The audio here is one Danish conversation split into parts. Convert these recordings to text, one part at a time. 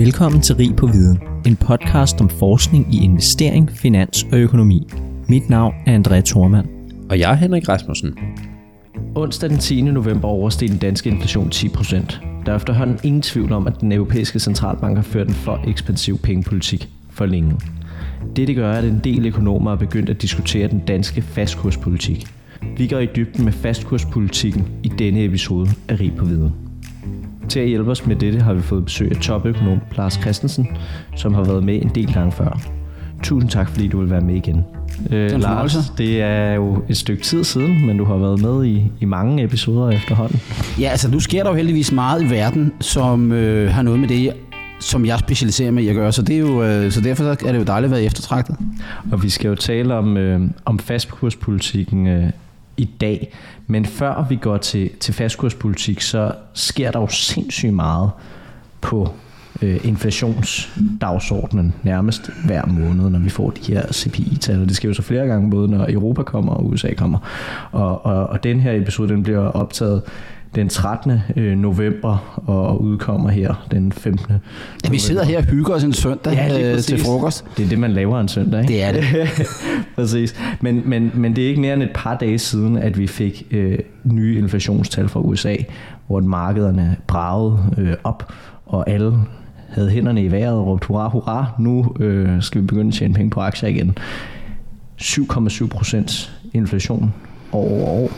Velkommen til Rig på Viden, en podcast om forskning i investering, finans og økonomi. Mit navn er André Thormand. Og jeg er Henrik Rasmussen. Onsdag den 10. november oversteg den danske inflation 10%. Der er efterhånden ingen tvivl om, at den europæiske centralbank har ført en for ekspansiv pengepolitik for længe. Det, det gør, at en del økonomer er begyndt at diskutere den danske fastkurspolitik. Vi går i dybden med fastkurspolitikken i denne episode af Rig på Viden. Til at hjælpe os med dette har vi fået besøg af topøkonom Lars Christensen, som har været med en del gange før. Tusind tak, fordi du vil være med igen. Øh, Lars, det er jo et stykke tid siden, men du har været med i, i mange episoder efterhånden. Ja, altså nu sker der jo heldigvis meget i verden, som øh, har noget med det, som jeg specialiserer mig i at gøre, så, det er jo, øh, så derfor er det jo dejligt at være eftertragtet. Og vi skal jo tale om, øh, om fastkurspolitikken øh, i dag. Men før vi går til, til fastkurspolitik, så sker der jo sindssygt meget på øh, inflationsdagsordenen nærmest hver måned, når vi får de her CPI-tal. Det sker jo så flere gange, både når Europa kommer og USA kommer. Og, og, og den her episode, den bliver optaget den 13. Øh, november og udkommer her den 15. November. Ja, vi sidder her og hygger os en søndag ja, øh, til frokost. Det er det, man laver en søndag, ikke? Det er det. præcis. Men, men, men det er ikke mere end et par dage siden, at vi fik øh, nye inflationstal fra USA, hvor markederne bragede øh, op, og alle havde hænderne i vejret og råbte hurra, hurra, nu øh, skal vi begynde at tjene penge på aktier igen. 7,7 procent inflation år over år.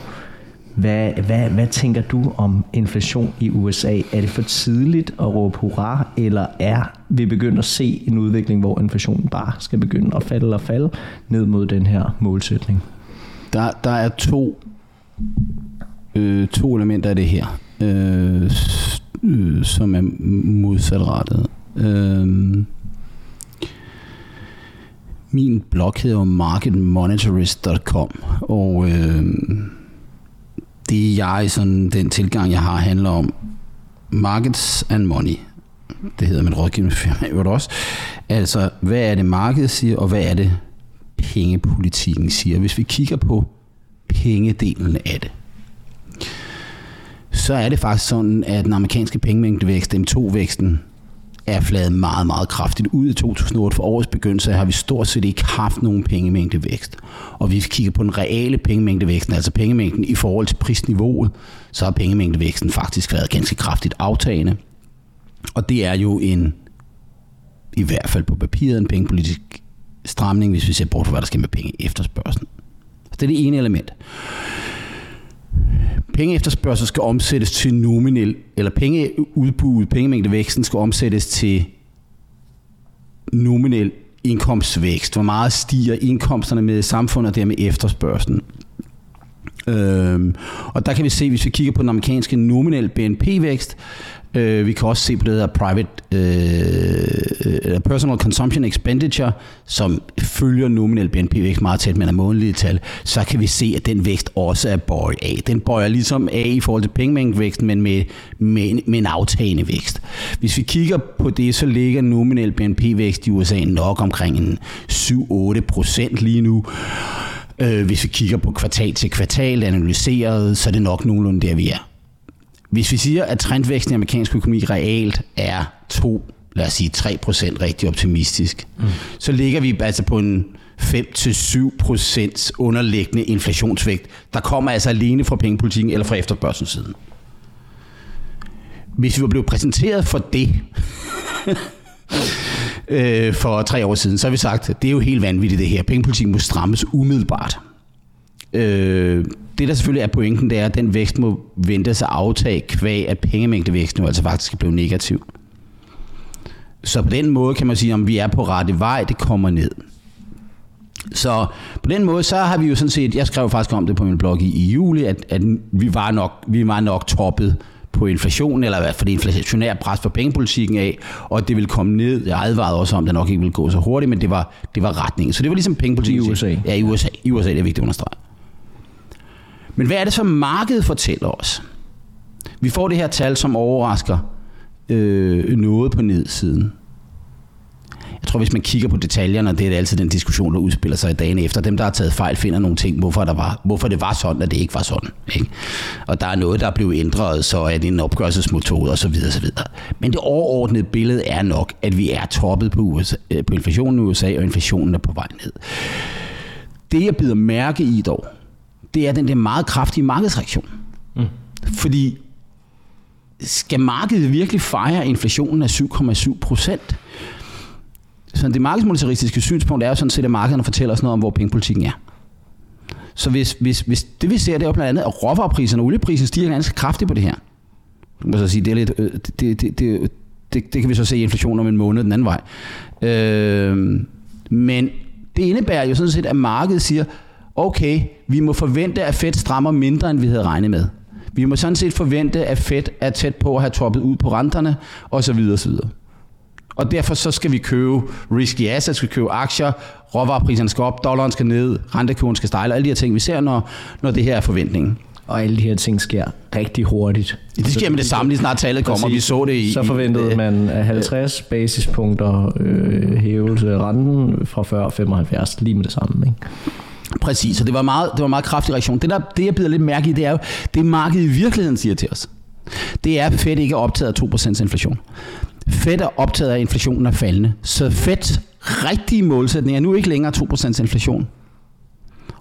Hvad, hvad, hvad tænker du om inflation i USA? Er det for tidligt at råbe hurra, eller er vi begyndt at se en udvikling, hvor inflationen bare skal begynde at falde og falde ned mod den her målsætning? Der, der er to, øh, to elementer af det her, øh, øh, som er modsatrettet. Øh, min blog hedder marketmonitorist.com, og øh, det jeg, sådan den tilgang, jeg har, handler om markets and money. Det hedder min rådgivningsfirma jo også. Altså, hvad er det markedet siger, og hvad er det pengepolitikken siger? Hvis vi kigger på pengedelen af det, så er det faktisk sådan, at den amerikanske pengemængdevækst, M2-væksten, er fladet meget, meget kraftigt ud i 2008. For årets begyndelse har vi stort set ikke haft nogen pengemængdevækst. Og hvis vi kigger på den reale pengemængdevæksten, altså pengemængden i forhold til prisniveauet, så har pengemængdevæksten faktisk været ganske kraftigt aftagende. Og det er jo en, i hvert fald på papiret, en pengepolitisk stramning, hvis vi ser bort fra, hvad der sker med penge efterspørgselen. Så det er det ene element. Penge efterspørgsel skal omsættes til nominel, eller pengeudbud, pengemængdevæksten skal omsættes til nominel indkomstvækst. Hvor meget stiger indkomsterne med samfundet og dermed efterspørgselen? Øhm, og der kan vi se, hvis vi kigger på den amerikanske nominel BNP-vækst, Øh, vi kan også se på det der private øh, øh personal consumption expenditure, som følger nominel BNP-vækst meget tæt med er månedlige tal, så kan vi se, at den vækst også er bøjet af. Den bøjer ligesom af i forhold til pengemængdevæksten, men med, med, med en aftagende vækst. Hvis vi kigger på det, så ligger nominel BNP-vækst i USA nok omkring en 7-8 procent lige nu. Øh, hvis vi kigger på kvartal til kvartal analyseret, så er det nok nogenlunde der, vi er. Hvis vi siger, at trendvæksten i amerikansk økonomi realt er 2, lad os sige 3 procent rigtig optimistisk, mm. så ligger vi altså på en 5-7 procents underliggende inflationsvægt, der kommer altså alene fra pengepolitikken eller fra efterspørgselssiden. Hvis vi var blevet præsenteret for det øh, for tre år siden, så har vi sagt, at det er jo helt vanvittigt det her. Pengepolitikken må strammes umiddelbart. Øh, det der selvfølgelig er pointen, det er, at den vækst må vente sig aftage kvæg, at pengemængdevæksten jo altså faktisk blive negativ. Så på den måde kan man sige, om vi er på rette vej, det kommer ned. Så på den måde, så har vi jo sådan set, jeg skrev faktisk om det på min blog i, i juli, at, at vi, var nok, vi var nok toppet på inflation, eller i hvert fald inflationær pres for pengepolitikken af, og at det ville komme ned. Jeg advarede også om, at det nok ikke ville gå så hurtigt, men det var, det var retningen. Så det var ligesom pengepolitikken. I USA? Ja, i USA. I USA, det er vigtigt at understrege. Men hvad er det, så markedet fortæller os? Vi får det her tal, som overrasker øh, noget på nedsiden. Jeg tror, hvis man kigger på detaljerne, og det er altid den diskussion, der udspiller sig i dagen efter, dem, der har taget fejl, finder nogle ting, hvorfor, der var, hvorfor det var sådan, og det ikke var sådan. Ikke? Og der er noget, der er blevet ændret, så er det en opgørelsesmetode osv. osv. Men det overordnede billede er nok, at vi er toppet på, USA, øh, på inflationen i USA, og inflationen er på vej ned. Det, jeg bider mærke i dog, det er den der meget kraftige markedsreaktion. Mm. Fordi skal markedet virkelig fejre inflationen af 7,7 procent? Så det markedsmonetaristiske synspunkt er jo sådan set, at markederne fortæller os noget om, hvor pengepolitikken er. Så hvis, hvis, hvis det vi ser, det er jo blandt andet, at råvarepriserne og olieprisen stiger ganske kraftigt på det her. Du kan så sige, det er lidt, øh, det, det, det, det, det, det kan vi så se i inflation om en måned den anden vej. Øh, men det indebærer jo sådan set, at markedet siger, okay, vi må forvente, at Fed strammer mindre, end vi havde regnet med. Vi må sådan set forvente, at Fed er tæt på at have toppet ud på renterne, osv. osv. Og derfor så skal vi købe risky assets, skal købe aktier, råvarepriserne skal op, dollaren skal ned, rentekurven skal stejle, alle de her ting, vi ser, når, når det her er forventningen. Og alle de her ting sker rigtig hurtigt. Ja, det sker med det samme, lige snart tallet kommer. Præcis. Vi så det i... Så forventede man 50 basispunkter øh, hævelse af renten fra før 75, lige med det samme. Ikke? Præcis, og det var meget, det var meget kraftig reaktion. Det, der, det jeg bider lidt mærke i, det er jo, det markedet i virkeligheden siger til os. Det er, at Fed ikke er optaget af 2% inflation. Fed er optaget af, at inflationen er faldende. Så Feds rigtige målsætning er nu ikke længere 2% inflation.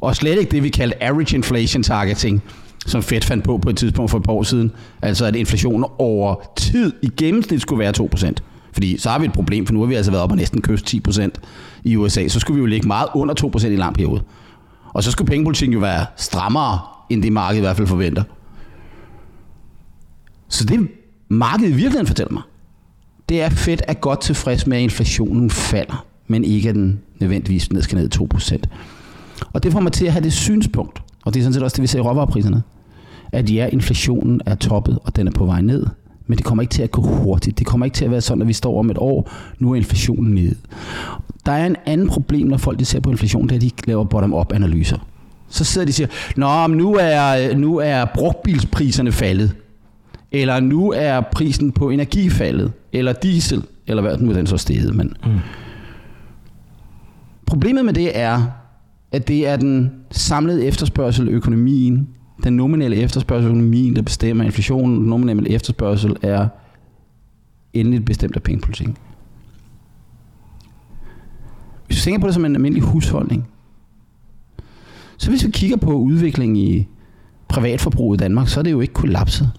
Og slet ikke det, vi kaldte average inflation targeting, som Fed fandt på på et tidspunkt for et par år siden. Altså at inflationen over tid i gennemsnit skulle være 2%. Fordi så har vi et problem, for nu har vi altså været op og næsten kyst 10% i USA. Så skulle vi jo ligge meget under 2% i lang periode. Og så skulle pengepolitikken jo være strammere, end det markedet i hvert fald forventer. Så det markedet i virkeligheden fortæller mig, det er fedt at godt tilfreds med, at inflationen falder, men ikke at den nødvendigvis ned skal ned 2%. Og det får mig til at have det synspunkt, og det er sådan set også det, vi ser i råvarepriserne, at ja, inflationen er toppet, og den er på vej ned. Men det kommer ikke til at gå hurtigt. Det kommer ikke til at være sådan, at vi står om et år, nu er inflationen nede. Der er en anden problem, når folk de ser på inflation, det er, at de laver bottom-up analyser. Så sidder de og siger, Nå, men nu er, nu er brugtbilspriserne faldet. Eller nu er prisen på energi faldet. Eller diesel. Eller hvad nu den så steget. Men. Mm. Problemet med det er, at det er den samlede efterspørgsel økonomien, den nominelle efterspørgsel økonomien, der bestemmer inflationen. Den nominelle efterspørgsel er endeligt bestemt af pengepolitikken. Hvis vi tænker på det som en almindelig husholdning, så hvis vi kigger på udviklingen i privatforbruget i Danmark, så er det jo ikke kollapset.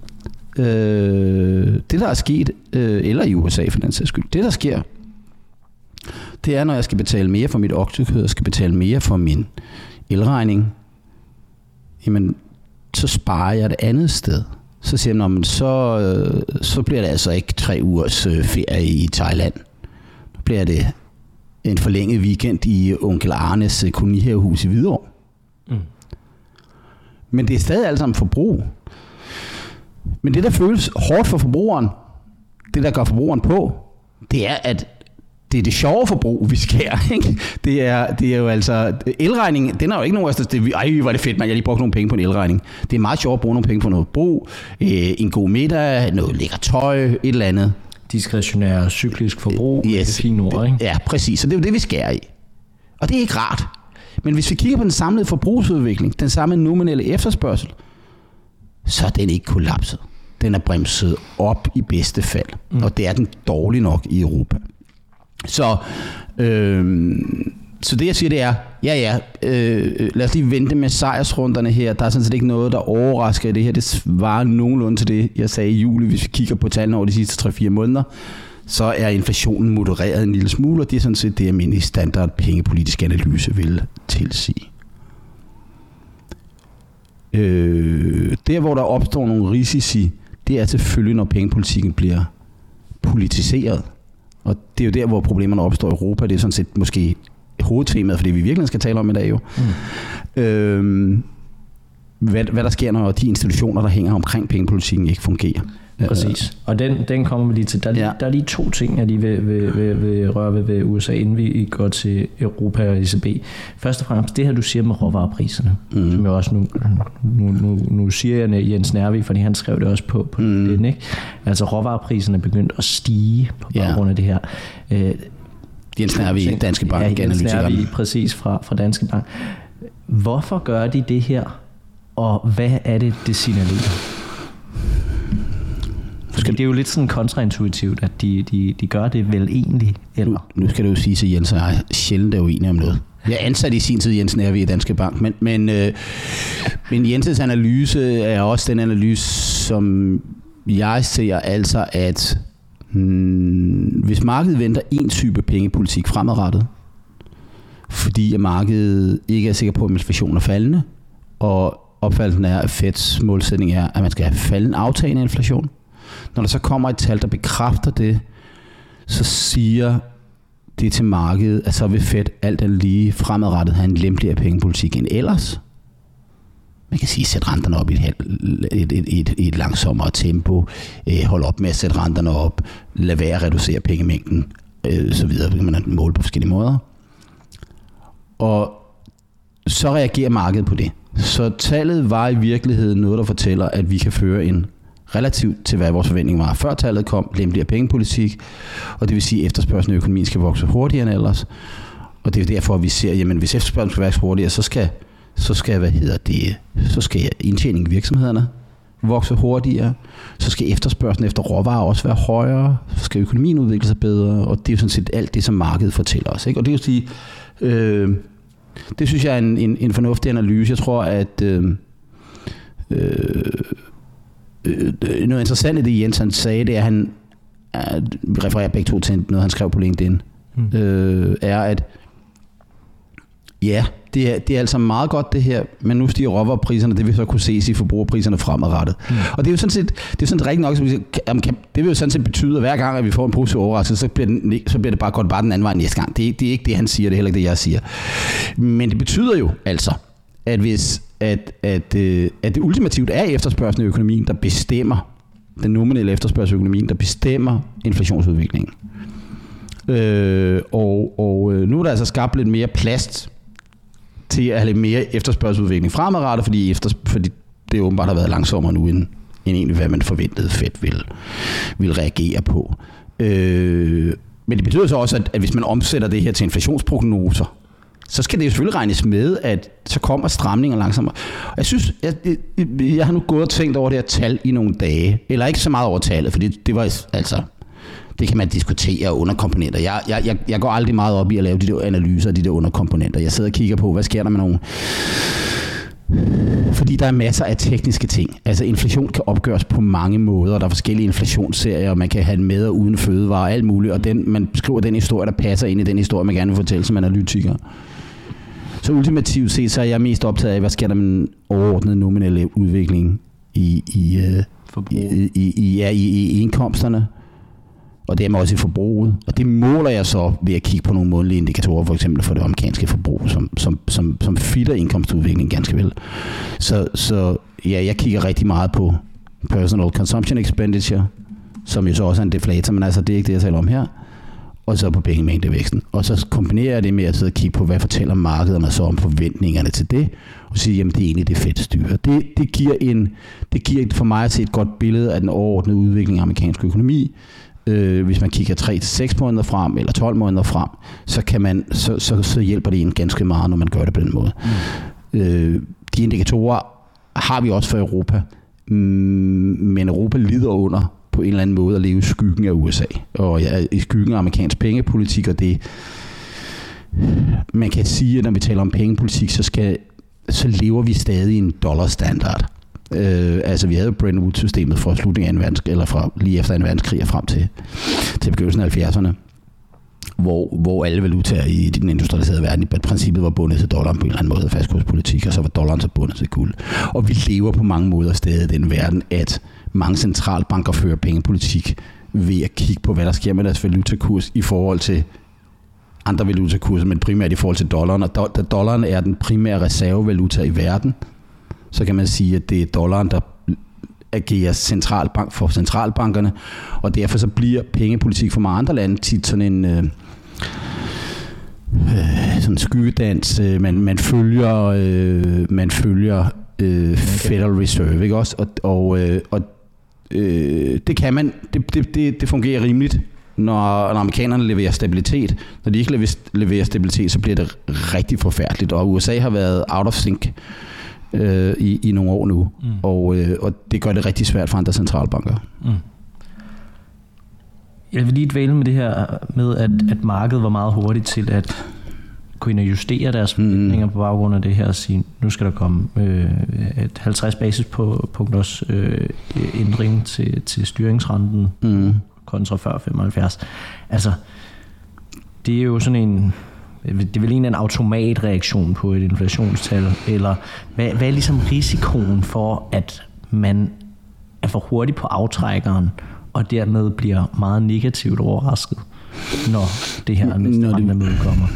Øh, det der er sket, øh, eller i USA for den sags skyld, det der sker, det er, når jeg skal betale mere for mit oksekød, og skal betale mere for min elregning, jamen, så sparer jeg det andet sted. Så siger man, så, øh, så bliver det altså ikke tre ugers øh, ferie i Thailand. Nu bliver det en forlænget weekend i onkel Arnes øh, kolonihavehus i Hvidovre. Mm. Men det er stadig alt sammen forbrug. Men det, der føles hårdt for forbrugeren, det, der gør forbrugeren på, det er, at det er det sjove forbrug, vi skærer. Ikke? Det, er, det er jo altså... Elregningen, den er jo ikke nogen... Altså, det, ej, hvor er det fedt, man. Jeg lige brugt nogle penge på en elregning. Det er meget sjovt at bruge nogle penge på noget brug. Øh, en god middag, noget lækker tøj, et eller andet diskretionær cyklisk forbrug. Yes. Det fine ord, ikke? Ja, præcis. Så det er jo det, vi skærer i. Og det er ikke rart. Men hvis vi kigger på den samlede forbrugsudvikling, den samme nominelle efterspørgsel, så er den ikke kollapset. Den er bremset op i bedste fald. Mm. Og det er den dårlig nok i Europa. Så øh, så det jeg siger, det er, ja ja, øh, øh, lad os lige vente med sejrsrunderne her. Der er sådan set ikke noget, der overrasker i det her. Det svarer nogenlunde til det, jeg sagde i juli, hvis vi kigger på tallene over de sidste 3-4 måneder så er inflationen modereret en lille smule, og det er sådan set det, almindelige standard pengepolitisk analyse vil tilsige. Øh, der, hvor der opstår nogle risici, det er selvfølgelig, når pengepolitikken bliver politiseret. Og det er jo der, hvor problemerne opstår i Europa. Det er sådan set måske hovedtemaet for det, vi virkelig skal tale om i dag jo. Mm. Øhm, hvad, hvad der sker, når de institutioner, der hænger omkring pengepolitikken, ikke fungerer. Præcis. Og den, den kommer vi lige til. Der er, lige, ja. der er lige to ting, jeg lige vil, vil, vil, vil røre ved, ved USA, inden vi går til Europa og ECB. Først og fremmest, det her du siger med råvarepriserne, mm. som jeg også nu, nu, nu, nu siger jeg Jens Nervi, fordi han skrev det også på, på mm. den, ikke? Altså råvarepriserne er begyndt at stige på baggrund ja. af det her. Jens Nærvi, Danske Bank, ja, Jens Nærvi, præcis fra, fra Danske Bank. Hvorfor gør de det her, og hvad er det, det signalerer? Skal... Det er jo lidt sådan kontraintuitivt, at de, de, de gør det vel egentlig, eller? Nu, nu skal du jo sige, at Jens er sjældent er uenig om noget. Jeg ansatte i sin tid Jens Nærvi i Danske Bank, men, men, øh, men Jensens analyse er også den analyse, som jeg ser altså, at hmm, hvis markedet venter en type pengepolitik fremadrettet, fordi at markedet ikke er sikker på, at inflationen er faldende, og opfattelsen er, at Feds målsætning er, at man skal have faldende aftagende inflation. Når der så kommer et tal, der bekræfter det, så siger det til markedet, at så vil Fed alt andet lige fremadrettet have en lempeligere pengepolitik end ellers. Man kan sige, sæt renterne op i et, et, et, et, et langsommere tempo, øh, hold op med at sætte renterne op, lad være at reducere pengemængden, øh, så videre. Kan man måle på forskellige måder. Og så reagerer markedet på det. Så tallet var i virkeligheden noget, der fortæller, at vi kan føre en relativt til, hvad vores forventning var før tallet kom, lempeligere pengepolitik, og det vil sige, at efterspørgselen i økonomien skal vokse hurtigere end ellers. Og det er derfor, at vi ser, jamen hvis efterspørgselen skal vokse hurtigere, så skal, så skal, hvad hedder det, så skal indtjeningen i virksomhederne vokse hurtigere, så skal efterspørgselen efter råvarer også være højere, så skal økonomien udvikle sig bedre, og det er jo sådan set alt det, som markedet fortæller os. Ikke? Og det vil sige, øh, det synes jeg er en, en, en fornuftig analyse. Jeg tror, at øh, øh, noget interessant i det, Jens han sagde, det er, at han, at, vi refererer begge to til noget, han skrev på LinkedIn, mm. øh, er, at ja, det er, det er altså meget godt det her, men nu stiger råvarepriserne, det vil så kunne ses i forbrugerpriserne fremadrettet. Mm. Og det er jo sådan set, det er sådan set rigtigt nok, som kan, det vil jo sådan set betyde, at hver gang, at vi får en positiv overraskelse, så bliver, den, så bliver det bare godt bare den anden vej næste gang. Det, det er ikke det, han siger, det er heller ikke det, jeg siger. Men det betyder jo altså, at hvis at, at, øh, at det ultimativt er efterspørgselen i økonomien, der bestemmer den nominelle efterspørgsel i økonomien, der bestemmer inflationsudviklingen. Øh, og, og øh, nu er der altså skabt lidt mere plads til at have lidt mere efterspørgselsudvikling fremadrettet, fordi, efter, fordi det åbenbart har været langsommere nu, end, end egentlig hvad man forventede Fed vil, vil reagere på. Øh, men det betyder så også, at, at hvis man omsætter det her til inflationsprognoser, så skal det jo selvfølgelig regnes med, at så kommer stramninger langsommere. Jeg synes, jeg, jeg, jeg har nu gået og tænkt over det her tal i nogle dage, eller ikke så meget over tallet, for det, det var altså, det kan man diskutere underkomponenter. Jeg, jeg, jeg, jeg går aldrig meget op i at lave de der analyser af de der underkomponenter. Jeg sidder og kigger på, hvad sker der med nogle fordi der er masser af tekniske ting. Altså inflation kan opgøres på mange måder. Der er forskellige inflationsserier, og man kan have den med og uden fødevare og alt muligt. Og den, man skriver den historie, der passer ind i den historie, man gerne vil fortælle som analytiker. Så ultimativt set, så er jeg mest optaget af, hvad sker der med den overordnede nominelle udvikling i, i, uh, i, i, i, ja, i, i indkomsterne, og dermed også i forbruget. Og det måler jeg så ved at kigge på nogle månedlige indikatorer, for eksempel for det amerikanske forbrug, som, som, som, som fitter indkomstudviklingen ganske vel. Så, så ja, jeg kigger rigtig meget på personal consumption expenditure, som jo så også er en deflator, men altså det er ikke det, jeg taler om her og så på pengemængdevæksten. Og så kombinerer jeg det med at sidde og kigge på, hvad fortæller markederne så om forventningerne til det, og sige, jamen det er egentlig det fedt styre. Det, det, giver en, det giver for mig at se et godt billede af den overordnede udvikling af amerikansk økonomi. Øh, hvis man kigger 3-6 måneder frem, eller 12 måneder frem, så, kan man, så, så, så hjælper det en ganske meget, når man gør det på den måde. Mm. Øh, de indikatorer har vi også for Europa, mm, men Europa lider under på en eller anden måde at leve i skyggen af USA, og ja, i skyggen af amerikansk pengepolitik, og det man kan sige, at når vi taler om pengepolitik, så, skal, så lever vi stadig i en dollarstandard. Øh, altså vi havde Bretton Woods-systemet fra slutningen af en verdenskrig, eller fra lige efter en verdenskrig og frem til, til begyndelsen af 70'erne, hvor, hvor alle valutaer i den industrialiserede verden i princippet var bundet til dollaren på en eller anden måde, fastkurspolitik, og så var dollaren så bundet til guld. Og vi lever på mange måder stadig i den verden, at mange centralbanker fører pengepolitik ved at kigge på, hvad der sker med deres valutakurs i forhold til andre valutakurser, men primært i forhold til dollaren. Og da dollaren er den primære reservevaluta i verden, så kan man sige, at det er dollaren, der agerer centralbank for centralbankerne, og derfor så bliver pengepolitik for mange andre lande tit sådan en øh, øh, sådan skyggedans. Øh, man, man følger, øh, man følger øh, Federal Reserve, ikke også? Og, og, øh, og øh, det kan man, det, det, det, det fungerer rimeligt når, når amerikanerne leverer stabilitet. Når de ikke leverer, stabilitet, så bliver det rigtig forfærdeligt. Og USA har været out of sync øh, i, i nogle år nu. Mm. Og, øh, og det gør det rigtig svært for andre centralbanker. Mm. Jeg vil lige dvæle med det her med, at, at markedet var meget hurtigt til at gå ind og justere deres mm. forventninger mm. på baggrund af det her og sige, nu skal der komme øh, et 50 basispunkters øh, ændring til, til styringsrenten mm. kontra før 75. Altså, det er jo sådan en det er vel en en automatreaktion på et inflationstal, eller hvad, hvad er ligesom risikoen for, at man er for hurtig på aftrækkeren, og dermed bliver meget negativt overrasket, når det her næste rentemøde kommer?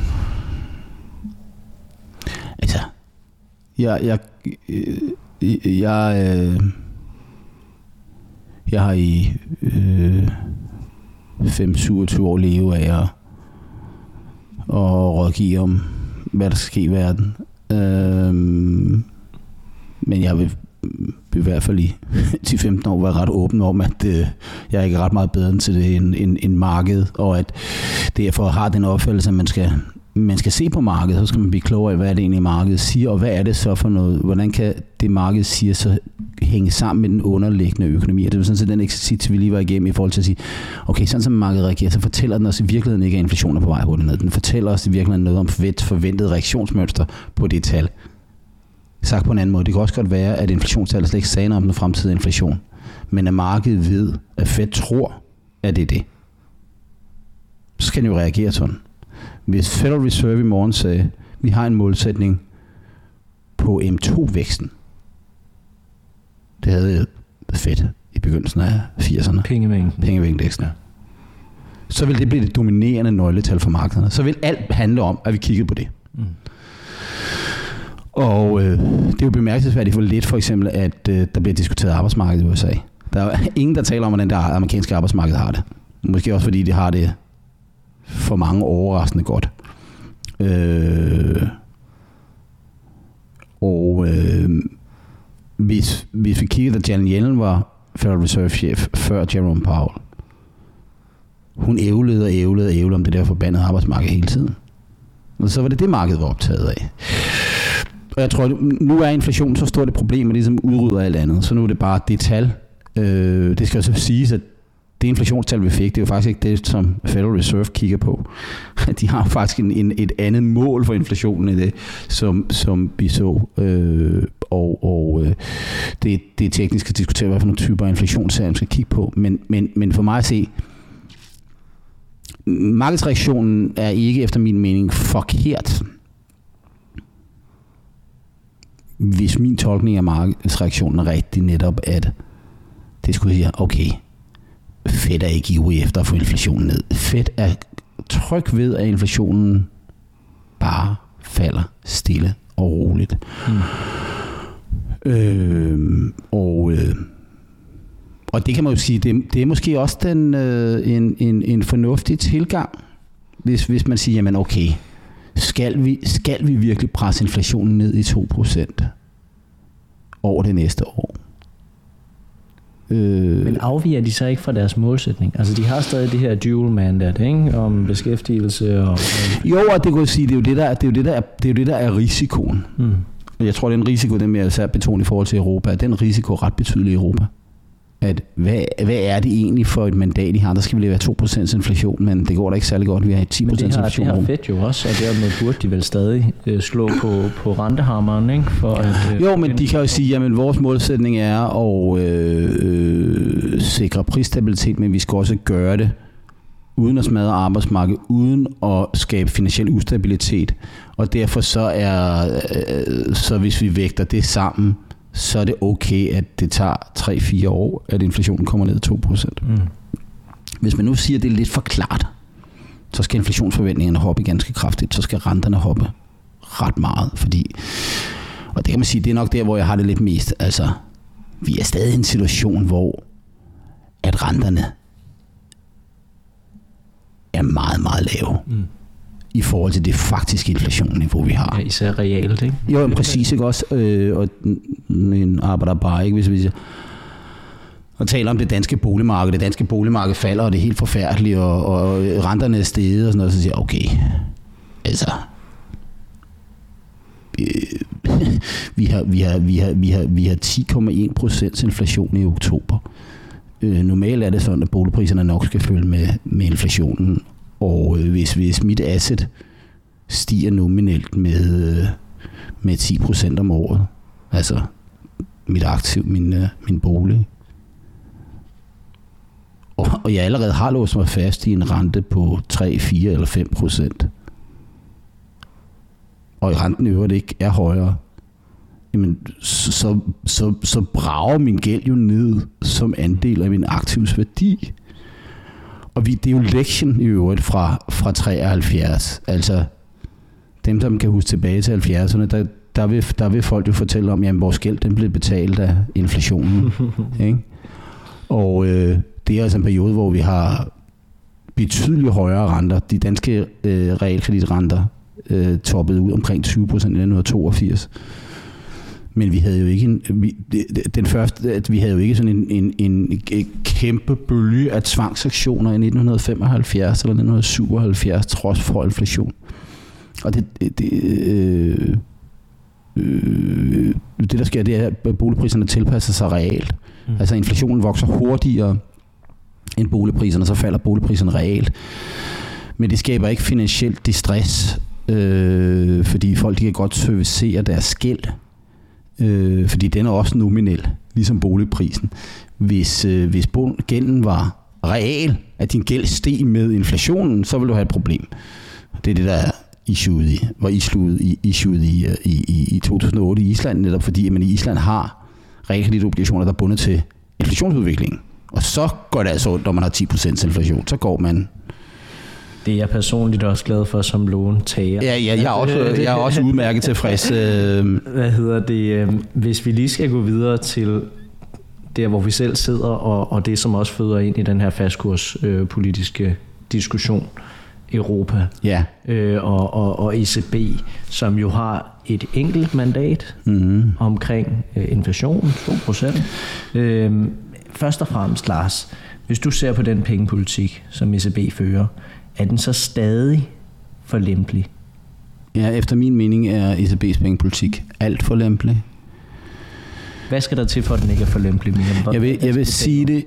Altså, jeg, jeg, jeg, jeg, øh, jeg har i øh, 5-27 år levet af at, og rådgive om, hvad der skal ske i verden. Øh, men jeg vil i hvert fald i 10-15 år var ret åben om, at øh, jeg er ikke ret meget bedre til det end, end, end markedet, og at derfor har den opfattelse, at man skal, man skal se på markedet, så skal man blive klogere af, hvad er det egentlig markedet siger, og hvad er det så for noget, hvordan kan det marked siger så hænge sammen med den underliggende økonomi. Og det er sådan set den eksercits, vi lige var igennem i forhold til at sige, okay, sådan som markedet reagerer, så fortæller den os i virkeligheden ikke, at inflationen er på vej hurtigt ned. Den fortæller os i virkeligheden noget om forventet reaktionsmønster på det tal. Sagt på en anden måde, det kan også godt være, at inflationstallet slet ikke sagde noget om den fremtidige inflation. Men at markedet ved, at Fed tror, at det er det. Så skal den jo reagere sådan. Hvis Federal Reserve i morgen sagde, vi har en målsætning på M2-væksten. Det havde fedt i begyndelsen af 80'erne. Pengemængden. Pengemængden. Ja. Så vil det blive det dominerende nøgletal for markederne. Så vil alt handle om, at vi kiggede på det. Mm. Og øh, det er jo bemærkelsesværdigt for lidt for eksempel, at øh, der bliver diskuteret arbejdsmarkedet i USA. Der er ingen, der taler om, hvordan det amerikanske arbejdsmarked har det. Måske også fordi de har det for mange overraskende godt. Øh, og øh, hvis, hvis vi kigger, da Janet Yellen var Federal Reserve chef før Jerome Powell, hun ævlede og ævlede og ævlede om det der forbandede arbejdsmarked hele tiden. Og så var det det, markedet var optaget af. Og jeg tror, nu er inflation så stort et problem, at det ligesom udrydder alt andet. Så nu er det bare det tal. Øh, det skal så siges, at det inflationstal, vi fik, det er jo faktisk ikke det, som Federal Reserve kigger på. De har faktisk en, en, et andet mål for inflationen end det, som, som vi så. Øh, og og øh, det, det er teknisk at diskutere, hvad for nogle typer af inflationstal man skal kigge på. Men, men, men for mig at se, markedsreaktionen er ikke efter min mening forkert. Hvis min tolkning af markedsreaktionen er rigtig netop, at det skulle sige, okay, Fed er ikke ivrig efter at få inflationen ned. Fed er tryg ved, at inflationen bare falder stille og roligt. Mm. Øh, og, øh, og det kan man jo sige, det, det er måske også den, øh, en, en, en fornuftig tilgang, hvis, hvis man siger, jamen okay, skal vi, skal vi virkelig presse inflationen ned i 2% over det næste år? Øh, Men afviger de så ikke fra deres målsætning? Altså de har stadig det her dual mandate, ikke? Om beskæftigelse og... Jo, og det kan jeg sige, det er jo det, der, det er jo det, der, er, det er, jo det, der er risikoen. Mm. Jeg tror, det er en risiko, den mere især betone i forhold til Europa. Den risiko er ret betydelig i Europa at hvad, hvad er det egentlig for et mandat, I har? Der skal vi være 2% inflation, men det går da ikke særlig godt. Vi har 10% men det har, inflation. det har fedt jo også, og dermed burde de vel stadig øh, slå på, på rentehammeren, ikke? For at, øh, jo, men de kan jo sige, at vores målsætning er at øh, øh, sikre prisstabilitet, men vi skal også gøre det uden at smadre arbejdsmarkedet, uden at skabe finansiel ustabilitet. Og derfor så er, øh, så hvis vi vægter det sammen, så er det okay, at det tager 3-4 år, at inflationen kommer ned 2%. Mm. Hvis man nu siger, at det er lidt for klart, så skal inflationsforventningerne hoppe ganske kraftigt, så skal renterne hoppe ret meget, fordi, og det kan man sige, det er nok der, hvor jeg har det lidt mest, altså, vi er stadig i en situation, hvor at renterne er meget, meget lave. Mm i forhold til det faktiske inflationsniveau, vi har. Ja, især realt, ikke? Jo, præcis, ikke også? Øh, og en arbejder bare, ikke? Hvis vi siger, og taler om det danske boligmarked. Det danske boligmarked falder, og det er helt forfærdeligt, og, og renterne er steget og sådan noget. Så siger jeg, okay, altså, vi har, vi har, vi har, vi har, vi har 10,1 procents inflation i oktober. Øh, normalt er det sådan, at boligpriserne nok skal følge med, med inflationen. Og øh, hvis, hvis mit asset stiger nominelt med, øh, med 10% om året, altså mit aktiv, min, øh, min bolig, og, og jeg allerede har låst mig fast i en rente på 3, 4 eller 5 procent, og renten i øvrigt ikke er højere, jamen, så, så, så brager min gæld jo ned som andel af min aktivs værdi. Og vi, det er jo lektion i øvrigt fra, fra 73. Altså, dem, som kan huske tilbage til 70'erne, der, der, vil, der vil folk jo fortælle om, at vores gæld den blev betalt af inflationen. ikke? Og øh, det er altså en periode, hvor vi har betydeligt højere renter. De danske øh, realkreditrenter øh, toppede ud omkring 20 procent i 1982. Men vi havde jo ikke en, vi, den første, at vi havde jo ikke sådan en, en, en, en kæmpe bølge af tvangsaktioner i 1975 eller 1977, trods for inflation. Og det, det, øh, øh, det der sker, det er, at boligpriserne tilpasser sig realt. Mm. Altså inflationen vokser hurtigere end boligpriserne, så falder boligpriserne realt. Men det skaber ikke finansielt distress, øh, fordi folk de kan godt servicere deres gæld, øh, fordi den er også nominel, ligesom boligprisen. Hvis, øh, hvis gælden var real, at din gæld steg med inflationen, så vil du have et problem. Det er det, der er issueet i, var issueet i, issueet øh, i, i, i, i 2008 i Island, netop fordi at man i Island har realkreditobligationer, der er bundet til inflationsudviklingen. Og så går det altså når man har 10% inflation, så går man det er jeg personligt også glad for som låntager. Ja, ja jeg, er også, jeg er også udmærket tilfreds. Øh. Hvad hedder det? Øh, hvis vi lige skal gå videre til der, hvor vi selv sidder, og, og det, som også føder ind i den her fastkurspolitiske øh, politiske diskussion, Europa ja. øh, og, og, og ECB, som jo har et enkelt mandat mm-hmm. omkring øh, inflation, 2%. Øh, først og fremmest, Lars, hvis du ser på den pengepolitik, som ECB fører, er den så stadig for lempelig? Ja, efter min mening er ECB's pengepolitik alt for lempelig. Hvad skal der til for, at den ikke er for lempelig? Mere? Jeg vil, jeg vil sige det,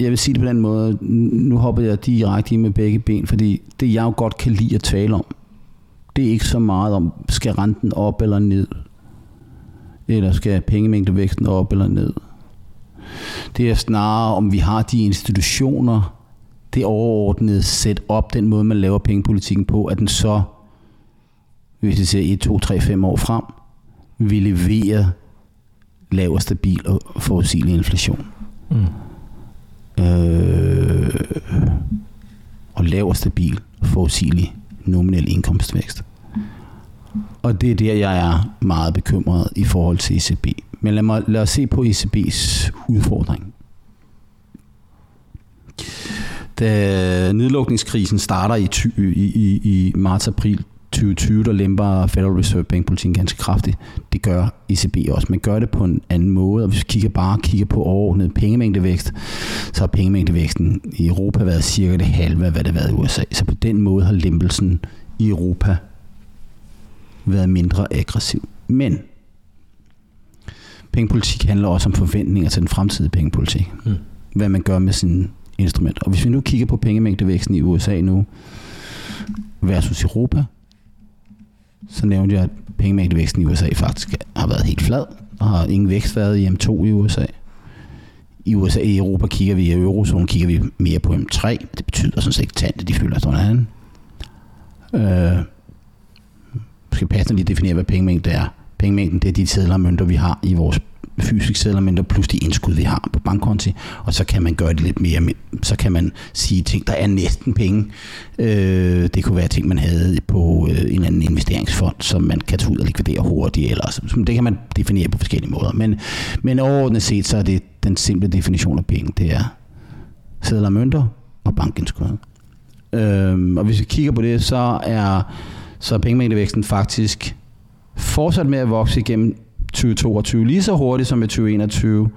jeg vil sige det på den måde. Nu hopper jeg direkte i med begge ben, fordi det jeg jo godt kan lide at tale om, det er ikke så meget om, skal renten op eller ned, eller skal pengemængdevæksten op eller ned. Det er snarere, om vi har de institutioner, det overordnede set op, den måde, man laver pengepolitikken på, at den så, hvis vi ser 1, 2, 3, 5 år frem, vil levere lav og stabil og forudsigelig inflation. Mm. Øh, og lav og stabil og forudsigelig nominel indkomstvækst. Og det er der, jeg er meget bekymret i forhold til ECB. Men lad, mig, lad os se på ECB's udfordring. Da nedlukningskrisen starter i, i, i, i marts-april 2020, der lemper Federal Reserve Bank politikken ganske kraftigt. Det gør ECB også. Man gør det på en anden måde, og hvis vi kigger bare kigger på overordnet pengemængdevækst, så har pengemængdevæksten i Europa været cirka det halve af, hvad det har været i USA. Så på den måde har lempelsen i Europa været mindre aggressiv. Men pengepolitik handler også om forventninger til den fremtidige pengepolitik. Mm. Hvad man gør med sine instrument. Og hvis vi nu kigger på pengemængdevæksten i USA nu versus Europa, så nævnte jeg, at pengemængdevæksten i USA faktisk har været helt flad, og har ingen vækst været i M2 i USA. I USA i Europa kigger vi, i eurozonen kigger vi mere på M3. Det betyder sådan set at de føler sådan Øh, skal passende lige definere, hvad pengemængde er. Pengemængden, det er de sædler og mønter, vi har i vores fysiske sedler, plus de indskud, vi har på bankkonti, og så kan man gøre det lidt mere, så kan man sige ting, der er næsten penge. Øh, det kunne være ting, man havde på øh, en eller anden investeringsfond, som man kan tage ud og likvidere hurtigt, eller så, det kan man definere på forskellige måder. Men, men overordnet set, så er det den simple definition af penge, det er sedler og mønter og bankindskud. Øh, og hvis vi kigger på det, så er så er pengemængdevæksten faktisk fortsat med at vokse igennem 2022 lige så hurtigt som i 2021.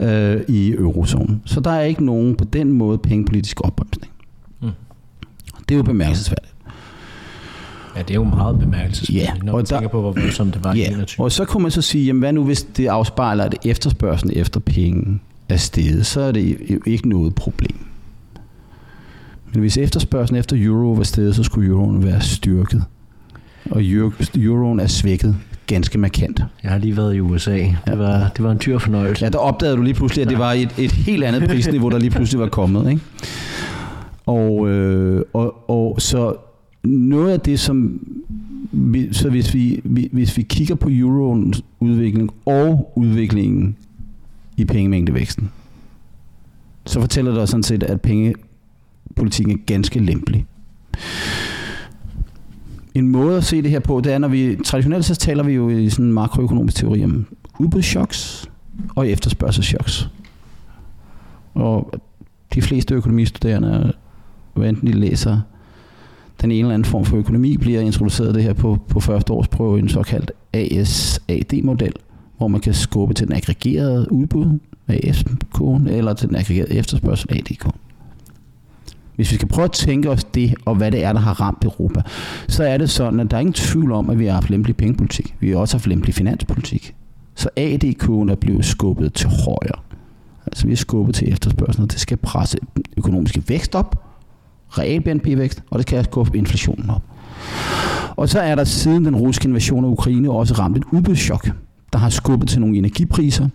øh, i eurozonen. Så der er ikke nogen på den måde pengepolitisk opbremsning. Mm. Det er jo bemærkelsesværdigt. Ja, det er jo meget bemærkelsesværdigt, Ja, når og man der- tænker på, hvor voldsomt det var i Ja, 21. og så kunne man så sige, jamen hvad nu hvis det afspejler, at efterspørgselen efter penge er steget, så er det jo ikke noget problem. Men hvis efterspørgselen efter euro var steget, så skulle euroen være styrket. Og euro- euroen er svækket ganske markant. Jeg har lige været i USA. Det var, det var en dyr fornøjelse. Ja, der opdagede du lige pludselig, at det var et, et helt andet prisniveau, der lige pludselig var kommet. Ikke? Og, øh, og, og så noget af det, som vi, så hvis vi, vi, hvis vi kigger på euroens udvikling og udviklingen i pengemængdevæksten, så fortæller det os sådan set, at pengepolitikken er ganske lempelig. En måde at se det her på, det er, når vi traditionelt så taler vi jo i sådan en makroøkonomisk teori om udbudschoks og efterspørgselschoks. Og de fleste økonomistuderende, hvad enten de læser den ene eller anden form for økonomi, bliver introduceret det her på, på første års prøve, i en såkaldt ASAD-model, hvor man kan skubbe til den aggregerede udbud, AS-kurven, eller til den aggregerede efterspørgsel, AD-kurven. Hvis vi skal prøve at tænke os det, og hvad det er, der har ramt Europa, så er det sådan, at der er ingen tvivl om, at vi har haft lempelig pengepolitik. Vi har også haft lempelig finanspolitik. Så AD-kurven er blevet skubbet til højre. Altså vi er skubbet til efterspørgsel, og det skal presse den økonomiske vækst op, real BNP-vækst, og det skal skubbe inflationen op. Og så er der siden den russiske invasion af Ukraine også ramt et udbudschok, der har skubbet til nogle energipriser,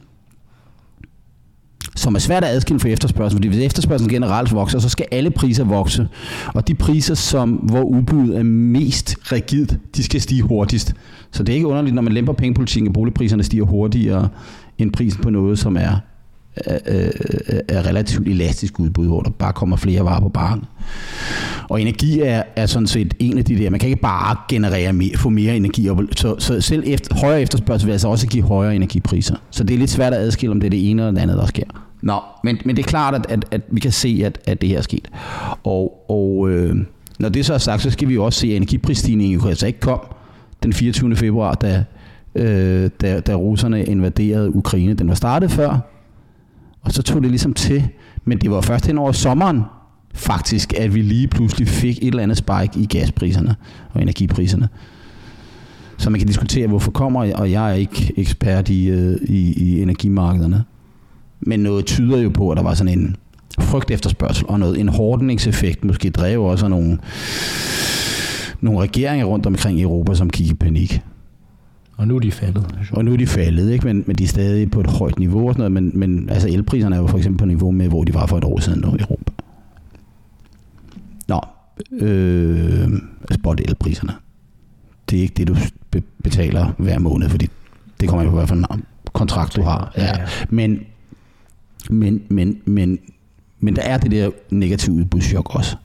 som er svært at adskille fra efterspørgsel, fordi hvis efterspørgselen generelt vokser, så skal alle priser vokse. Og de priser, som, hvor udbuddet er mest rigidt, de skal stige hurtigst. Så det er ikke underligt, når man lemper pengepolitikken, at boligpriserne stiger hurtigere end prisen på noget, som er, er, er, relativt elastisk udbud, hvor der bare kommer flere varer på baren. Og energi er, er sådan set en af de der, man kan ikke bare generere mere, få mere energi op, så, så selv efter, højere efterspørgsel vil altså også give højere energipriser. Så det er lidt svært at adskille, om det er det ene eller det andet, der sker. Nå, men, men det er klart, at, at, at vi kan se, at, at det her er sket. Og, og øh, når det så er sagt, så skal vi jo også se, at energiprisstigningen jo altså ikke kom den 24. februar, da, øh, da, da russerne invaderede Ukraine. Den var startet før, og så tog det ligesom til. Men det var først hen over sommeren, faktisk, at vi lige pludselig fik et eller andet spike i gaspriserne og energipriserne. Så man kan diskutere, hvorfor kommer, og jeg er ikke ekspert i, øh, i, i energimarkederne. Men noget tyder jo på, at der var sådan en frygt efterspørgsel og noget, en hårdningseffekt, måske drev også nogle, nogle regeringer rundt omkring i Europa, som gik i panik. Og nu er de faldet. Og nu er de faldet, ikke? Men, men de er stadig på et højt niveau og sådan noget, men, men altså elpriserne er jo for eksempel på niveau med, hvor de var for et år siden nu i Europa. Nå, øh, spot elpriserne. Det er ikke det, du be- betaler hver måned, fordi det kommer jo på, hvad for en kontrakt du har. Ja. Men, men, men, men, men der er det der negative udbudschok også.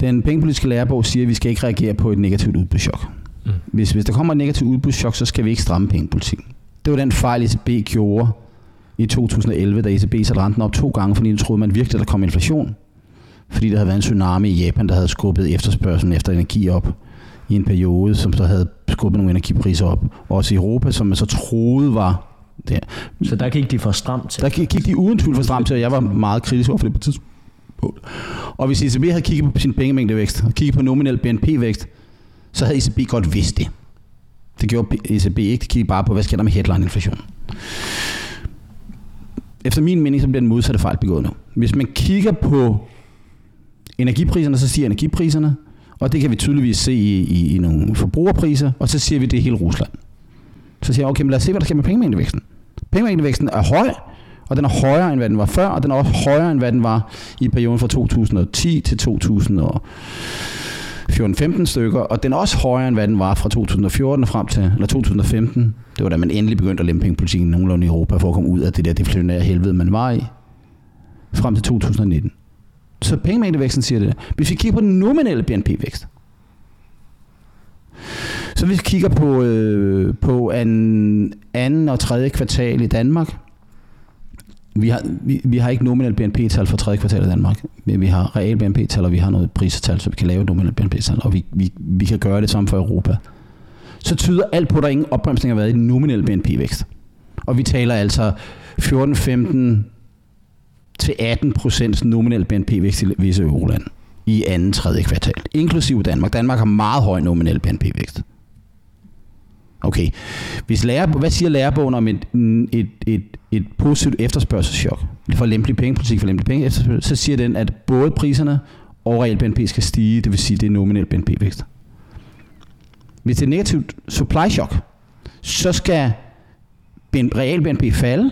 Den pengepolitiske lærebog siger, at vi skal ikke reagere på et negativt udbudschok. Mm. Hvis, hvis der kommer et negativt udbudschok, så skal vi ikke stramme pengepolitikken. Det var den fejl, ECB gjorde i 2011, da ECB satte renten op to gange, fordi de troede man virkelig, at der kom inflation. Fordi der havde været en tsunami i Japan, der havde skubbet efterspørgselen efter energi op i en periode, som så havde skubbet nogle energipriser op. Også i Europa, som man så troede var der. Så der gik de for stramt til. Der gik gik de uden tvivl for stramt til, og jeg var meget kritisk over for det på tidspunkt. Og hvis ECB havde kigget på sin pengemængdevækst, og kigget på nominel BNP-vækst, så havde ECB godt vidst det. Det gjorde ECB ikke. De kiggede bare på, hvad sker der med headline-inflation. Efter min mening, så bliver den modsatte fejl begået nu. Hvis man kigger på energipriserne, så siger energipriserne, og det kan vi tydeligvis se i, i, i nogle forbrugerpriser, og så siger vi, det er hele Rusland. Så siger jeg, okay, men lad os se, hvad der sker med pengemængdevæksten. Pengemængdevæksten er høj, og den er højere, end hvad den var før, og den er også højere, end hvad den var i perioden fra 2010 til 2014-15 stykker, og den er også højere, end hvad den var fra 2014 og frem til, eller 2015. Det var da man endelig begyndte at lempe pengepolitikken nogenlunde i Europa for at komme ud af det der deflationære helvede, man var i, frem til 2019. Så pengemængdevæksten siger det. Hvis vi kigger på den nominelle BNP-vækst, så hvis vi kigger på, øh, på an, anden og tredje kvartal i Danmark, vi har, vi, vi har ikke nominel BNP-tal for tredje kvartal i Danmark, men vi har real BNP-tal, og vi har noget pristal, så vi kan lave nominal nominel BNP-tal, og vi, vi, vi kan gøre det samme for Europa. Så tyder alt på, at der ingen opbremsning har været i den nominelle BNP-vækst. Og vi taler altså 14-15 til 18 procents nominel BNP-vækst i visse eurolande i anden tredje kvartal, inklusive Danmark. Danmark har meget høj nominel BNP-vækst. Okay. Hvis lærer, hvad siger lærerbogen om et, et, et, et positivt efterspørgselschok? For lempelig pengepolitik, for lempelig penge, så siger den, at både priserne og real BNP skal stige, det vil sige, det er nominel BNP-vækst. Hvis det er negativt supply shock, så skal real BNP falde,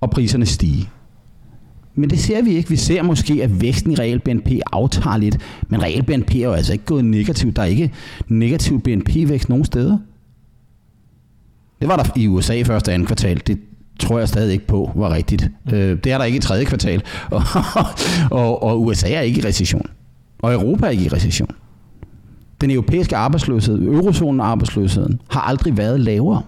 og priserne stige. Men det ser vi ikke. Vi ser måske, at væksten i real BNP aftager lidt, men real BNP er jo altså ikke gået negativt. Der er ikke negativ BNP-vækst nogen steder. Det var der i USA i første og anden kvartal. Det tror jeg stadig ikke på var rigtigt. Øh, det er der ikke i tredje kvartal. Og, og, og USA er ikke i recession. Og Europa er ikke i recession. Den europæiske arbejdsløshed, eurozonen arbejdsløsheden, har aldrig været lavere.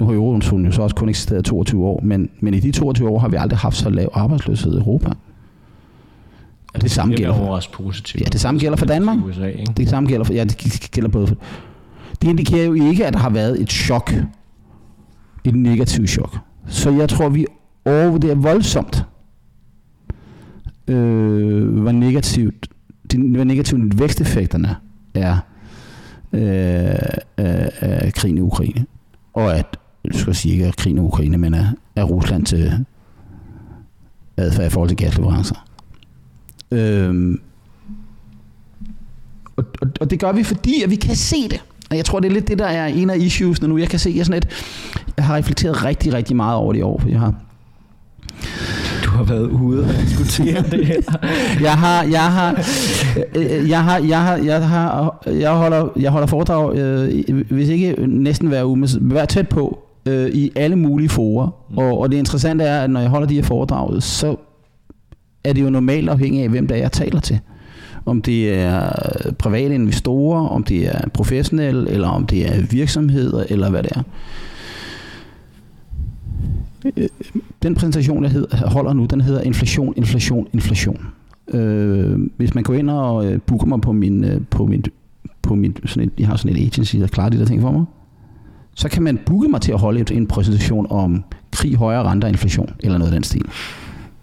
Nu har eurozonen jo så også kun eksisteret i 22 år, men, men i de 22 år har vi aldrig haft så lav arbejdsløshed i Europa. Og det samme gælder for, positivt. Ja, det samme gælder for Danmark. USA, ikke? Det samme gælder for, ja, det gælder både for, det indikerer jo ikke, at der har været et chok, et negativt chok. Så jeg tror, vi overvurderer voldsomt, øh, hvor negativt, de, hvor negativt væksteffekterne er øh, af, af krigen i Ukraine. Og at jeg skal sige ikke af krigen i Ukraine, men af, af Rusland til adfærd i forhold til gasleverancer. Øhm, og, og, og det gør vi, fordi at vi kan se det. Og jeg tror, det er lidt det, der er en af issues nu. Jeg kan se, jeg, sådan et, jeg har reflekteret rigtig, rigtig meget over det i år, for jeg har du har været ude og diskutere det her. jeg har, jeg har, jeg har, jeg har, jeg har, jeg holder, jeg holder foredrag, øh, hvis ikke næsten hver uge, men hver tæt på, øh, i alle mulige forer. Mm. Og, og det interessante er, at når jeg holder de her foredrag, så er det jo normalt afhængigt af, hvem der er, jeg taler til. Om det er private investorer, om det er professionelle, eller om det er virksomheder, eller hvad det er. Den præsentation, jeg holder nu, den hedder inflation, inflation, inflation. Øh, hvis man går ind og øh, booker mig på min, øh, på min, på min sådan et, jeg har sådan et agency, der klarer de der ting for mig, så kan man booke mig til at holde en præsentation om krig, højere renter og inflation, eller noget af den stil.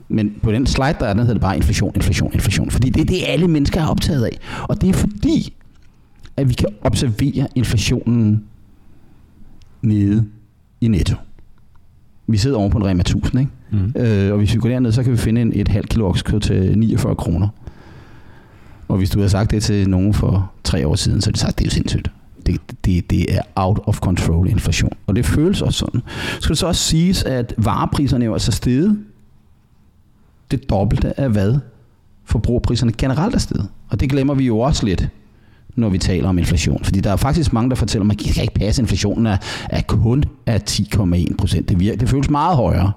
Men på den slide, der er, den hedder det bare inflation, inflation, inflation. Fordi det er det, alle mennesker er optaget af. Og det er fordi, at vi kan observere inflationen nede i netto. Vi sidder oven på en Rema 1000, ikke? Mm. Øh, og hvis vi går derned, så kan vi finde en, et halvt kilo oksekød til 49 kroner. Og hvis du havde sagt det til nogen for tre år siden, så er det sagt, det er jo sindssygt. Det, det, det er out of control inflation. Og det føles også sådan. Så skal det så også siges, at varepriserne er jo altså steget det dobbelte af hvad forbrugerpriserne generelt er steget. Og det glemmer vi jo også lidt, når vi taler om inflation. Fordi der er faktisk mange, der fortæller mig, at det kan ikke passe, inflationen er, er kun af 10,1 procent. Det, virker, det føles meget højere.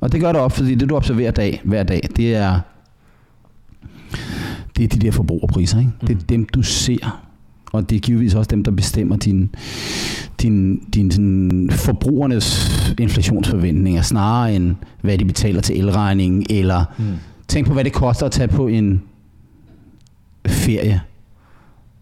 Og det gør det op, fordi det du observerer dag, hver dag, det er, det er de der forbrugerpriser. Ikke? Det er mm. dem, du ser og det er givetvis også dem, der bestemmer din, din, din sådan, forbrugernes inflationsforventninger, snarere end hvad de betaler til elregningen, eller mm. tænk på, hvad det koster at tage på en ferie.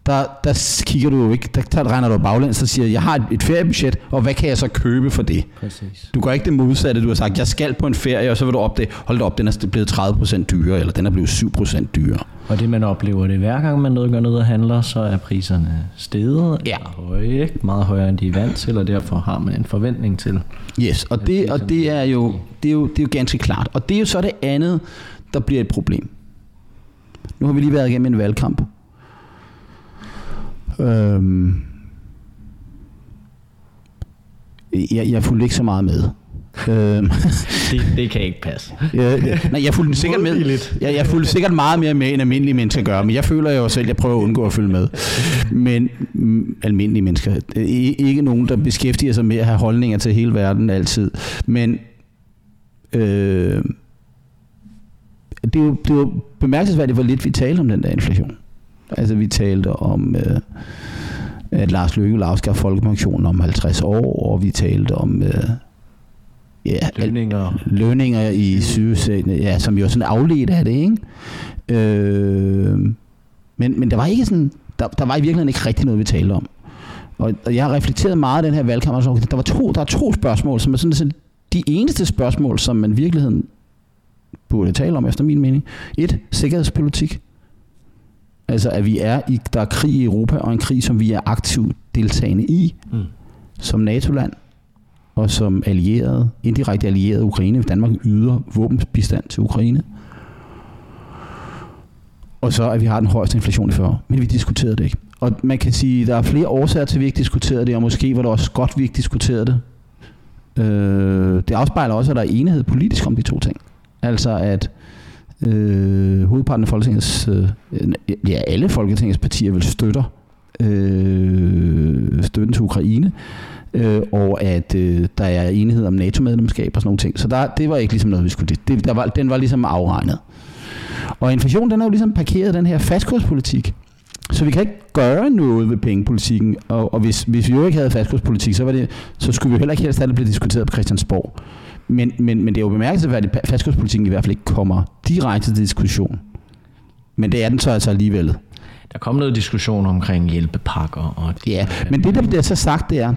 Der, der kigger du jo ikke, der, der regner du baglæns og siger, jeg har et, et feriebudget, og hvad kan jeg så købe for det? Præcis. Du gør ikke det modsatte, du har sagt, jeg skal på en ferie, og så vil du opdage, hold op, den er blevet 30% dyrere, eller den er blevet 7% dyrere. Og det man oplever det hver gang man går ned og handler, så er priserne steget ja. høje, ikke? meget højere end de er vant til, og derfor har man en forventning til. Yes, og det, og det, er, jo, det, er, jo, det er jo ganske klart. Og det er jo så det andet, der bliver et problem. Nu har vi lige været igennem en valgkamp. Øhm, jeg, jeg fulgte ikke så meget med. Øhm. det, det kan ikke passe. ja, ja. Nej, jeg fulgte sikkert med. Jeg, jeg fulgte sikkert meget mere med, end almindelige mennesker gør, men jeg føler jo selv, at jeg prøver at undgå at følge med. Men mm, almindelige mennesker, ikke nogen, der beskæftiger sig med at have holdninger til hele verden altid. Men øh, det, er jo, det er jo bemærkelsesværdigt, hvor lidt vi taler om den der inflation. Altså vi talte om... Øh, at Lars Løkke vil afskaffe folkepensionen om 50 år, og vi talte om øh, ja, lønninger. lønninger i sygehuset, ja, som jo sådan afledt af det, ikke? Øh, men, men der var ikke sådan, der, der var i virkeligheden ikke rigtig noget, vi talte om. Og, og jeg har reflekteret meget af den her valgkamp, og der, var to, der er to spørgsmål, som er sådan, sådan de eneste spørgsmål, som man i virkeligheden burde tale om, efter min mening. Et, sikkerhedspolitik. Altså, at vi er i, der er krig i Europa, og en krig, som vi er aktivt deltagende i, mm. som NATO-land, og som allieret, indirekte allieret Ukraine. Danmark yder våbenbistand til Ukraine. Og så, at vi har den højeste inflation i 40 år. Men vi diskuterede det ikke. Og man kan sige, at der er flere årsager til, at vi ikke diskuterede det, og måske var det også godt, at vi ikke diskuterede det. Øh, det afspejler også, at der er enighed politisk om de to ting. Altså at øh, hovedparten af Folketingets, øh, ja alle Folketingets partier vil støtter øh, støtten til Ukraine, øh, og at øh, der er enighed om NATO-medlemskab og sådan nogle ting. Så der, det var ikke ligesom noget, vi skulle... Det, der var, den var ligesom afregnet. Og inflation, den er jo ligesom parkeret den her fastkurspolitik. Så vi kan ikke gøre noget ved pengepolitikken, og, og hvis, hvis vi jo ikke havde fastkurspolitik, så, var det, så skulle vi heller ikke helst have det blive diskuteret på Christiansborg. Men, men, men det er jo bemærkelsesværdigt, at fastkurspolitikken i hvert fald ikke kommer direkte til diskussion. Men det er den så altså alligevel. Der kom noget diskussion omkring hjælpepakker. Og ja, men det der bliver så sagt, det er,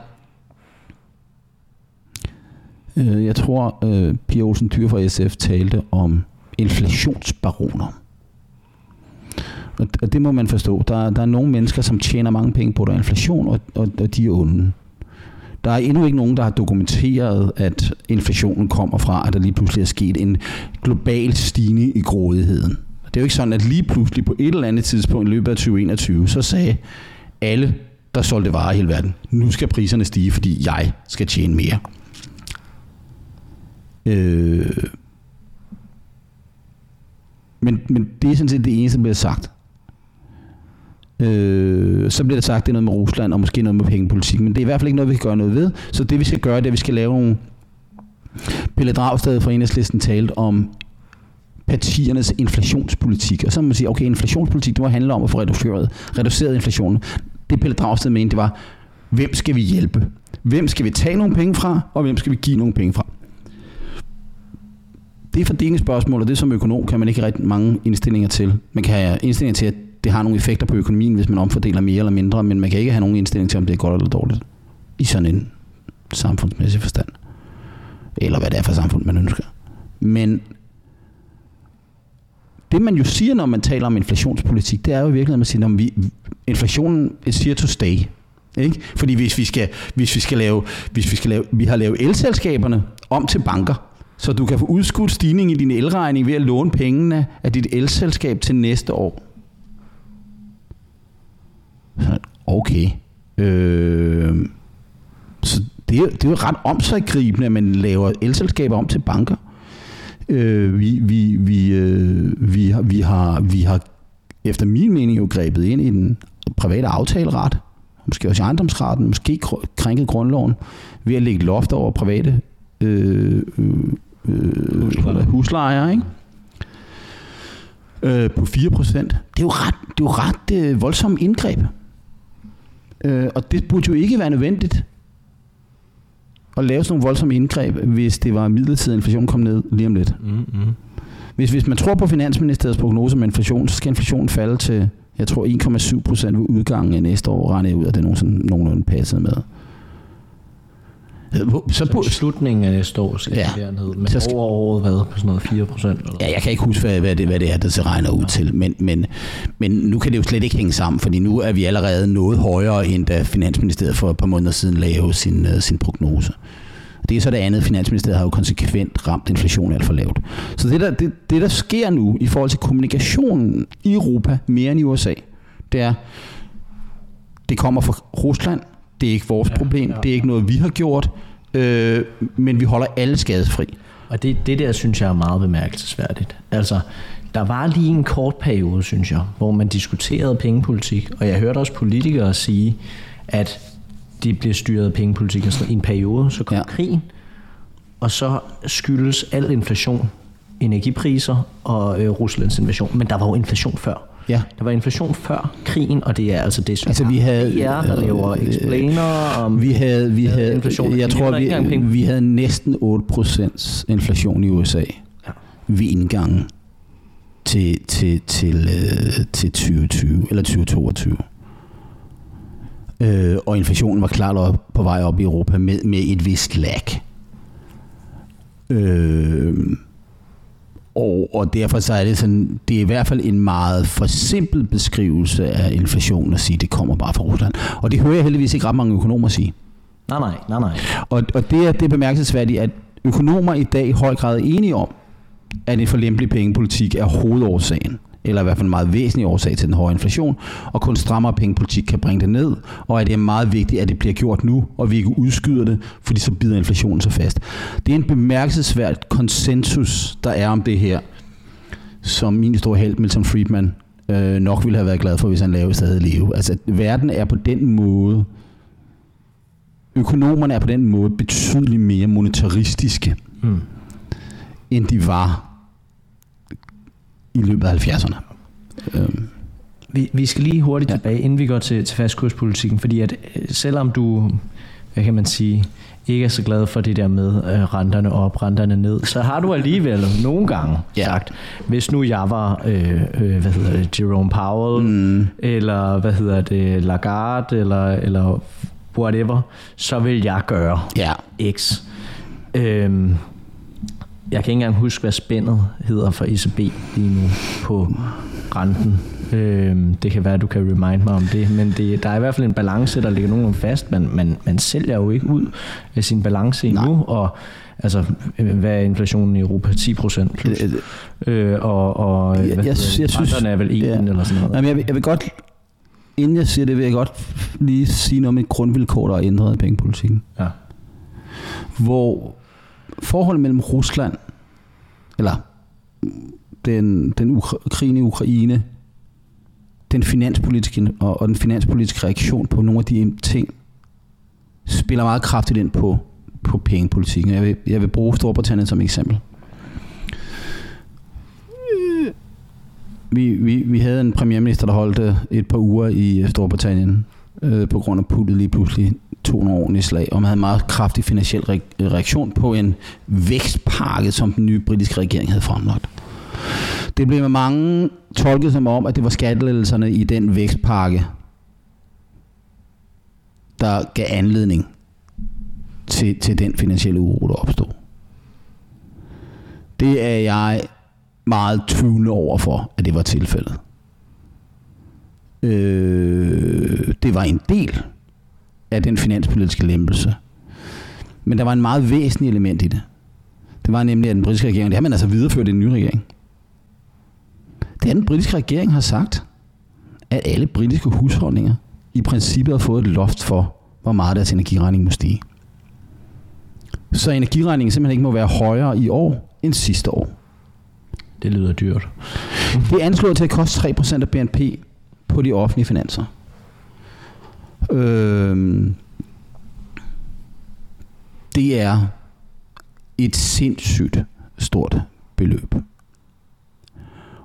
øh, jeg tror, øh, Pia Olsen Dyr fra SF talte om inflationsbaroner. Og, og det må man forstå. Der, der er nogle mennesker, som tjener mange penge på der inflation, og, og, og de er onde. Der er endnu ikke nogen, der har dokumenteret, at inflationen kommer fra, at der lige pludselig er sket en global stigning i grådigheden. Det er jo ikke sådan, at lige pludselig på et eller andet tidspunkt i løbet af 2021, så sagde alle, der solgte varer i hele verden, nu skal priserne stige, fordi jeg skal tjene mere. Øh, men, men det er sådan set det eneste, der bliver sagt. Øh, så bliver der sagt, det er noget med Rusland og måske noget med pengepolitik, men det er i hvert fald ikke noget, vi kan gøre noget ved. Så det vi skal gøre, det er, at vi skal lave nogle... Pelle Dragsted fra Enhedslisten talte om partiernes inflationspolitik. Og så må man sige, okay, inflationspolitik, det må handle om at få reduceret, reduceret inflationen. Det Pelle Dragsted mente, det var, hvem skal vi hjælpe? Hvem skal vi tage nogle penge fra, og hvem skal vi give nogle penge fra? Det er fordelingsspørgsmål, og det som økonom kan man ikke rigtig mange indstillinger til. Man kan have indstillinger til, at det har nogle effekter på økonomien, hvis man omfordeler mere eller mindre, men man kan ikke have nogen indstilling til, om det er godt eller dårligt i sådan en samfundsmæssig forstand. Eller hvad det er for samfund, man ønsker. Men det man jo siger, når man taler om inflationspolitik, det er jo i virkeligheden, at man siger, at vi, inflationen is here to stay. Ikke? Fordi hvis vi skal, hvis vi skal lave, hvis vi skal lave, vi har lavet elselskaberne om til banker, så du kan få udskudt stigning i din elregning ved at låne pengene af dit elselskab til næste år. Okay. Øh, så det er, det er jo ret omsaggribende, at man laver elselskaber om til banker. Øh, vi, vi, vi, øh, vi, har, vi, har, vi har efter min mening jo grebet ind i den private aftaleret, måske også i ejendomsretten, måske krænket grundloven, ved at lægge loft over private øh, øh, øh, huslejer, ikke? Øh, på 4%. Det er jo ret, det er jo ret øh, voldsomt indgreb. Øh, og det burde jo ikke være nødvendigt at lave sådan nogle voldsomme indgreb, hvis det var midlertidig inflation kom ned lige om lidt. Mm-hmm. Hvis, hvis man tror på Finansministeriets prognose med inflation, så skal inflationen falde til, jeg tror 1,7 procent ved udgangen af næste år, regner jeg ud, at det er nogen, nogenlunde passet med. Så, så på slutningen af næste år skal ja, ned, men så skal, over året hvad, på sådan noget 4 procent? Ja, jeg kan ikke huske, hvad, hvad, det, hvad det er, der så regner ud ja. til, men, men, men nu kan det jo slet ikke hænge sammen, fordi nu er vi allerede noget højere, end da Finansministeriet for et par måneder siden lavede sin, uh, sin prognose. Det er så det andet, Finansministeriet har jo konsekvent ramt inflationen alt for lavt. Så det der, det, det, der sker nu i forhold til kommunikationen i Europa, mere end i USA, det er, det kommer fra Rusland, det er ikke vores ja, problem. Ja, det er ikke noget, vi har gjort. Øh, men vi holder alle skadesfri. Og det, det der, synes jeg er meget bemærkelsesværdigt. Altså, der var lige en kort periode, synes jeg, hvor man diskuterede pengepolitik, og jeg hørte også politikere sige, at de bliver styret af pengepolitik i en periode, så kom ja. krigen, og så skyldes al inflation, energipriser og øh, Ruslands invasion. Men der var jo inflation før. Ja. Der var inflation før krigen, og det er altså det, som altså, vi havde, er, der laver øh, explainer om vi havde, vi havde, inflation. Jeg tror, vi, vi havde næsten 8% inflation i USA ja. ved indgangen til, til, til, øh, til 2020 eller 2022. Øh, og inflationen var klart op, på vej op i Europa med, med et vist lag. Øh, og, og derfor så er det sådan, det er i hvert fald en meget forsimplet beskrivelse af inflationen at sige, at det kommer bare fra Rusland. Og det hører jeg heldigvis ikke ret mange økonomer sige. Nej, nej, nej, nej. Og, og det, er, det er bemærkelsesværdigt, at økonomer i dag i høj grad er enige om, at en forlempelig pengepolitik er hovedårsagen eller i hvert fald en meget væsentlig årsag til den høje inflation, og kun strammere pengepolitik kan bringe det ned, og at det er meget vigtigt, at det bliver gjort nu, og vi ikke udskyder det, fordi så bider inflationen så fast. Det er en bemærkelsesværd konsensus, der er om det her, som min store held, Milton Friedman, øh, nok ville have været glad for, hvis han lavede stadig leve. Altså, verden er på den måde, økonomerne er på den måde betydeligt mere monetaristiske, mm. end de var i løbet af 70'erne. Øhm. Vi, vi skal lige hurtigt ja. tilbage, inden vi går til, til fastkurspolitikken, fordi at øh, selvom du, hvad kan man sige, ikke er så glad for det der med øh, renterne op, renterne ned, så har du alligevel nogle gange ja. sagt, hvis nu jeg var, øh, øh, hvad hedder det, Jerome Powell, mm. eller hvad hedder det, Lagarde, eller, eller whatever, så vil jeg gøre ja. X. Øhm, jeg kan ikke engang huske, hvad spændet hedder for ECB lige nu på renten. Øhm, det kan være, at du kan remind mig om det, men det, der er i hvert fald en balance, der ligger nogenlunde fast. Man, man, man sælger jo ikke ud af sin balance endnu, Nej. og altså, hvad er inflationen i Europa? 10 procent plus. Øh, og og jeg, jeg, jeg, jeg synes, er vel 1 ja. eller sådan noget. Jamen, jeg, vil, jeg vil godt, inden jeg siger det, vil jeg godt lige sige noget om et grundvilkår, der er ændret i pengepolitikken. Ja. Hvor forholdet mellem Rusland, eller den, den ukra- krigen i Ukraine, den finanspolitiske og, og den finanspolitiske reaktion på nogle af de ting, spiller meget kraftigt ind på, på pengepolitikken. Jeg vil, jeg vil bruge Storbritannien som eksempel. Vi, vi, vi havde en premierminister, der holdte et par uger i Storbritannien øh, på grund af puttet lige pludselig tog nogle ordentlige slag, og man havde en meget kraftig finansiel reaktion på en vækstpakke, som den nye britiske regering havde fremlagt. Det blev med mange tolket som om, at det var skattelettelserne i den vækstpakke, der gav anledning til, til den finansielle uro, der opstod. Det er jeg meget tvivlende over for, at det var tilfældet. Øh, det var en del af den finanspolitiske lempelse. Men der var en meget væsentlig element i det. Det var nemlig, at den britiske regering, det har man altså videreført i den nye regering. Det er, den britiske regering har sagt, at alle britiske husholdninger i princippet har fået et loft for, hvor meget deres energiregning må stige. Så energiregningen simpelthen ikke må være højere i år end sidste år. Det lyder dyrt. Det er anslået til at koste 3% af BNP på de offentlige finanser. Øh, det er et sindssygt stort beløb.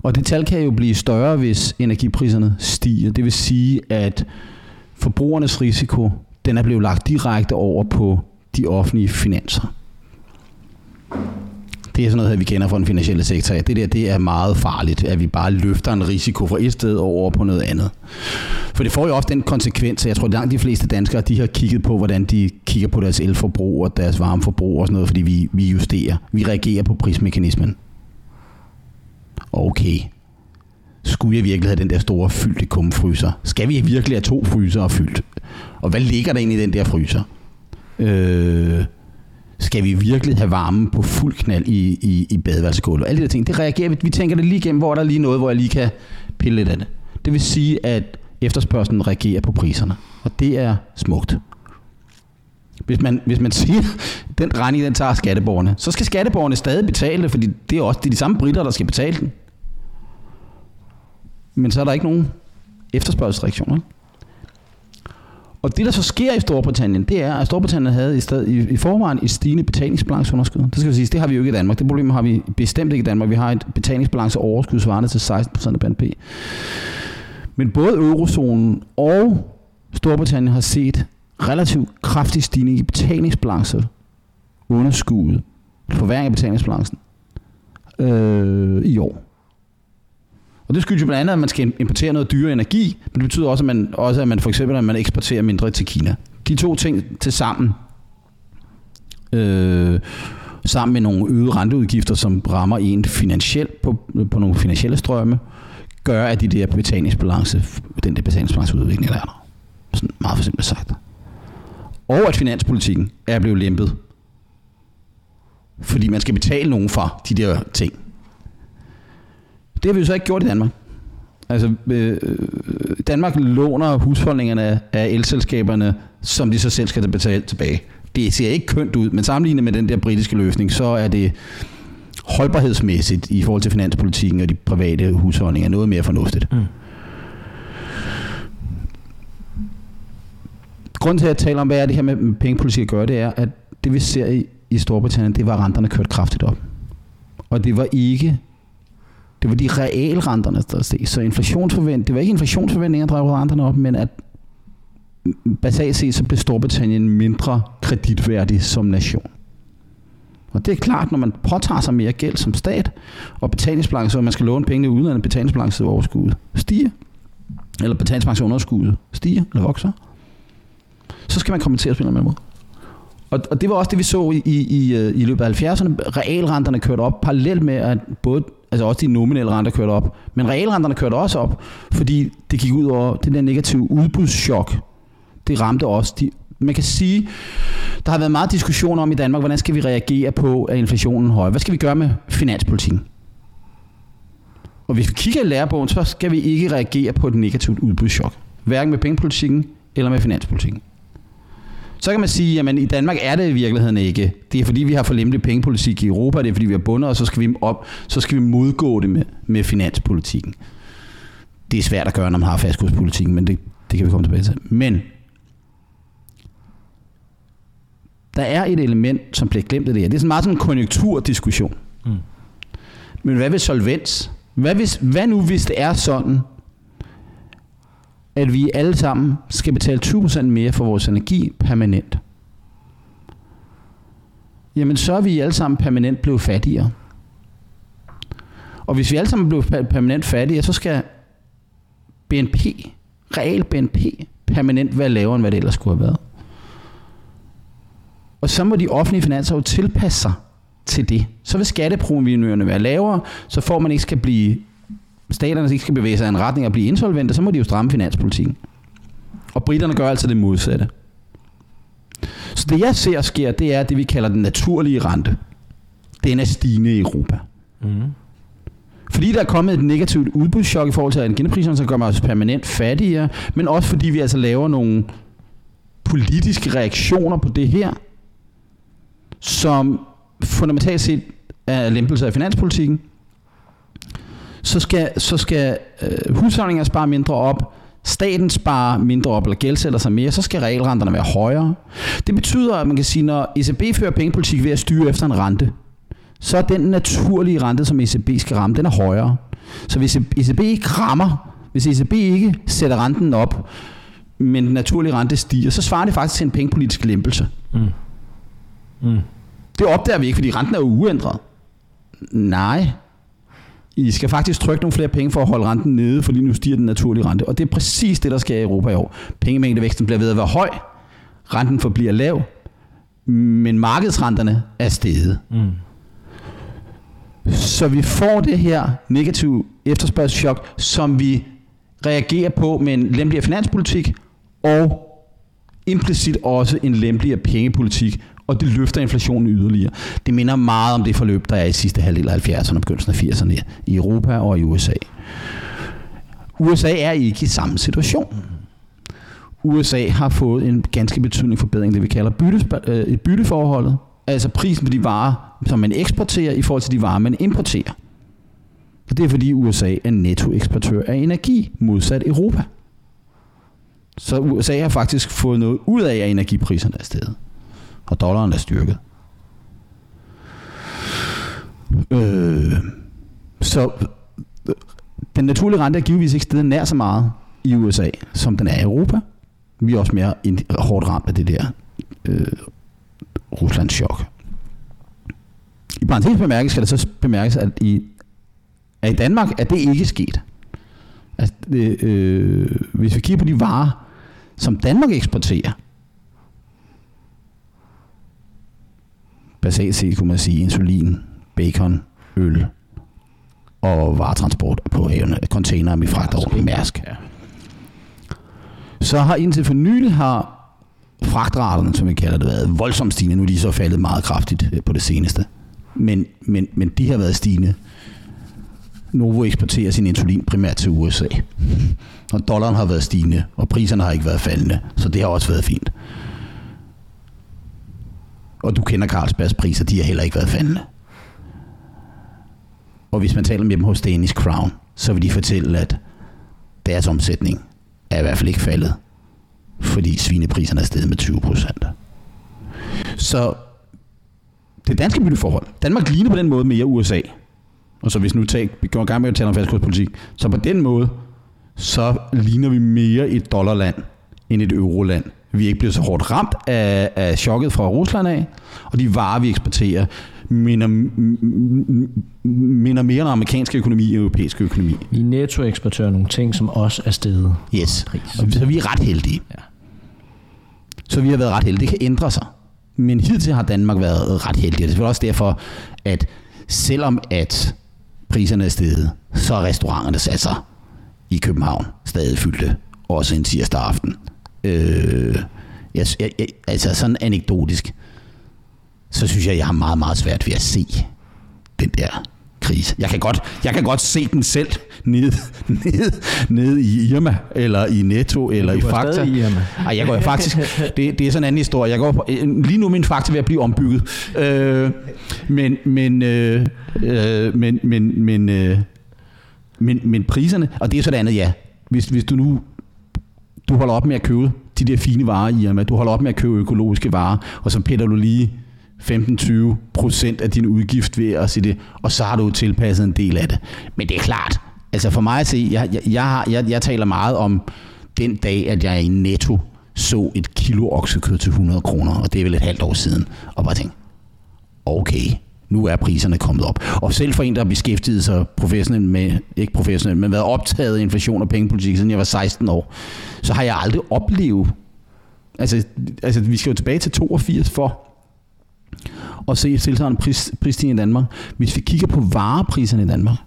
Og det tal kan jo blive større, hvis energipriserne stiger. Det vil sige, at forbrugernes risiko, den er blevet lagt direkte over på de offentlige finanser det er sådan noget, vi kender fra den finansielle sektor. Det der, det er meget farligt, at vi bare løfter en risiko fra et sted over på noget andet. For det får jo ofte den konsekvens, at jeg tror, at langt de fleste danskere, de har kigget på, hvordan de kigger på deres elforbrug og deres varmeforbrug og sådan noget, fordi vi, vi justerer. Vi reagerer på prismekanismen. Okay. Skulle jeg virkelig have den der store fyldte kumfryser? Skal vi virkelig have to fryser fyldt? Og hvad ligger der egentlig i den der fryser? Øh, skal vi virkelig have varme på fuld knald i, i, i badeværelsegulvet? Alle de der ting, det reagerer vi. Vi tænker det lige igennem, hvor er der lige noget, hvor jeg lige kan pille lidt af det. Det vil sige, at efterspørgselen reagerer på priserne. Og det er smukt. Hvis man, hvis man siger, at den regning, den tager skatteborgerne, så skal skatteborgerne stadig betale det, fordi det er også det er de samme britter, der skal betale den. Men så er der ikke nogen efterspørgselsreaktioner. Og det, der så sker i Storbritannien, det er, at Storbritannien havde i, sted, i, i forvejen et stigende betalingsbalanceunderskud. Det skal vi sige, det har vi jo ikke i Danmark. Det problem har vi bestemt ikke i Danmark. Vi har et betalingsbalanceoverskud svarende til 16% af BNP. Men både eurozonen og Storbritannien har set relativt kraftig stigning i betalingsbalancer underskuddet, forværing af betalingsbalancen øh, i år. Og det skyldes jo blandt andet, at man skal importere noget dyre energi, men det betyder også, at man, også, at man for eksempel at man eksporterer mindre til Kina. De to ting til sammen, øh, sammen med nogle øgede renteudgifter, som rammer en finansielt på, på nogle finansielle strømme, gør, at de der betalingsbalance, den der betalingsbalanceudvikling der er der. Sådan meget for simpelt sagt. Og at finanspolitikken er blevet lempet. Fordi man skal betale nogen for de der ting. Det har vi jo så ikke gjort i Danmark. Altså, øh, Danmark låner husholdningerne af elselskaberne, som de så selv skal betale tilbage. Det ser ikke kønt ud, men sammenlignet med den der britiske løsning, så er det holdbarhedsmæssigt i forhold til finanspolitikken og de private husholdninger noget mere fornuftigt. Mm. Grunden til at tale om, hvad er det her med pengepolitik at gøre, det er, at det vi ser i, i Storbritannien, det var, at renterne kørt kraftigt op. Og det var ikke det var de realrenterne, der steg. Så inflationsforvent, det var ikke inflationsforventninger, der drev renterne op, men at basalt set, så blev Storbritannien mindre kreditværdig som nation. Og det er klart, når man påtager sig mere gæld som stat, og betalingsbalance, og man skal låne penge uden at betalingsbalance overskud stiger, eller betalingsbalanceunderskuddet stiger eller vokser, så skal man kommentere på en eller anden måde. Og, og det var også det, vi så i, i, i, øh, i løbet af 70'erne. Realrenterne kørte op parallelt med, at både altså også de nominelle renter kørte op, men realrenterne kørte også op, fordi det gik ud over den der negative udbudschok. Det ramte også de man kan sige, der har været meget diskussion om i Danmark, hvordan skal vi reagere på, at inflationen er høj? Hvad skal vi gøre med finanspolitikken? Og hvis vi kigger i lærebogen, så skal vi ikke reagere på et negativt udbudschok. Hverken med pengepolitikken eller med finanspolitikken. Så kan man sige, at i Danmark er det i virkeligheden ikke. Det er fordi, vi har for lempelig pengepolitik i Europa, det er fordi, vi har bundet, og så skal vi, op, så skal vi modgå det med, med finanspolitikken. Det er svært at gøre, når man har fastkurspolitikken, men det, det kan vi komme tilbage til. Men der er et element, som bliver glemt af det her. Det er sådan meget sådan en konjunkturdiskussion. Mm. Men hvad vil solvens? Hvad, hvis, hvad nu, hvis det er sådan, at vi alle sammen skal betale 20% mere for vores energi permanent? Jamen så er vi alle sammen permanent blevet fattigere. Og hvis vi alle sammen blev permanent fattige, så skal BNP, real BNP, permanent være lavere, end hvad det ellers skulle have været. Og så må de offentlige finanser jo tilpasse sig til det. Så vil skatteprovenyerne være lavere, så får man ikke skal blive, staterne ikke skal bevæge sig i en retning og blive insolvente, så må de jo stramme finanspolitikken. Og britterne gør altså det modsatte. Så det jeg ser sker, det er det vi kalder den naturlige rente. Den er stigende i Europa. Mm. Fordi der er kommet et negativt udbudschok i forhold til energipriserne, så gør man os permanent fattigere, men også fordi vi altså laver nogle politiske reaktioner på det her, som fundamentalt set er lempelse af finanspolitikken, så skal, så skal øh, husholdninger spare mindre op, staten sparer mindre op eller gældsætter sig mere, så skal realrenterne være højere. Det betyder, at man kan sige, når ECB fører pengepolitik ved at styre efter en rente, så er den naturlige rente, som ECB skal ramme, den er højere. Så hvis ECB ikke rammer, hvis ECB ikke sætter renten op, men den naturlige rente stiger, så svarer det faktisk til en pengepolitisk lempelse. Mm. Mm. Det opdager vi ikke, fordi renten er uændret. Nej. I skal faktisk trykke nogle flere penge for at holde renten nede, fordi nu stiger den naturlige rente. Og det er præcis det, der sker i Europa i år. Pengemængdevæksten bliver ved at være høj, renten forbliver lav, men markedsrenterne er steget. Mm. Så vi får det her negative efterspørgselschok, som vi reagerer på med en lempeligere finanspolitik, og implicit også en lempeligere pengepolitik, og det løfter inflationen yderligere. Det minder meget om det forløb, der er i sidste halvdel af 70'erne og begyndelsen af 80'erne i Europa og i USA. USA er ikke i samme situation. USA har fået en ganske betydelig forbedring, det vi kalder bytte, øh, bytteforholdet, altså prisen på de varer, som man eksporterer i forhold til de varer, man importerer. Og det er fordi USA er nettoeksportør af energi, modsat Europa. Så USA har faktisk fået noget ud af, at energipriserne er steget og dollaren er styrket. Øh, så den naturlige rente er givetvis ikke stedet nær så meget i USA, som den er i Europa. Vi er også mere hårdt ramt af det der øh, Ruslands chok. I parentes bemærket skal det så bemærkes, at i, at i Danmark er det ikke sket. Altså, det, øh, øh, hvis vi kigger på de varer, som Danmark eksporterer, basalt set kunne man sige insulin, bacon, øl og varetransport på havene, container, vi fragter over Mærsk. Ja. Så har indtil for nylig har fragtraterne, som vi kalder det, været voldsomt stigende. Nu er de så faldet meget kraftigt øh, på det seneste. Men, men, men de har været stigende. Novo eksporterer sin insulin primært til USA. Og dollaren har været stigende, og priserne har ikke været faldende. Så det har også været fint. Og du kender Carlsbergs priser, de har heller ikke været faldende. Og hvis man taler med dem hos Danish Crown, så vil de fortælle, at deres omsætning er i hvert fald ikke faldet, fordi svinepriserne er steget med 20 procent. Så det danske bytteforhold, Danmark ligner på den måde mere USA. Og så hvis nu tag, vi går i gang med at tale om fastkurspolitik, så på den måde, så ligner vi mere et dollarland end et euroland. Vi ikke blevet så hårdt ramt af, af chokket fra Rusland af, og de varer, vi eksporterer, minder, minder mere om amerikansk økonomi end europæisk økonomi. Vi nettoeksporterer nogle ting, som også er steget. Yes. Og så vi er ret heldige. Ja. Så vi har været ret heldige. Det kan ændre sig. Men hidtil har Danmark været ret heldig. Og det er også derfor, at selvom at priserne er steget, så er restauranterne sat sig i København stadig fyldte. Også en tirsdag aften. Øh, jeg, jeg, jeg, altså sådan anekdotisk, så synes jeg, jeg har meget, meget svært ved at se den der krise. Jeg kan godt, jeg kan godt se den selv ned, ned, ned i Irma, eller i Netto, eller i Fakta. i Irma. Ej, jeg går faktisk, det, det er sådan en anden historie. Jeg går, på- øh, lige nu er min Fakta ved at blive ombygget. Øh, men, men, øh, øh, men, men, men, øh, men, men priserne, og det er så det andet, ja. Hvis, hvis du nu du holder op med at købe de der fine varer i Irma, du holder op med at købe økologiske varer, og så piller du lige 15-20 procent af din udgift ved at sige det, og så har du tilpasset en del af det. Men det er klart, altså for mig at se, jeg, jeg, jeg, har- jeg, jeg taler meget om den dag, at jeg i Netto så et kilo oksekød til 100 kroner, og det er vel et halvt år siden, og bare tænkte, okay, nu er priserne kommet op. Og selv for en, der har beskæftiget sig professionelt med, ikke professionelt, men været optaget af inflation og pengepolitik, siden jeg var 16 år, så har jeg aldrig oplevet, altså, altså vi skal jo tilbage til 82 for at se tilsvarende pris, prisstigning i Danmark. Hvis vi kigger på varepriserne i Danmark,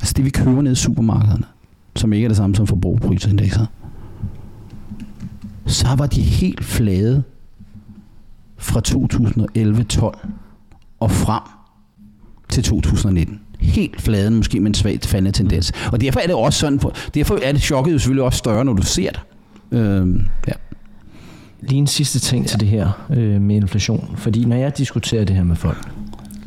altså det vi køber ned i supermarkederne, som ikke er det samme som forbrugerprisindekset, så var de helt flade fra 2011-12 og frem til 2019. Helt fladen, måske med en svagt faldende tendens. Og derfor er det også sådan, derfor er det chokket jo selvfølgelig også større, når du ser det. Øhm, ja. Lige en sidste ting til det her øh, med inflation. Fordi når jeg diskuterer det her med folk,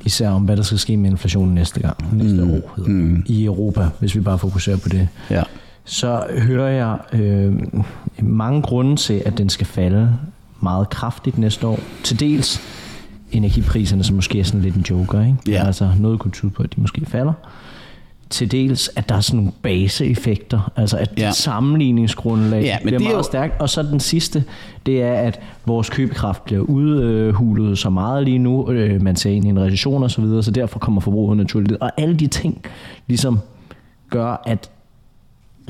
især om hvad der skal ske med inflationen næste gang, næste Mm. år hedder Mm. i Europa, hvis vi bare fokuserer på det, ja. så hører jeg øh, mange grunde til, at den skal falde meget kraftigt næste år. Til dels energipriserne, som måske er sådan lidt en joker, ikke? Ja. Altså noget kunne tyde på, at de måske falder. Til dels, at der er sådan nogle baseeffekter, altså at Ja. sammenligningsgrundlag Ja, men bliver det er meget jo- stærkt. Og så den sidste, det er, at vores købekraft bliver udhulet så meget lige nu, øh, man ser ind i en recession og så videre, så derfor kommer forbruget naturligt. Og alle de ting ligesom gør, at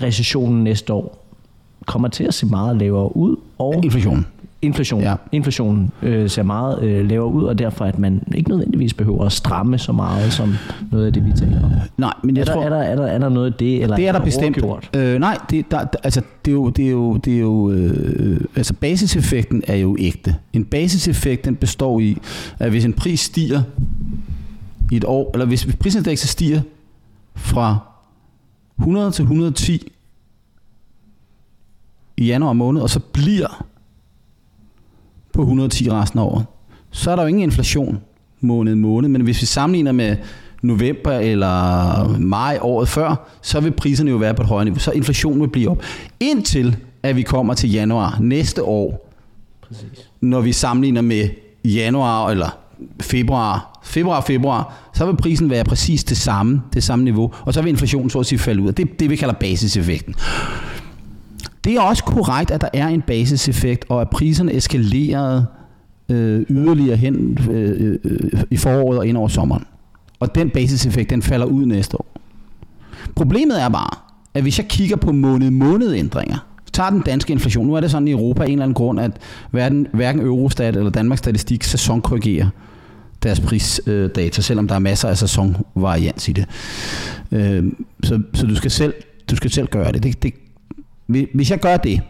recessionen næste år kommer til at se meget lavere ud, og Inflation. Inflation, Ja. inflationen øh, ser meget øh, lavere ud, og derfor at man ikke nødvendigvis behøver at stramme så meget som noget af det, vi taler om. Nej, men jeg Er der, tror... er, der, er, der, er der noget af det, eller Det er der er bestemt. Øh, nej, det, der, der, altså, det er jo, det er jo, det er jo øh, altså basiseffekten er jo ægte. En basiseffekt, den består i, at hvis en pris stiger i et år, eller hvis prisindekset stiger fra 100 til 110 i januar måned, og så bliver på 110 resten af året, så er der jo ingen inflation måned måned, men hvis vi sammenligner med november eller maj året før, så vil priserne jo være på et højere niveau, så inflationen vil blive op. Indtil at vi kommer til januar næste år, Præcis. når vi sammenligner med januar eller februar, februar, februar, så vil prisen være præcis det samme, det samme niveau, og så vil inflationen så at sige falde ud. Og Det er det, vi kalder basiseffekten. Det er også korrekt, at der er en basiseffekt, og at priserne eskalerede øh, yderligere hen øh, øh, i foråret og ind over sommeren. Og den basiseffekt, den falder ud næste år. Problemet er bare, at hvis jeg kigger på måned-måned ændringer, tager den danske inflation, nu er det sådan i Europa af en eller anden grund, at hverken, hverken Eurostat eller Danmarks Statistik sæsonkorrigerer deres prisdata, øh, selvom der er masser af sæsonvarians i det. Øh, så, så du skal selv du skal selv gøre det. det, det hvis jeg gør det,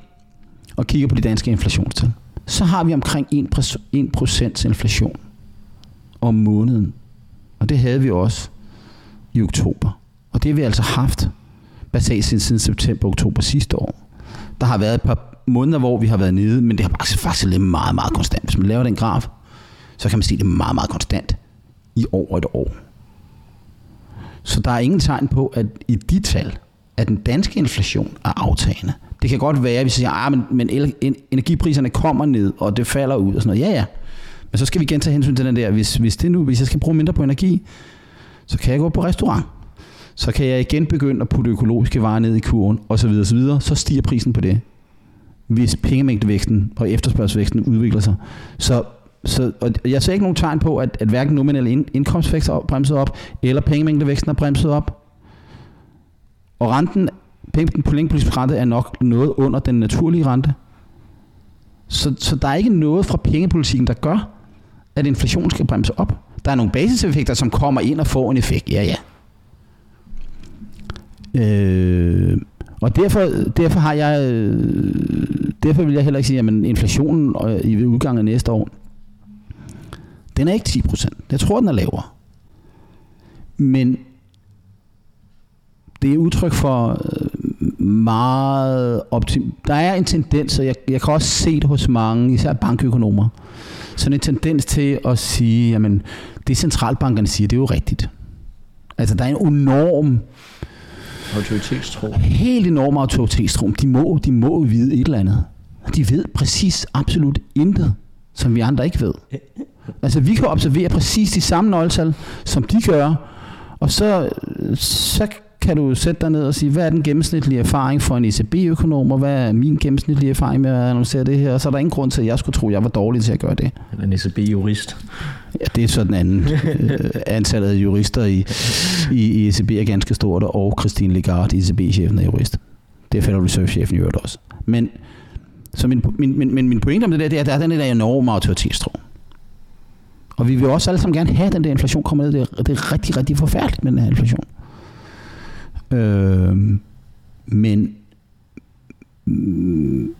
og kigger på de danske inflationstal, så har vi omkring 1% inflation om måneden. Og det havde vi også i oktober. Og det har vi altså haft basalt siden september-oktober sidste år. Der har været et par måneder, hvor vi har været nede, men det har faktisk lidt meget, meget konstant. Hvis man laver den graf, så kan man se, at det er meget, meget konstant i over et år. Så der er ingen tegn på, at i de tal, at den danske inflation er aftagende. Det kan godt være, at vi siger, at men, men energipriserne kommer ned, og det falder ud og sådan noget. Ja, ja. Men så skal vi igen tage hensyn til den der, hvis, hvis, det nu, hvis jeg skal bruge mindre på energi, så kan jeg gå på restaurant. Så kan jeg igen begynde at putte økologiske varer ned i kurven, og så videre, så videre. Så stiger prisen på det. Hvis pengemængdevæksten og efterspørgselsvæksten udvikler sig. Så, så og jeg ser ikke nogen tegn på, at, at hverken nominelle indkomstvækst er bremset op, eller pengemængdevæksten er bremset op. Og renten, den pengepolitiske rente er nok noget under den naturlige rente. Så, så der er ikke noget fra pengepolitikken, der gør, at inflationen skal bremse op. Der er nogle basiseffekter, som kommer ind og får en effekt. Ja, ja. Øh, og derfor, derfor har jeg, øh, derfor vil jeg heller ikke sige, at inflationen øh, i udgangen af næste år, den er ikke 10%. Jeg tror, den er lavere. Men det er udtryk for øh, meget optim... Der er en tendens, og jeg, jeg kan også se det hos mange, især bankøkonomer, sådan en tendens til at sige, jamen, det centralbankerne siger, det er jo rigtigt. Altså, der er en enorm... Autoritetstro. Helt enorm autoritetstro. De må, de må vide et eller andet. De ved præcis absolut intet, som vi andre ikke ved. Altså, vi kan observere præcis de samme nøgletal, som de gør, og så, så kan du sætte dig ned og sige, hvad er den gennemsnitlige erfaring for en ECB-økonom, og hvad er min gennemsnitlige erfaring med at analysere det her? Og så er der ingen grund til, at jeg skulle tro, at jeg var dårlig til at gøre det. Eller en ECB-jurist. Ja, det er sådan anden. Øh, antallet af jurister i, i, ECB er ganske stort, og Christine Lagarde, ECB-chefen, er jurist. Det er Federal Reserve-chefen i øvrigt også. Men, så min, min, min, min, min pointe om det der, det er, at der er den der enorme autoritetstro. Og vi vil også alle sammen gerne have, at den der inflation kommer ned. Det er, det er rigtig, rigtig forfærdeligt med den her inflation. Øh, men mm,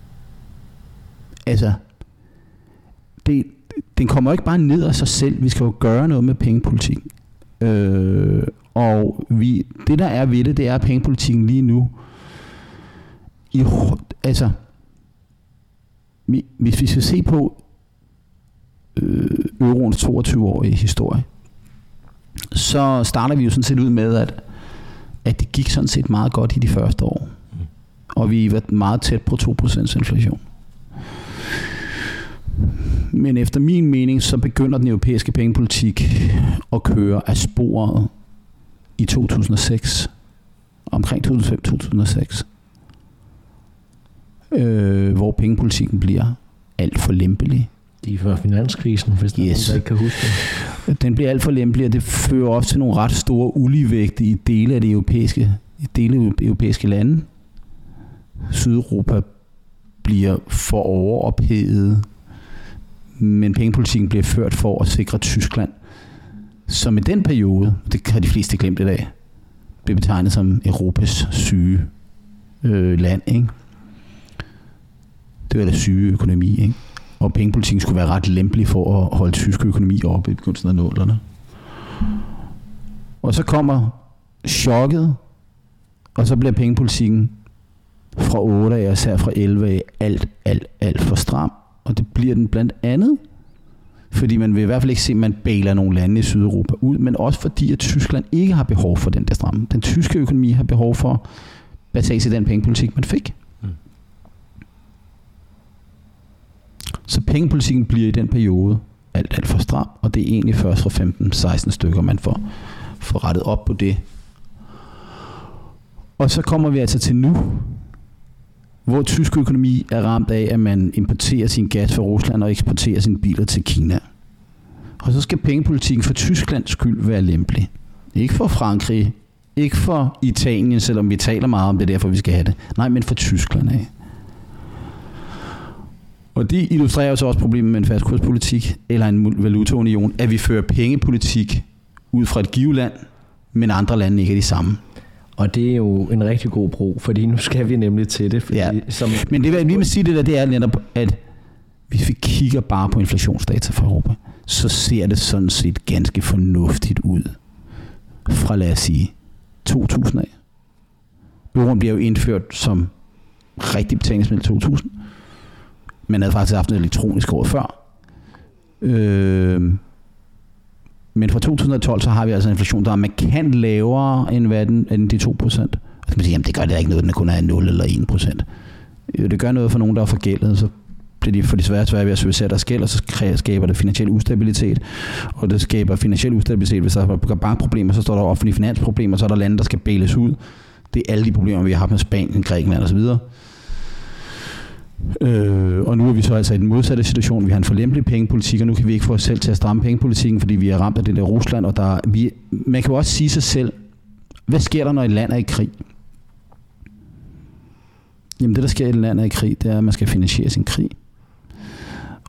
altså det, den kommer ikke bare ned af sig selv. Vi skal jo gøre noget med pengepolitik. Øh, og vi, det der er ved det, det er pengepolitikken lige nu. I, altså, hvis vi skal se på øh, euroens 22-årige historie, så starter vi jo sådan set ud med, at at det gik sådan set meget godt i de første år. Og vi var meget tæt på 2% inflation. Men efter min mening, så begynder den europæiske pengepolitik at køre af sporet i 2006. Omkring 2005-2006. Øh, hvor pengepolitikken bliver alt for lempelig lige før finanskrisen, hvis yes. er der ikke kan huske det. Den bliver alt for lempelig, og det fører også til nogle ret store uligevægte i dele af det europæiske, i dele af europæiske lande. Sydeuropa bliver for overophedet, men pengepolitikken bliver ført for at sikre Tyskland, som i den periode, det har de fleste glemt i dag, blev betegnet som Europas syge øh, land. Ikke? Det var det syge økonomi. Ikke? Og pengepolitikken skulle være ret lempelig for at holde tysk økonomi oppe i begyndelsen af nålerne. Og så kommer chokket, og så bliver pengepolitikken fra 8 af, og især fra 11 af, alt, alt, alt for stram. Og det bliver den blandt andet, fordi man vil i hvert fald ikke se, at man baler nogle lande i Sydeuropa ud, men også fordi, at Tyskland ikke har behov for den der stramme. Den tyske økonomi har behov for basalt til den pengepolitik, man fik. Så pengepolitikken bliver i den periode alt, alt for stram, og det er egentlig først fra 15-16 stykker, man får, får rettet op på det. Og så kommer vi altså til nu, hvor tysk økonomi er ramt af, at man importerer sin gas fra Rusland og eksporterer sine biler til Kina. Og så skal pengepolitikken for Tysklands skyld være lempelig. Ikke for Frankrig Ikke for Italien, selvom vi taler meget om det, derfor vi skal have det. Nej, men for Tyskland af. Og det illustrerer jo så også problemet med en fastkurspolitik eller en valutaunion, at vi fører pengepolitik ud fra et giveland, men andre lande ikke er de samme. Og det er jo en rigtig god bro, fordi nu skal vi nemlig til det. Fordi Ja. som, Men det, jeg lige vil sige det der, det er netop, at hvis vi kigger bare på inflationsdata for Europa, så ser det sådan set ganske fornuftigt ud fra, lad os sige, 2000 af. Euroen bliver jo indført som rigtig betalingsmiddel i 2000. Man havde faktisk haft en elektronisk råd før. Øh, men fra 2012, så har vi altså en inflation, der er markant lavere end, hvad den, end de 2 procent. Og så kan man sige, jamen det gør det ikke noget, den kun er 0 eller 1 procent. Jo, det gør noget for nogen, der er forgældet, så bliver de for de svære svære ved at servicere deres gæld, og så skaber det finansiel ustabilitet. Og det skaber finansiel ustabilitet, hvis der er bankproblemer, så står der offentlige finansproblemer, så er der lande, der skal bæles ud. Det er alle de problemer, vi har haft med Spanien, Grækenland osv. Øh, og nu er vi så altså i den modsatte situation. Vi har en forlempelig pengepolitik, og nu kan vi ikke få os selv til at stramme pengepolitikken, fordi vi er ramt af det der Rusland. Og der, vi, man kan jo også sige sig selv, hvad sker der, når et land er i krig? Jamen det, der sker i et land er i krig, det er, at man skal finansiere sin krig.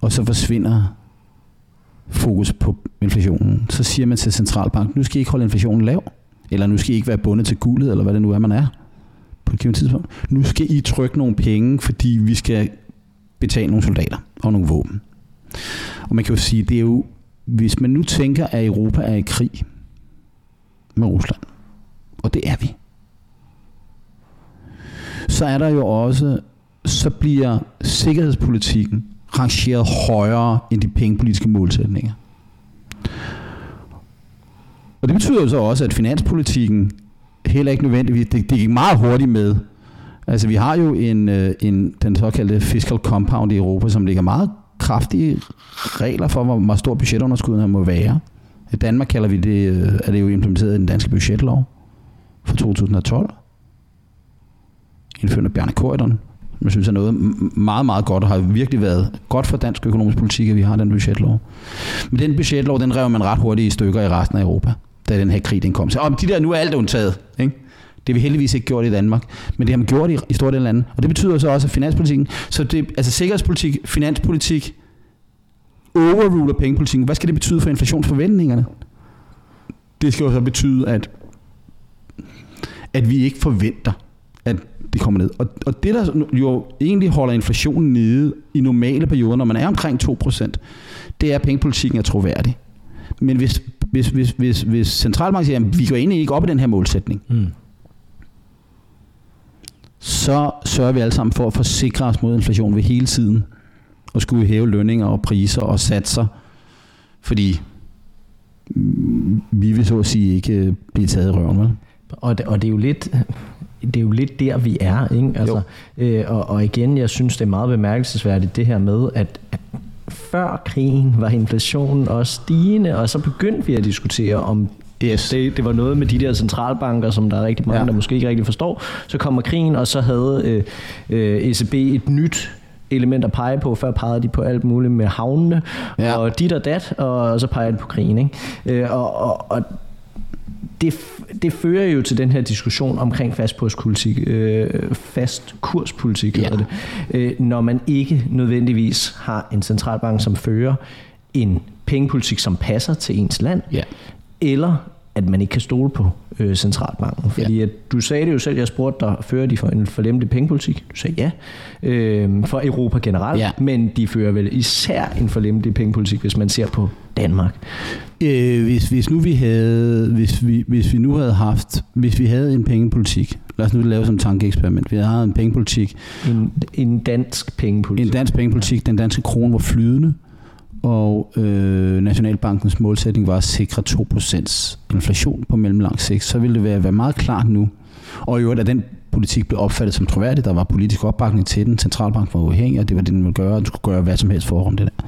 Og så forsvinder fokus på inflationen. Så siger man til centralbanken, nu skal I ikke holde inflationen lav, eller nu skal I ikke være bundet til guldet, eller hvad det nu er, man er et givet tidspunkt. Nu skal I trykke nogle penge, fordi vi skal betale nogle soldater og nogle våben. Og man kan jo sige, det er jo, hvis man nu tænker, at Europa er i krig med Rusland, og det er vi, så er der jo også, så bliver sikkerhedspolitikken rangeret højere end de pengepolitiske målsætninger. Og det betyder jo så også, at finanspolitikken heller ikke nødvendigvis, det, det gik meget hurtigt med. Altså vi har jo en, øh, en, den såkaldte fiscal compound i Europa, som ligger meget kraftige regler for, hvor meget stor budgetunderskuddet må være. I Danmark kalder vi det, øh, er det jo implementeret i den danske budgetlov fra 2012. Indført af Bjarne Korydon. jeg synes er noget meget, meget godt, og har virkelig været godt for dansk økonomisk politik, at vi har den budgetlov. Men den budgetlov, den rev man ret hurtigt i stykker i resten af Europa, da den her krig den kom. Så om de der, nu er alt undtaget, ikke? Det har vi heldigvis ikke gjort i Danmark, men det har man gjort i, i store dele af landet. Og det betyder så også, at finanspolitikken, så det, altså sikkerhedspolitik, finanspolitik, overruler pengepolitikken. Hvad skal det betyde for inflationsforventningerne? Det skal jo så betyde, at, at vi ikke forventer, at det kommer ned. Og, og det, der jo egentlig holder inflationen nede i normale perioder, når man er omkring 2%, det er, at pengepolitikken er troværdig. Men hvis, hvis, hvis, hvis, hvis centralbanken siger, at vi går egentlig ikke op i den her målsætning, mm. så sørger vi alle sammen for at forsikre os mod inflation ved hele tiden og skulle hæve lønninger og priser og satser, fordi vi vil så at sige ikke øh, blive taget i røven, vel? Og, det, og det er jo lidt det er jo lidt der, vi er. Ikke? Altså, øh, og, og igen, jeg synes, det er meget bemærkelsesværdigt det her med, at, at før krigen var inflationen også stigende, og så begyndte vi at diskutere, om Yes. det, det var noget med de der centralbanker, som der er rigtig mange, Ja. der måske ikke rigtig forstår. Så kommer krigen, og så havde øh, øh, ECB et nyt element at pege på. Før pegede de på alt muligt med havnene, Ja. og dit og dat, og så peger de på krigen. Ikke? Øh, og, og, og det, det fører jo til den her diskussion omkring fastkurspolitik, øh, fast kurspolitik, Ja. det, øh, når man ikke nødvendigvis har en centralbank, som fører en pengepolitik, som passer til ens land, Ja. eller at man ikke kan stole på øh, centralbanken. Fordi ja. at du sagde det jo selv, jeg spurgte dig, fører de for en forlemmelig pengepolitik? Du sagde ja, øh, for Europa generelt, Ja. men de fører vel især en forlemmelig pengepolitik, hvis man ser på Danmark. Øh, hvis, hvis nu vi havde, hvis vi, hvis vi nu havde haft, hvis vi havde en pengepolitik, lad os nu lave som tankeeksperiment, vi havde en pengepolitik, En, en dansk pengepolitik. en dansk pengepolitik, den danske krone var flydende, og øh, Nationalbankens målsætning var at sikre 2% inflation på mellemlang sigt, så ville det være, være meget klart nu. Og i øvrigt, at den politik blev opfattet som troværdig, der var politisk opbakning til den, centralbanken var uafhængig, og det var det, den ville gøre, og den skulle gøre hvad som helst for om det der.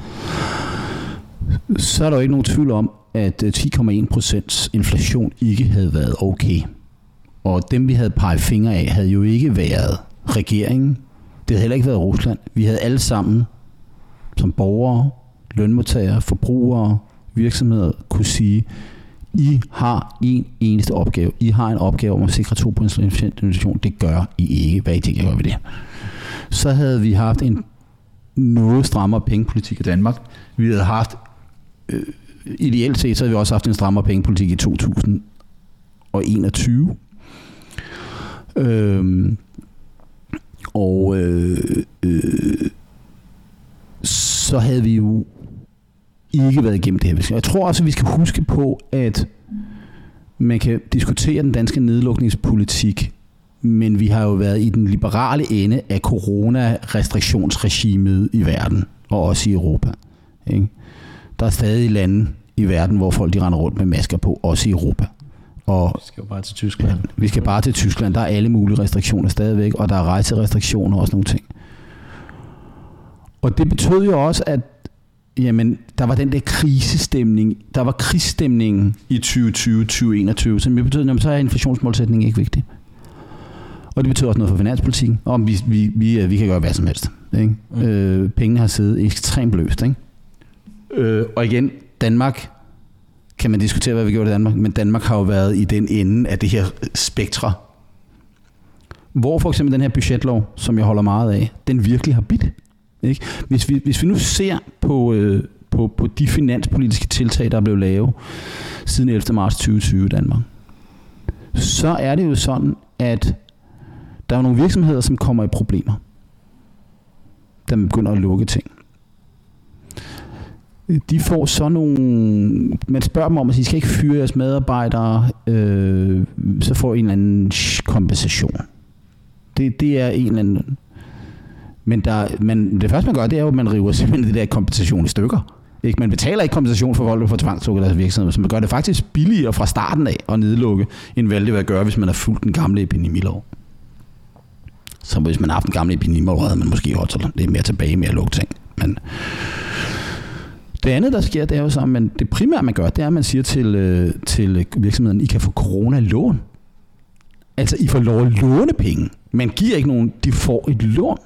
Så er der jo ikke nogen tvivl om, at øh, 10,1% inflation ikke havde været okay. Og dem, vi havde peget fingre af, havde jo ikke været regeringen. Det havde heller ikke været Rusland. Vi havde alle sammen som borgere, lønmodtagere, forbrugere, virksomheder kunne sige, I har en eneste opgave. I har en opgave om at sikre 2% inflation. Det gør I ikke. Hvad I tænker, gør ved det? Så havde vi haft en noget strammere pengepolitik i Danmark. Vi havde haft, øh, ideelt set, så havde vi også haft en strammere pengepolitik i 2021. Øhm, og øh, øh, så havde vi jo ikke været igennem det her. Jeg tror også, at vi skal huske på, at man kan diskutere den danske nedlukningspolitik, men vi har jo været i den liberale ende af coronarestriktionsregimet i verden, og også i Europa. Ikke? Der er stadig lande i verden, hvor folk de render rundt med masker på, også i Europa. Og vi skal jo bare til Tyskland. Vi skal bare til Tyskland. Der er alle mulige restriktioner stadigvæk, og der er rejserestriktioner og også nogle ting. Og det betød jo også, at jamen, der var den der krisestemning, der var krigsstemningen i 2020-2021, som betød, at så er inflationsmålsætningen ikke vigtig. Og det betyder også noget for finanspolitikken, om vi, vi, vi, vi kan gøre hvad som helst. Ikke? Mm. Øh, pengene har siddet ekstremt løst. Ikke? Øh, og igen, Danmark kan man diskutere, hvad vi gjorde i Danmark, men Danmark har jo været i den ende af det her spektre, hvor for eksempel den her budgetlov, som jeg holder meget af, den virkelig har bidt. Ikke? Hvis, vi, hvis vi nu ser på, øh, på, på de finanspolitiske tiltag, der er blevet lavet siden 11. marts 2020 i Danmark, så er det jo sådan, at der er nogle virksomheder, som kommer i problemer, Der begynder at lukke ting. De får så nogle... Man spørger dem om, at de skal ikke fyre jeres medarbejdere, øh, så får en eller anden kompensation. Det, det er en eller anden men, der, men det første, man gør, det er jo, at man river simpelthen det der kompensation i stykker. Ikke? Man betaler ikke kompensation for folk, for tvangslukket deres virksomhed, så man gør det faktisk billigere fra starten af at nedlukke, end hvad det vil gøre, hvis man har fulgt den gamle epidemilov. Så hvis man har haft den gamle epidemilov, havde man måske også lidt mere tilbage med at lukke ting. Men det andet, der sker, det er jo så, men det primære, man gør, det er, at man siger til, øh, til virksomheden, I kan få corona-lån. Altså, I får lov at låne penge. Man giver ikke nogen, de får et lån.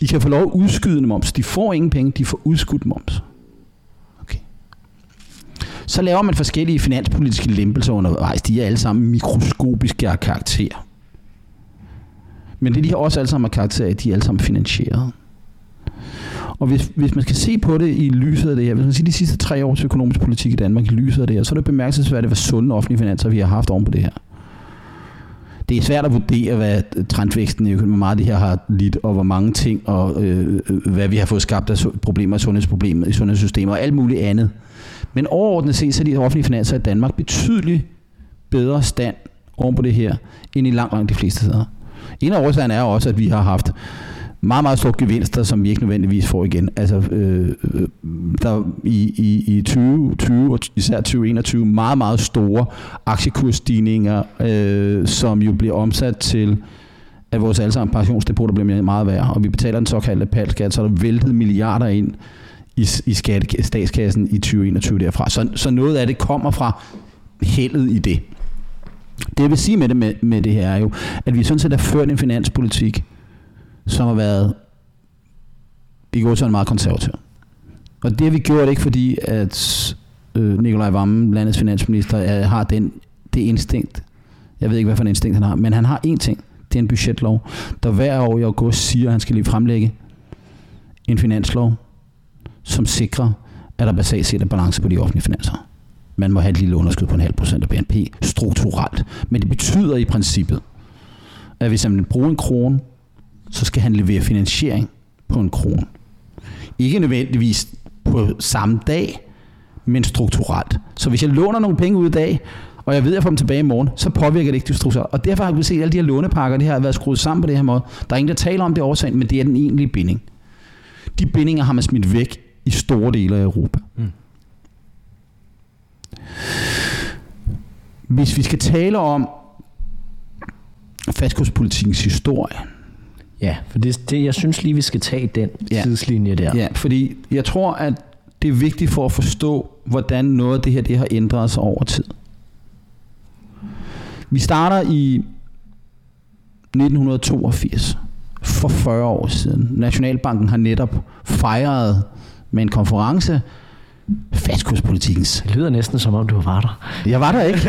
I kan få lov at udskyde moms. De får ingen penge, de får udskudt moms. Okay. Så laver man forskellige finanspolitiske lempelser undervejs. De er alle sammen mikroskopiske af karakter. Men det de har også alle sammen af karakter at de er alle sammen finansieret. Og hvis, hvis man skal se på det i lyset af det her, hvis man siger de sidste tre års økonomisk politik i Danmark i lyset af det her, så er det bemærkelsesværdigt, hvor sunde offentlige finanser vi har haft oven på det her det er svært at vurdere, hvad trendvæksten i hvor meget det her har lidt, og hvor mange ting, og øh, øh hvad vi har fået skabt af problemer i sundhedsproblemer, i sundhedssystemer og alt muligt andet. Men overordnet set, så er de offentlige finanser i Danmark betydeligt bedre stand oven på det her, end i langt, langt de fleste steder. En af årsagerne er også, at vi har haft meget, meget store gevinster, som vi ikke nødvendigvis får igen. Altså, øh, der i, i, i 2020 og især 2021 meget, meget store aktiekursstigninger, øh, som jo bliver omsat til at vores allesammen pensionsdepoter bliver meget værd, og vi betaler den såkaldte palskat, så er der væltet milliarder ind i, i skat, statskassen i 2021 derfra. Så, så noget af det kommer fra heldet i det. Det jeg vil sige med det, med, med det her er jo, at vi sådan set har ført en finanspolitik, som har været i går sådan meget konservativ. Og det har vi gjort ikke fordi, at øh, Nikolaj Vammen, landets finansminister, er, har den, det instinkt. Jeg ved ikke, hvad for en instinkt han har, men han har én ting. Det er en budgetlov, der hver år i august siger, at han skal lige fremlægge en finanslov, som sikrer, at der basalt set er balance på de offentlige finanser. Man må have et lille underskud på en halv procent af BNP strukturelt. Men det betyder i princippet, at hvis man bruger en krone så skal han levere finansiering på en krone. Ikke nødvendigvis på samme dag, men strukturelt. Så hvis jeg låner nogle penge ud i dag, og jeg ved, at jeg får dem tilbage i morgen, så påvirker det ikke det strukturelt. Og derfor har vi set, at alle de her lånepakker, det har været skruet sammen på det her måde. Der er ingen, der taler om det årsagen, men det er den egentlige binding. De bindinger har man smidt væk i store dele af Europa. Mm. Hvis vi skal tale om fastkurspolitikens historie, Ja, for det, det, jeg synes lige, vi skal tage den ja. tidslinje der. Ja, fordi jeg tror, at det er vigtigt for at forstå, hvordan noget af det her det har ændret sig over tid. Vi starter i 1982, for 40 år siden. Nationalbanken har netop fejret med en konference fastkurspolitikens. Det lyder næsten som om, du var der. Jeg var der ikke.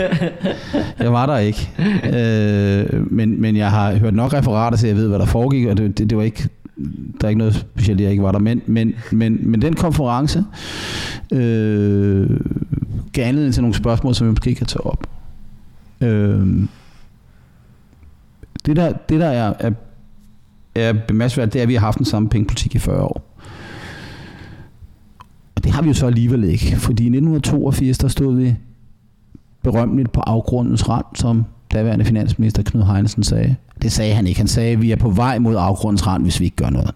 Jeg var der ikke. Øh, men, men jeg har hørt nok referater, så jeg ved, hvad der foregik, og det, det, det var ikke der er ikke noget specielt, jeg ikke var der. Men, men, men, men den konference øh, gav anledning til nogle spørgsmål, som vi måske kan tage op. Øh, det, der, det der er, er, er bemærkelsesværdigt, det er, at vi har haft den samme pengepolitik i 40 år. Og det har vi jo så alligevel ikke, fordi i 1982, der stod vi berømmeligt på afgrundens rand, som daværende finansminister Knud Heinesen sagde. Det sagde han ikke. Han sagde, at vi er på vej mod afgrundens rand, hvis vi ikke gør noget.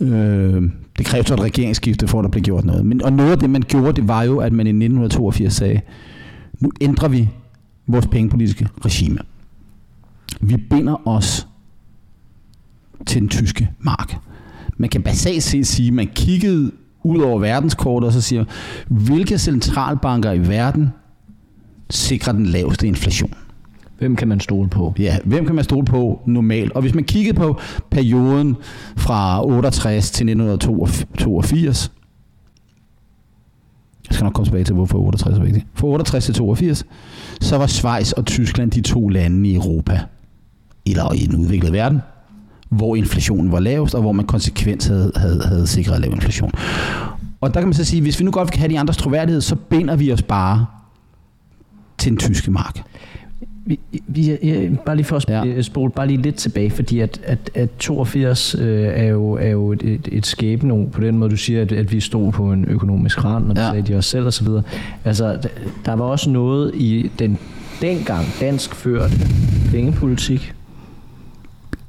Øh, det krævede så et regeringsskifte, for at der blev gjort noget. Men, og noget af det, man gjorde, det var jo, at man i 1982 sagde, nu ændrer vi vores pengepolitiske regime. Vi binder os til den tyske mark. Man kan basalt set sige, at man kiggede ud over verdenskortet og så siger, hvilke centralbanker i verden sikrer den laveste inflation? Hvem kan man stole på? Ja, hvem kan man stole på normalt? Og hvis man kiggede på perioden fra 68 til 1982, jeg skal nok komme tilbage til, hvorfor 68 er vigtigt. Fra 68 til 82, så var Schweiz og Tyskland de to lande i Europa, eller i den udviklede verden, hvor inflationen var lavest, og hvor man konsekvent havde, havde, havde sikret lav inflation. Og der kan man så sige, hvis vi nu godt vil have de andres troværdighed, så binder vi os bare til den tyske mark. Vi, vi, bare lige for at ja. Øh, spole bare lige lidt tilbage, fordi at, at, at 82 øh, er jo, er jo et, et, et skæbne på den måde, du siger, at, at vi stod på en økonomisk rand, og det ja. sagde de os selv osv. Altså, der var også noget i den dengang dansk førte pengepolitik,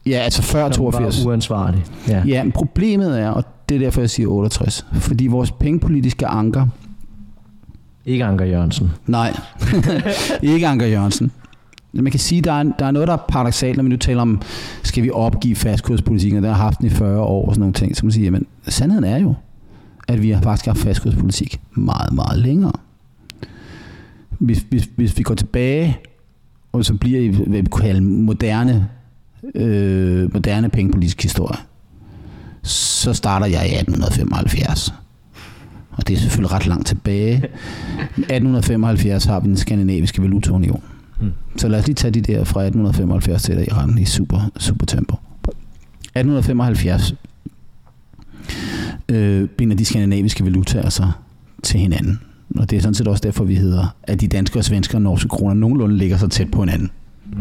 Ja, altså før 82. var uansvarlig. Ja. ja, men problemet er, og det er derfor, jeg siger 68, fordi vores pengepolitiske anker... Ikke Anker Jørgensen. Nej, ikke Anker Jørgensen. Man kan sige, at der er, der er noget, der er paradoxalt, når vi nu taler om, skal vi opgive fastkurspolitikken, og der har haft den i 40 år og sådan nogle ting. Så man siger, men sandheden er jo, at vi har faktisk haft fastkurspolitik meget, meget længere. Hvis, hvis, hvis vi går tilbage, og så bliver i, hvad vi kunne kalde moderne øh, moderne pengepolitisk historie, så starter jeg i 1875. Og det er selvfølgelig ret langt tilbage. 1875 har vi den skandinaviske valutaunion. Mm. Så lad os lige tage de der fra 1875 til i randen i super, super tempo. 1875 øh, binder de skandinaviske valutaer sig til hinanden. Og det er sådan set også derfor, vi hedder, at de danske og svenske og norske kroner nogenlunde ligger så tæt på hinanden.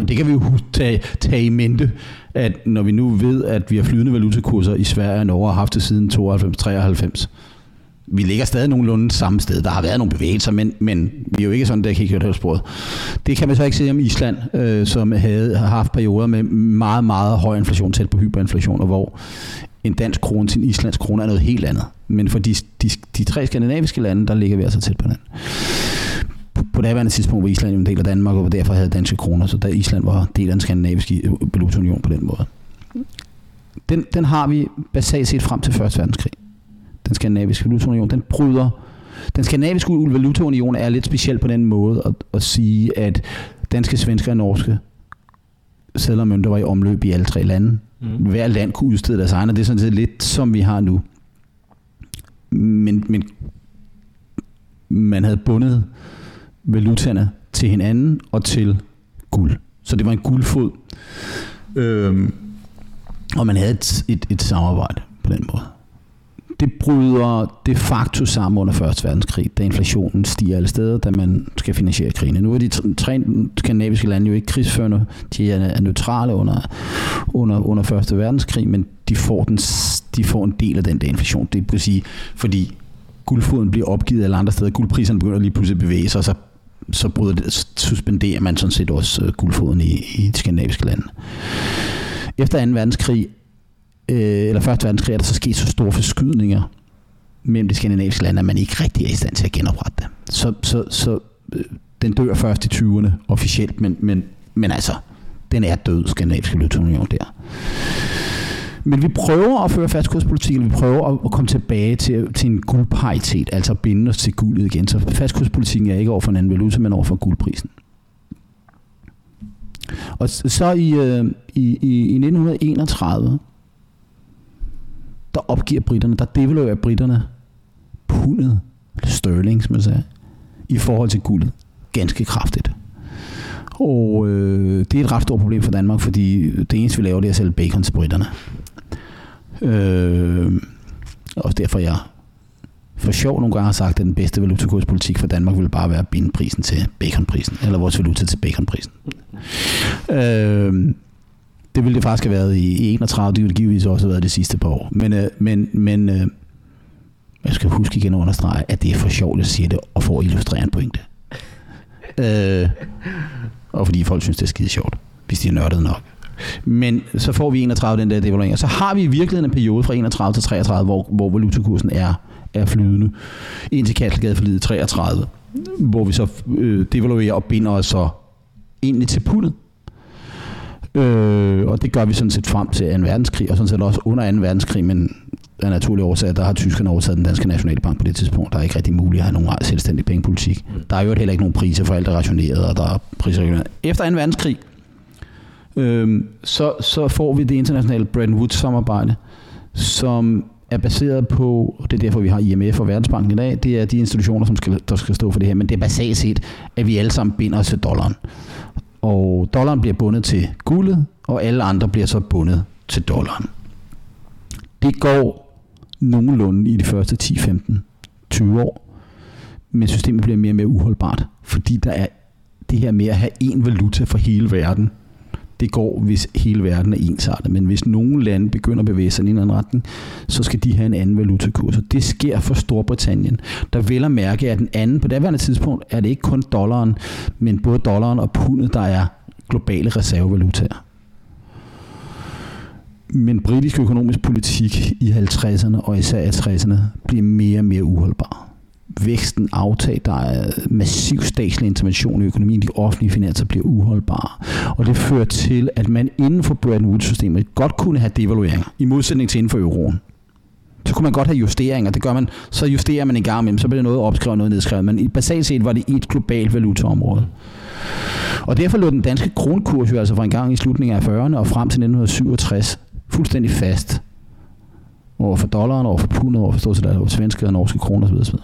Og Det kan vi jo tage, tage i mente, at når vi nu ved, at vi har flydende valutakurser i Sverige og Norge og har haft det siden 92-93, vi ligger stadig nogenlunde samme sted. Der har været nogle bevægelser, men, men vi er jo ikke sådan, der kan ikke på sporet. Det kan man så ikke se om Island, øh, som havde, har haft perioder med meget, meget høj inflation, tæt på hyperinflation, og hvor en dansk krone til en islandsk krone er noget helt andet. Men for de, de, de tre skandinaviske lande, der ligger vi altså tæt på hinanden på daværende tidspunkt var Island en del af Danmark, og derfor havde danske kroner, så da Island var del af den skandinaviske valutaunion på den måde. Den, den har vi basalt set frem til 1. verdenskrig. Den skandinaviske valutaunion, den bryder den skandinaviske valutaunion er lidt speciel på den måde at, at sige, at danske, svenske og norske sædler og mønter var i omløb i alle tre lande. Mm. Hver land kunne udstede deres egne, og det er sådan set lidt som vi har nu. Men, men man havde bundet valutaerne til hinanden og til guld. Så det var en guldfod. Øhm, og man havde et, et, et samarbejde på den måde. Det bryder de facto sammen under 1. verdenskrig, da inflationen stiger alle steder, da man skal finansiere krigen. Nu er de tre skandinaviske lande jo ikke krigsførende, de er neutrale under, under, under 1. verdenskrig, men de får, den, de får en del af den der inflation. Det vil sige, fordi guldfoden bliver opgivet alle andre steder, guldpriserne begynder lige pludselig at bevæge sig, og så så bryder det, suspenderer man sådan set også øh, guldfoden i, i de skandinaviske lande. Efter 2. verdenskrig, øh, eller 1. verdenskrig, er der så sket så store forskydninger mellem de skandinaviske lande, at man ikke rigtig er i stand til at genoprette det. Så, så, så øh, den dør først i 20'erne officielt, men, men, men altså, den er død, skandinaviske valutaunion der. Men vi prøver at føre fastkurspolitik, vi prøver at, komme tilbage til, til en guldparitet, altså at binde os til guldet igen. Så fastkurspolitikken er ikke over for en anden valuta, men over for guldprisen. Og så i, øh, i, i, i 1931, der opgiver britterne, der devaluerer britterne pundet, sterling, som jeg sagde, i forhold til guldet. Ganske kraftigt. Og øh, det er et ret stort problem for Danmark, fordi det eneste, vi laver, det er at sælge bacon til britterne. Øh, og derfor jeg for sjov nogle gange har sagt, at den bedste valutakurspolitik for Danmark ville bare være at binde prisen til baconprisen, eller vores valuta til baconprisen. Øh, det ville det faktisk have været i 31, det ville givetvis også have været det sidste par år. Men, øh, men, men øh, jeg skal huske igen at understrege, at det er for sjovt at sige det, og for at illustrere en pointe. Øh, og fordi folk synes, det er skide sjovt, hvis de er nørdet nok. Men så får vi 31 den der devaluering, og så har vi i virkeligheden en periode fra 31 til 33, hvor, hvor valutakursen er, er flydende, indtil Kattelgade forlidet 33, hvor vi så øh, devaluerer og binder os så egentlig til pundet. Øh, og det gør vi sådan set frem til 2. verdenskrig, og sådan set også under 2. verdenskrig, men af naturlige årsager, der har tyskerne overtaget den danske nationalbank på det tidspunkt. Der er ikke rigtig muligt at have nogen selvstændig pengepolitik. Der er jo heller ikke nogen priser for alt er rationeret, og der er priser Efter 2. verdenskrig, øh, så, så får vi det internationale Bretton Woods-samarbejde, som er baseret på, og det er derfor, vi har IMF og Verdensbanken i dag, det er de institutioner, som skal, der skal stå for det her, men det er basalt set, at vi alle sammen binder os til dollaren. Og dollaren bliver bundet til guldet, og alle andre bliver så bundet til dollaren. Det går nogenlunde i de første 10, 15, 20 år, men systemet bliver mere og mere uholdbart, fordi der er det her med at have én valuta for hele verden, det går, hvis hele verden er ensartet. Men hvis nogle lande begynder at bevæge sig i en eller anden retning, så skal de have en anden valutakurs. Og det sker for Storbritannien, der vil at mærke, at den anden, på daværende tidspunkt, er det ikke kun dollaren, men både dollaren og pundet, der er globale reservevalutaer. Men britisk økonomisk politik i 50'erne og især i 60'erne bliver mere og mere uholdbar væksten aftag, der er massiv statslig intervention i økonomien, de offentlige finanser bliver uholdbare. Og det fører til, at man inden for Bretton Woods-systemet godt kunne have devalueringer, i modsætning til inden for euroen. Så kunne man godt have justeringer, det gør man, så justerer man en gang imellem, så bliver noget opskrevet, noget nedskrevet, men basalt set var det et globalt valutaområde. Og derfor lå den danske kronkurs jo altså fra en gang i slutningen af 40'erne og frem til 1967 fuldstændig fast over for dollaren, over for pundet, over for stort set over svenske og norske kroner osv. osv.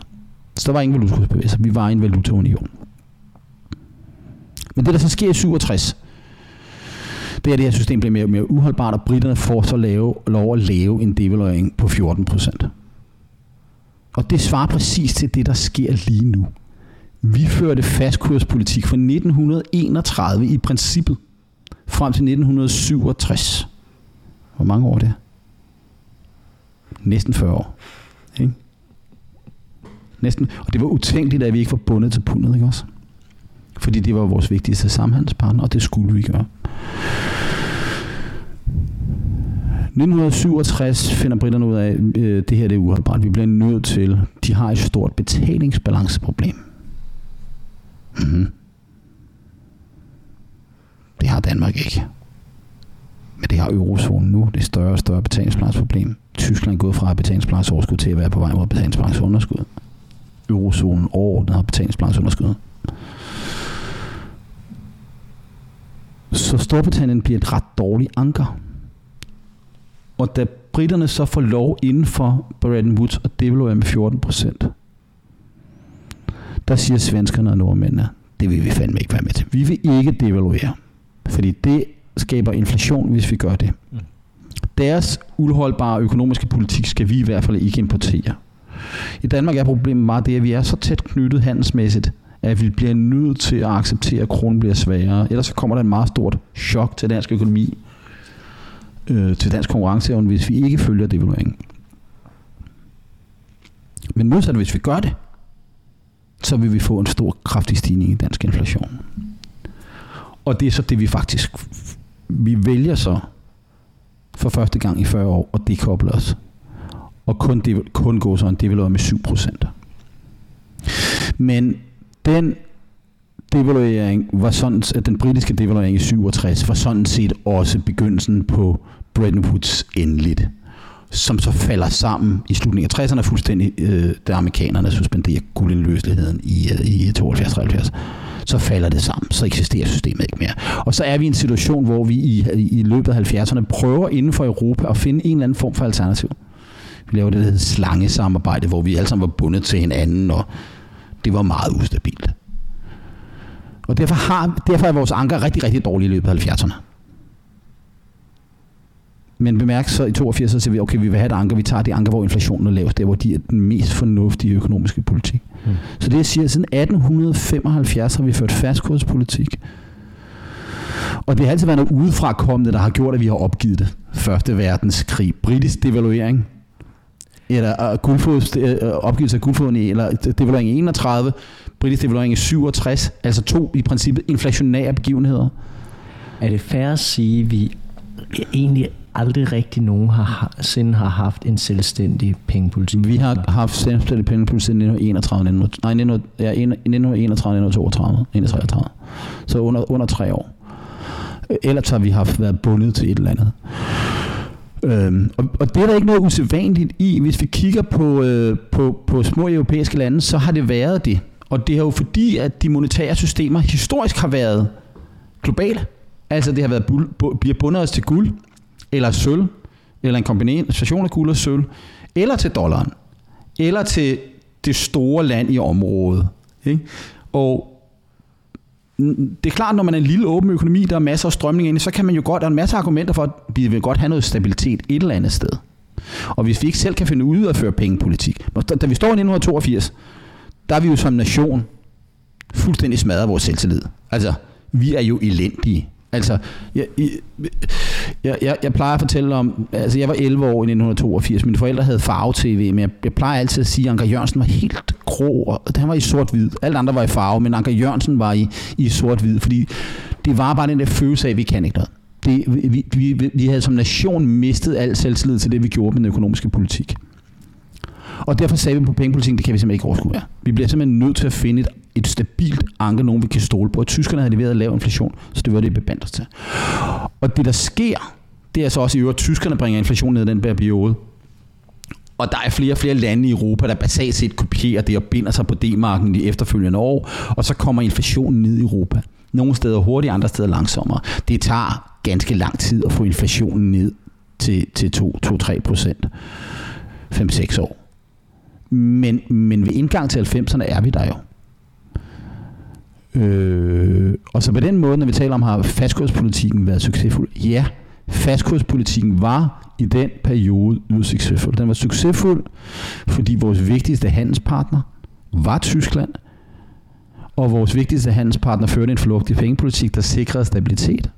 Så der var ingen valutakursbevægelser. Altså, vi var i en valutaunion. Men det, der så sker i 67, det er, at det her system bliver mere og mere uholdbart, og britterne får så lave, lov at lave en devaluering på 14 procent. Og det svarer præcis til det, der sker lige nu. Vi førte fastkurspolitik fra 1931 i princippet frem til 1967. Hvor mange år er det? Næsten 40 år. Ikke? Næsten. Og det var utænkeligt, at vi ikke var bundet til pundet, ikke også? Fordi det var vores vigtigste samhandelspartner, og det skulle vi gøre. 1967 finder britterne ud af, at øh, det her det er uholdbart. Vi bliver nødt til, de har et stort betalingsbalanceproblem. Mm-hmm. Det har Danmark ikke. Men det har eurozonen nu. Det større og større betalingsbalanceproblem. Tyskland er gået fra betalingsbalanceoverskud til at være på vej mod betalingsbalanceunderskud eurozonen overordnet har betalingsbalanceunderskud. Så Storbritannien bliver et ret dårligt anker. Og da britterne så får lov inden for Bretton Woods at devaluere med 14 procent, der siger svenskerne og nordmændene, det vil vi fandme ikke være med til. Vi vil ikke devaluere, fordi det skaber inflation, hvis vi gør det. Mm. Deres uholdbare økonomiske politik skal vi i hvert fald ikke importere. I Danmark er problemet bare det, at vi er så tæt knyttet handelsmæssigt, at vi bliver nødt til at acceptere, at kronen bliver sværere. Ellers så kommer der en meget stort chok til dansk økonomi, øh, til dansk konkurrenceevne, hvis vi ikke følger devalueringen. Men modsat, hvis vi gør det, så vil vi få en stor, kraftig stigning i dansk inflation. Og det er så det, vi faktisk... Vi vælger så for første gang i 40 år at dekoble os og kun, kun gå sådan devalueret med 7%. Men den devaluering var sådan, at den britiske devaluering i 67 var sådan set også begyndelsen på Bretton Woods endeligt som så falder sammen i slutningen af 60'erne fuldstændig, øh, da amerikanerne suspenderer guldindløseligheden i, øh, i 72-73 så falder det sammen. Så eksisterer systemet ikke mere. Og så er vi i en situation, hvor vi i, i løbet af 70'erne prøver inden for Europa at finde en eller anden form for alternativ. Vi lavede det, der hedder slangesamarbejde, hvor vi alle sammen var bundet til hinanden, og det var meget ustabilt. Og derfor, har, derfor er vores anker rigtig, rigtig dårlige i løbet af 70'erne. Men bemærk så i 82, så siger vi, okay, vi vil have et anker, vi tager det anker, hvor inflationen er lavest, der hvor de er den mest fornuftige økonomiske politik. Mm. Så det jeg siger, siden 1875 har vi ført fastkurspolitik. Og det har altid været noget udefra kommende, der har gjort, at vi har opgivet det. Første verdenskrig, britisk devaluering, eller uh, guldfods, uh, opgivelse af guldfoden i, eller devaluering i 31, britisk devaluering i 67, altså to i princippet inflationære begivenheder. Er det fair at sige, at vi egentlig aldrig rigtig nogen har, siden har haft en selvstændig pengepolitik? Vi har haft selvstændig pengepolitik siden 1931, nej, 1931, 1932, 1933. Så under, under tre år. Ellers har vi haft været bundet til et eller andet. Øhm, og, og det er der ikke noget usædvanligt i. Hvis vi kigger på, øh, på, på små europæiske lande, så har det været det. Og det er jo fordi, at de monetære systemer historisk har været globale. Altså det har været bu- bu- bliver bundet os til guld, eller sølv, eller en kombination af guld og sølv, eller til dollaren, eller til det store land i området. Ikke? Og det er klart, når man er en lille åben økonomi, der er masser af strømning ind så kan man jo godt, der er en masse argumenter for, at vi vil godt have noget stabilitet et eller andet sted. Og hvis vi ikke selv kan finde ud af at føre pengepolitik. Da vi står i 1982, der er vi jo som nation fuldstændig smadret vores selvtillid. Altså, vi er jo elendige. Altså, jeg, jeg, jeg, jeg plejer at fortælle om, altså jeg var 11 år i 1982, mine forældre havde farve-tv, men jeg, jeg plejer altid at sige, at Anker Jørgensen var helt grå, og han var i sort-hvid. Alle andre var i farve, men Anker Jørgensen var i, i sort-hvid, fordi det var bare den der følelse af, at vi kan ikke noget. Det, vi, vi, vi havde som nation mistet al selvtillid til det, vi gjorde med den økonomiske politik. Og derfor sagde vi på pengepolitikken, det kan vi simpelthen ikke overskue af. Vi bliver simpelthen nødt til at finde et, et stabilt anker, nogen vi kan stole på. Og tyskerne havde leveret lav inflation, så det var det, vi bebandt os til. Og det, der sker, det er så også i øvrigt, at tyskerne bringer inflationen ned i den periode. Og der er flere og flere lande i Europa, der basalt set kopierer det og binder sig på D-marken de efterfølgende år, og så kommer inflationen ned i Europa. Nogle steder hurtigt, andre steder langsommere. Det tager ganske lang tid at få inflationen ned til, til 2-3 procent. 5-6 år. Men, men ved indgang til 90'erne er vi der jo. Øh, og så på den måde, når vi taler om, har fastkurspolitikken været succesfuld? Ja, fastkurspolitikken var i den periode yderst succesfuld. Den var succesfuld, fordi vores vigtigste handelspartner var Tyskland, og vores vigtigste handelspartner førte en fornuftig pengepolitik, der sikrede stabilitet.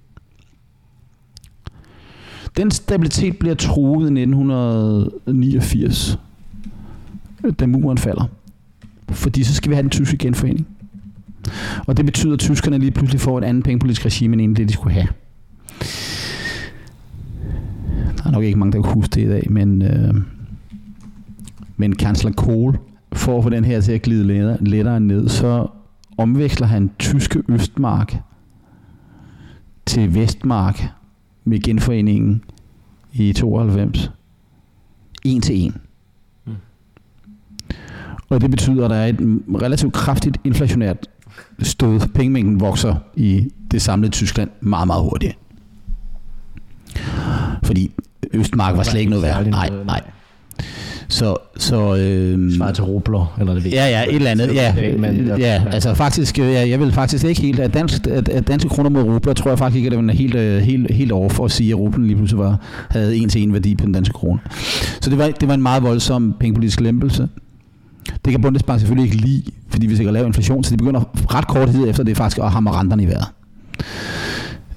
Den stabilitet bliver truet i 1989 da muren falder. Fordi så skal vi have den tyske genforening. Og det betyder, at tyskerne lige pludselig får et andet pengepolitisk regime, end det, de skulle have. Der er nok ikke mange, der kan huske det i dag, men, øh, men kansler Kohl, for at få den her til at glide lettere, lettere ned, så omveksler han tyske Østmark til Vestmark med genforeningen i 92. En til en. Og det betyder, at der er et relativt kraftigt inflationært stød. Pengemængden vokser i det samlede Tyskland meget, meget hurtigt. Fordi Østmark var slet ikke noget værd. Nej, nej. Så, så øh, Svar til rubler, eller det ved Ja, ja, et eller andet. Ja, ja, altså faktisk, ja, jeg vil faktisk ikke helt, at, dansk, at danske kroner mod rubler, tror jeg faktisk ikke, at det var helt, øh, helt, helt over for at sige, at rublen lige pludselig var, havde en til en værdi på den danske krone. Så det var, det var en meget voldsom pengepolitisk lempelse. Det kan Bundesbank selvfølgelig ikke lide, fordi vi sikkert lave inflation, så de begynder ret kort tid efter det faktisk at hamre renterne i vejret.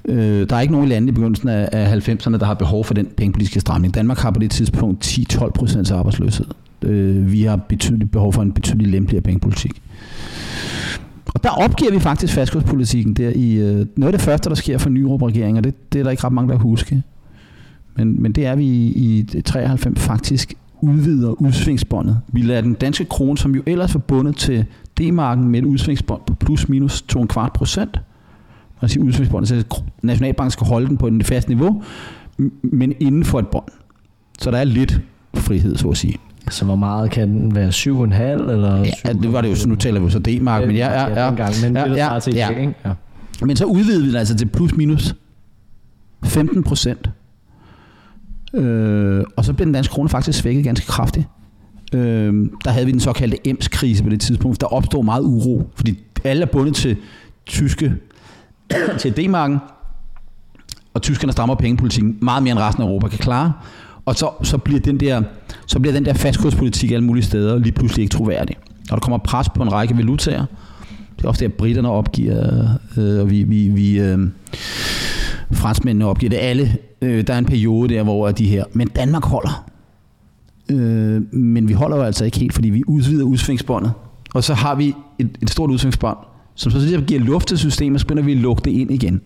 Øh, der er ikke nogen lande i begyndelsen af, af 90'erne, der har behov for den pengepolitiske stramning. Danmark har på det tidspunkt 10-12 procents arbejdsløshed. Øh, vi har betydeligt behov for en betydelig lempeligere pengepolitik. Og der opgiver vi faktisk fastkurspolitikken der i øh, noget af det første, der sker for nyrup regeringer, og det, det er der ikke ret mange, der husker. Men, men det er vi i, i 93 faktisk udvider udsvingsbåndet. Vi lader den danske krone, som jo ellers var bundet til D-marken med et udsvingsbånd på plus minus 2,25 procent, og sige udsvingsbåndet, så Nationalbanken skal holde den på et fast niveau, men inden for et bånd. Så der er lidt frihed, så at sige. Så hvor meget kan den være? 7,5 eller? Ja, det var det jo, så nu taler vi så D-mark, men ja, ja, ja, ja, men, ja, ja, ja, ja. ja. Men så udvider vi den altså til plus minus 15 procent Øh, og så blev den danske krone faktisk svækket ganske kraftigt. Øh, der havde vi den såkaldte EMS-krise på det tidspunkt. Der opstod meget uro, fordi alle er bundet til tyske til D-marken, og tyskerne strammer pengepolitikken meget mere end resten af Europa kan klare. Og så, så, bliver den der, så bliver den der fastkurspolitik alle mulige steder lige pludselig ikke troværdig. Og der kommer pres på en række valutaer. Det er ofte, at britterne opgiver, øh, og vi, vi, vi øh, franskmændene opgiver det. Alle, øh, der er en periode der, hvor de her. Men Danmark holder. Øh, men vi holder jo altså ikke helt, fordi vi udvider udsvingsbåndet. Og så har vi et, et stort udsvingsbånd, som så giver luft til systemet, så begynder vi at lukke det ind igen.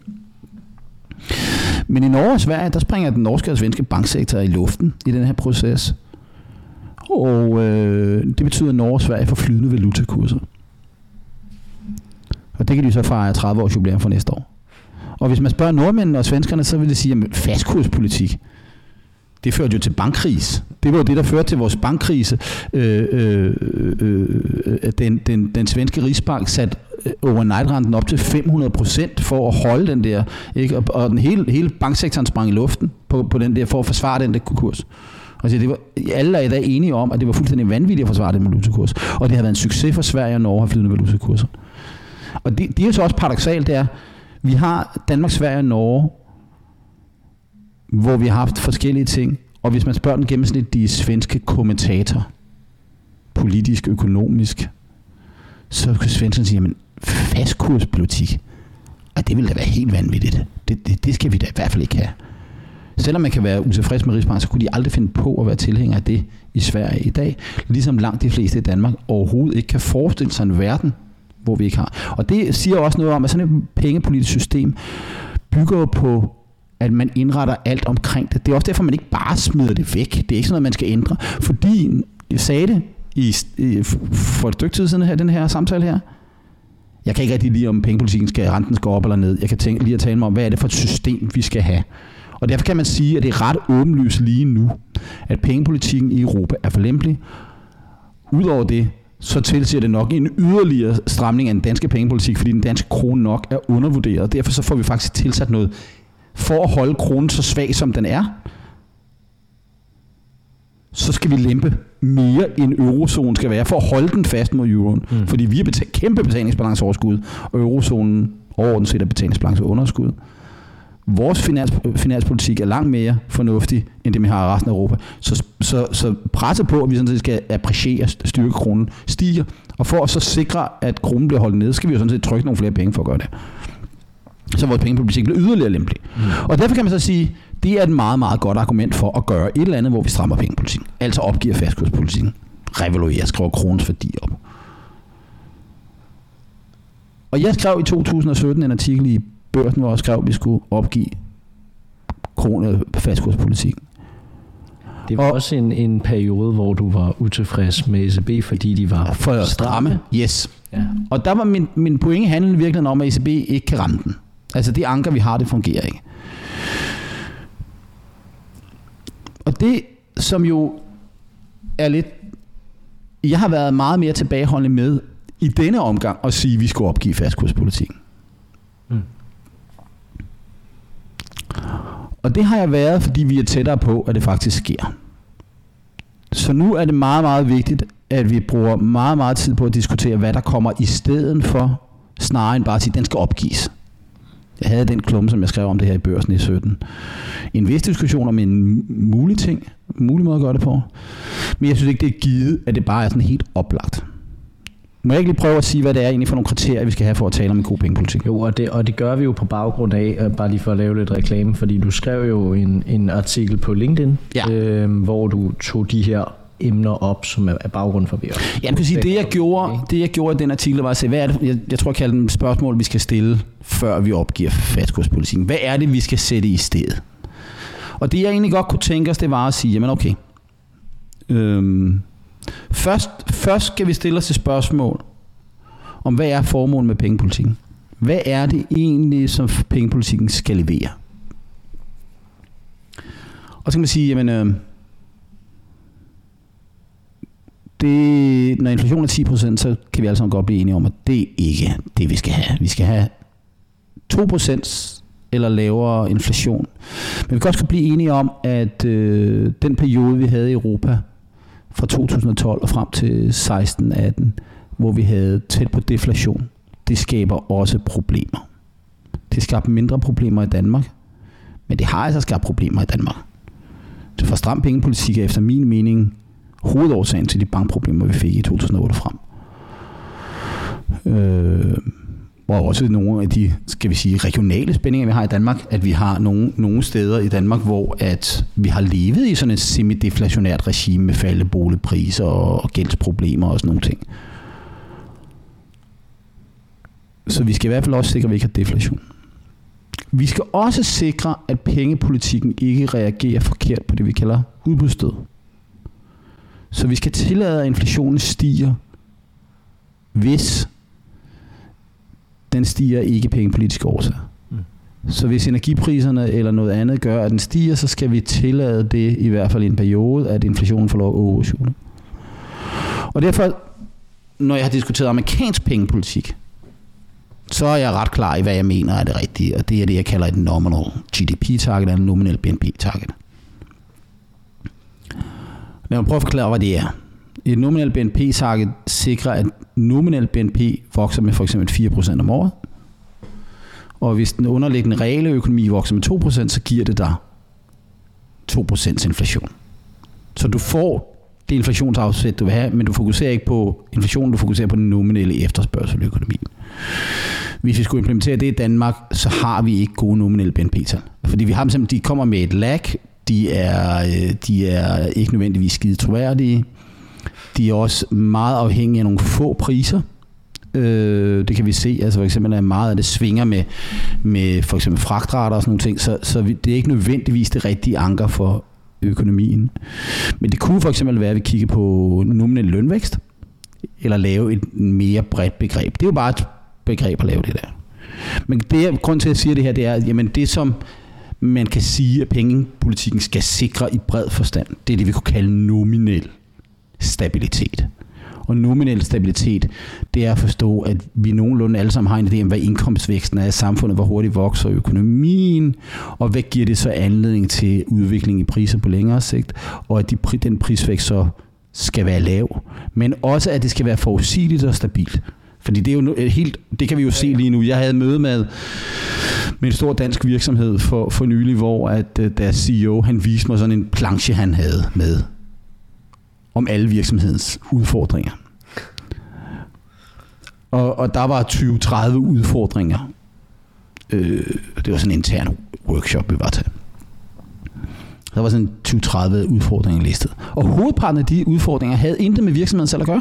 Men i Norge og Sverige, der springer den norske og svenske banksektor i luften i den her proces. Og øh, det betyder, at Norge og Sverige får flydende valutakurser. Og det kan de så fejre 30 års jubilæum for næste år. Og hvis man spørger nordmændene og svenskerne, så vil det sige, at fastkurspolitik, det førte jo til bankkris. Det var jo det, der førte til vores bankkrise. Øh, øh, øh, øh den, den, den svenske rigsbank satte øh, overnight-renten op til 500 procent for at holde den der. Ikke? Og, og den hele, hele banksektoren sprang i luften på, på den der, for at forsvare den der kurs. Altså, det var, alle er i dag enige om, at det var fuldstændig vanvittigt at forsvare den valutakurs. Og det har været en succes for Sverige og Norge at have flydende valutakurser. Og det, det er jo så også paradoxalt, det er, vi har Danmark, Sverige og Norge, hvor vi har haft forskellige ting. Og hvis man spørger den gennemsnitlige svenske kommentator, politisk, økonomisk, så kan svenskerne sige, jamen fastkurspolitik, og det ville da være helt vanvittigt. Det, det, det skal vi da i hvert fald ikke have. Selvom man kan være utilfreds med Rigsbank, så kunne de aldrig finde på at være tilhænger af det i Sverige i dag. Ligesom langt de fleste i Danmark overhovedet ikke kan forestille sig en verden, hvor vi ikke har. Og det siger også noget om, at sådan et pengepolitisk system bygger på at man indretter alt omkring det. Det er også derfor, man ikke bare smider det væk. Det er ikke sådan noget, man skal ændre. Fordi, jeg sagde det i, i, for et stykke tid siden her, den her samtale her, jeg kan ikke rigtig lide, om pengepolitikken skal, renten skal op eller ned. Jeg kan tænke, lige at tale mig om, hvad er det for et system, vi skal have. Og derfor kan man sige, at det er ret åbenlyst lige nu, at pengepolitikken i Europa er for lempelig. Udover det, så tilsiger det nok en yderligere stramning af den danske pengepolitik, fordi den danske krone nok er undervurderet. Derfor så får vi faktisk tilsat noget for at holde kronen så svag som den er, så skal vi lempe mere end eurozonen skal være, for at holde den fast mod euroen. Mm. Fordi vi har betal- kæmpe betalingsbalanceoverskud, og eurozonen overordnet set er betalingsbalanceunderskud. Vores finans, finanspolitik er langt mere fornuftig, end det vi har i resten af Europa. Så, så, så presset på, at vi sådan set skal appreciere styrke kronen, stiger. Og for at så sikre, at kronen bliver holdt nede, skal vi jo sådan set trykke nogle flere penge for at gøre det så vores pengepolitik bliver yderligere lempelig. Mm. Og derfor kan man så sige, det er et meget, meget godt argument for at gøre et eller andet, hvor vi strammer pengepolitikken. Altså opgiver fastkurspolitikken. Revaluerer, skriver kronens værdi op. Og jeg skrev i 2017 en artikel i Børsen, hvor jeg skrev, at vi skulle opgive krone fastkurspolitikken. Det var og, også en, en periode, hvor du var utilfreds med ECB, fordi de var for stramme. Yes. Ja. Og der var min, min pointe handlede virkelig om, at ECB ikke kan ramme den. Altså det anker, vi har, det fungerer ikke. Og det, som jo er lidt... Jeg har været meget mere tilbageholdende med i denne omgang at sige, at vi skulle opgive fastkurspolitikken. Mm. Og det har jeg været, fordi vi er tættere på, at det faktisk sker. Så nu er det meget, meget vigtigt, at vi bruger meget, meget tid på at diskutere, hvad der kommer i stedet for, snarere end bare at sige, at den skal opgives. Jeg havde den klumme, som jeg skrev om det her i børsen i 17. En vis diskussion om en mulig ting, mulig måde at gøre det på. Men jeg synes ikke, det er givet, at det bare er sådan helt oplagt. Må jeg ikke lige prøve at sige, hvad det er egentlig for nogle kriterier, vi skal have for at tale om en god pengepolitik? Jo, og det, og det gør vi jo på baggrund af, øh, bare lige for at lave lidt reklame, fordi du skrev jo en, en artikel på LinkedIn, ja. øh, hvor du tog de her emner op, som er, baggrund for vi Ja, kan sige, det jeg, gjorde, det jeg gjorde i den artikel var at se, hvad er det, jeg, jeg tror jeg kalder dem spørgsmål, vi skal stille, før vi opgiver fastkurspolitikken. Hvad er det, vi skal sætte i stedet? Og det jeg egentlig godt kunne tænke os, det var at sige, jamen okay, øhm, først, først skal vi stille os et spørgsmål om, hvad er formålet med pengepolitikken? Hvad er det egentlig, som pengepolitikken skal levere? Og så kan man sige, jamen, øh, det, når inflationen er 10%, så kan vi alle sammen godt blive enige om, at det er ikke det, vi skal have. Vi skal have 2% eller lavere inflation. Men vi kan også blive enige om, at øh, den periode, vi havde i Europa fra 2012 og frem til 16-18, hvor vi havde tæt på deflation, det skaber også problemer. Det skaber mindre problemer i Danmark, men det har altså skabt problemer i Danmark. Det for stram pengepolitik er efter min mening hovedårsagen til de bankproblemer, vi fik i 2008 frem. Øh, hvor også nogle af de, skal vi sige, regionale spændinger, vi har i Danmark, at vi har nogle, nogle steder i Danmark, hvor at vi har levet i sådan et semideflationært regime med faldende boligpriser og, og gældsproblemer og sådan nogle ting. Så vi skal i hvert fald også sikre, at vi ikke har deflation. Vi skal også sikre, at pengepolitikken ikke reagerer forkert på det, vi kalder udbudsstød. Så vi skal tillade, at inflationen stiger, hvis den stiger ikke pengepolitiske årsager. Mm. Så hvis energipriserne eller noget andet gør, at den stiger, så skal vi tillade det i hvert fald i en periode, at inflationen får lov at oversjule. Og derfor, når jeg har diskuteret amerikansk pengepolitik, så er jeg ret klar i, hvad jeg mener er det rigtige, og det er det, jeg kalder et nominal GDP-target, eller nominal BNP-target. Lad mig prøve at forklare, hvad det er. Et nominelt BNP-target sikrer, at nominel BNP vokser med for eksempel 4% om året. Og hvis den underliggende reelle økonomi vokser med 2%, så giver det dig 2% inflation. Så du får det inflationsafsæt, du vil have, men du fokuserer ikke på inflationen, du fokuserer på den nominelle efterspørgsel i økonomien. Hvis vi skulle implementere det i Danmark, så har vi ikke gode nominelle BNP-tal. Fordi vi har dem simpelthen, de kommer med et lag, de er, øh, de er ikke nødvendigvis skide troværdige, de er også meget afhængige af nogle få priser. Øh, det kan vi se, altså for eksempel at meget af det svinger med, med for eksempel fragtrater og sådan nogle ting, så, så vi, det er ikke nødvendigvis det rigtige anker for økonomien. Men det kunne for eksempel være, at vi kigger på nominel lønvækst, eller lave et mere bredt begreb. Det er jo bare et begreb at lave det der. Men det, grund til, at jeg siger det her, det er, at jamen, det som man kan sige, at pengepolitikken skal sikre i bred forstand, det er det, vi kunne kalde nominel stabilitet. Og nominel stabilitet, det er at forstå, at vi nogenlunde alle sammen har en idé om, hvad indkomstvæksten er i samfundet, hvor hurtigt vokser økonomien, og hvad giver det så anledning til udvikling i priser på længere sigt, og at de, den prisvækst så skal være lav, men også at det skal være forudsigeligt og stabilt. Fordi det er jo helt, det kan vi jo se lige nu. Jeg havde møde med, med en stor dansk virksomhed for, for nylig, hvor at øh, deres CEO, han viste mig sådan en planche, han havde med om alle virksomhedens udfordringer. Og, og der var 20-30 udfordringer. Øh, det var sådan en intern workshop, vi var til. Der var sådan 20-30 udfordringer listet. Og hovedparten af de udfordringer havde intet med virksomheden selv at gøre.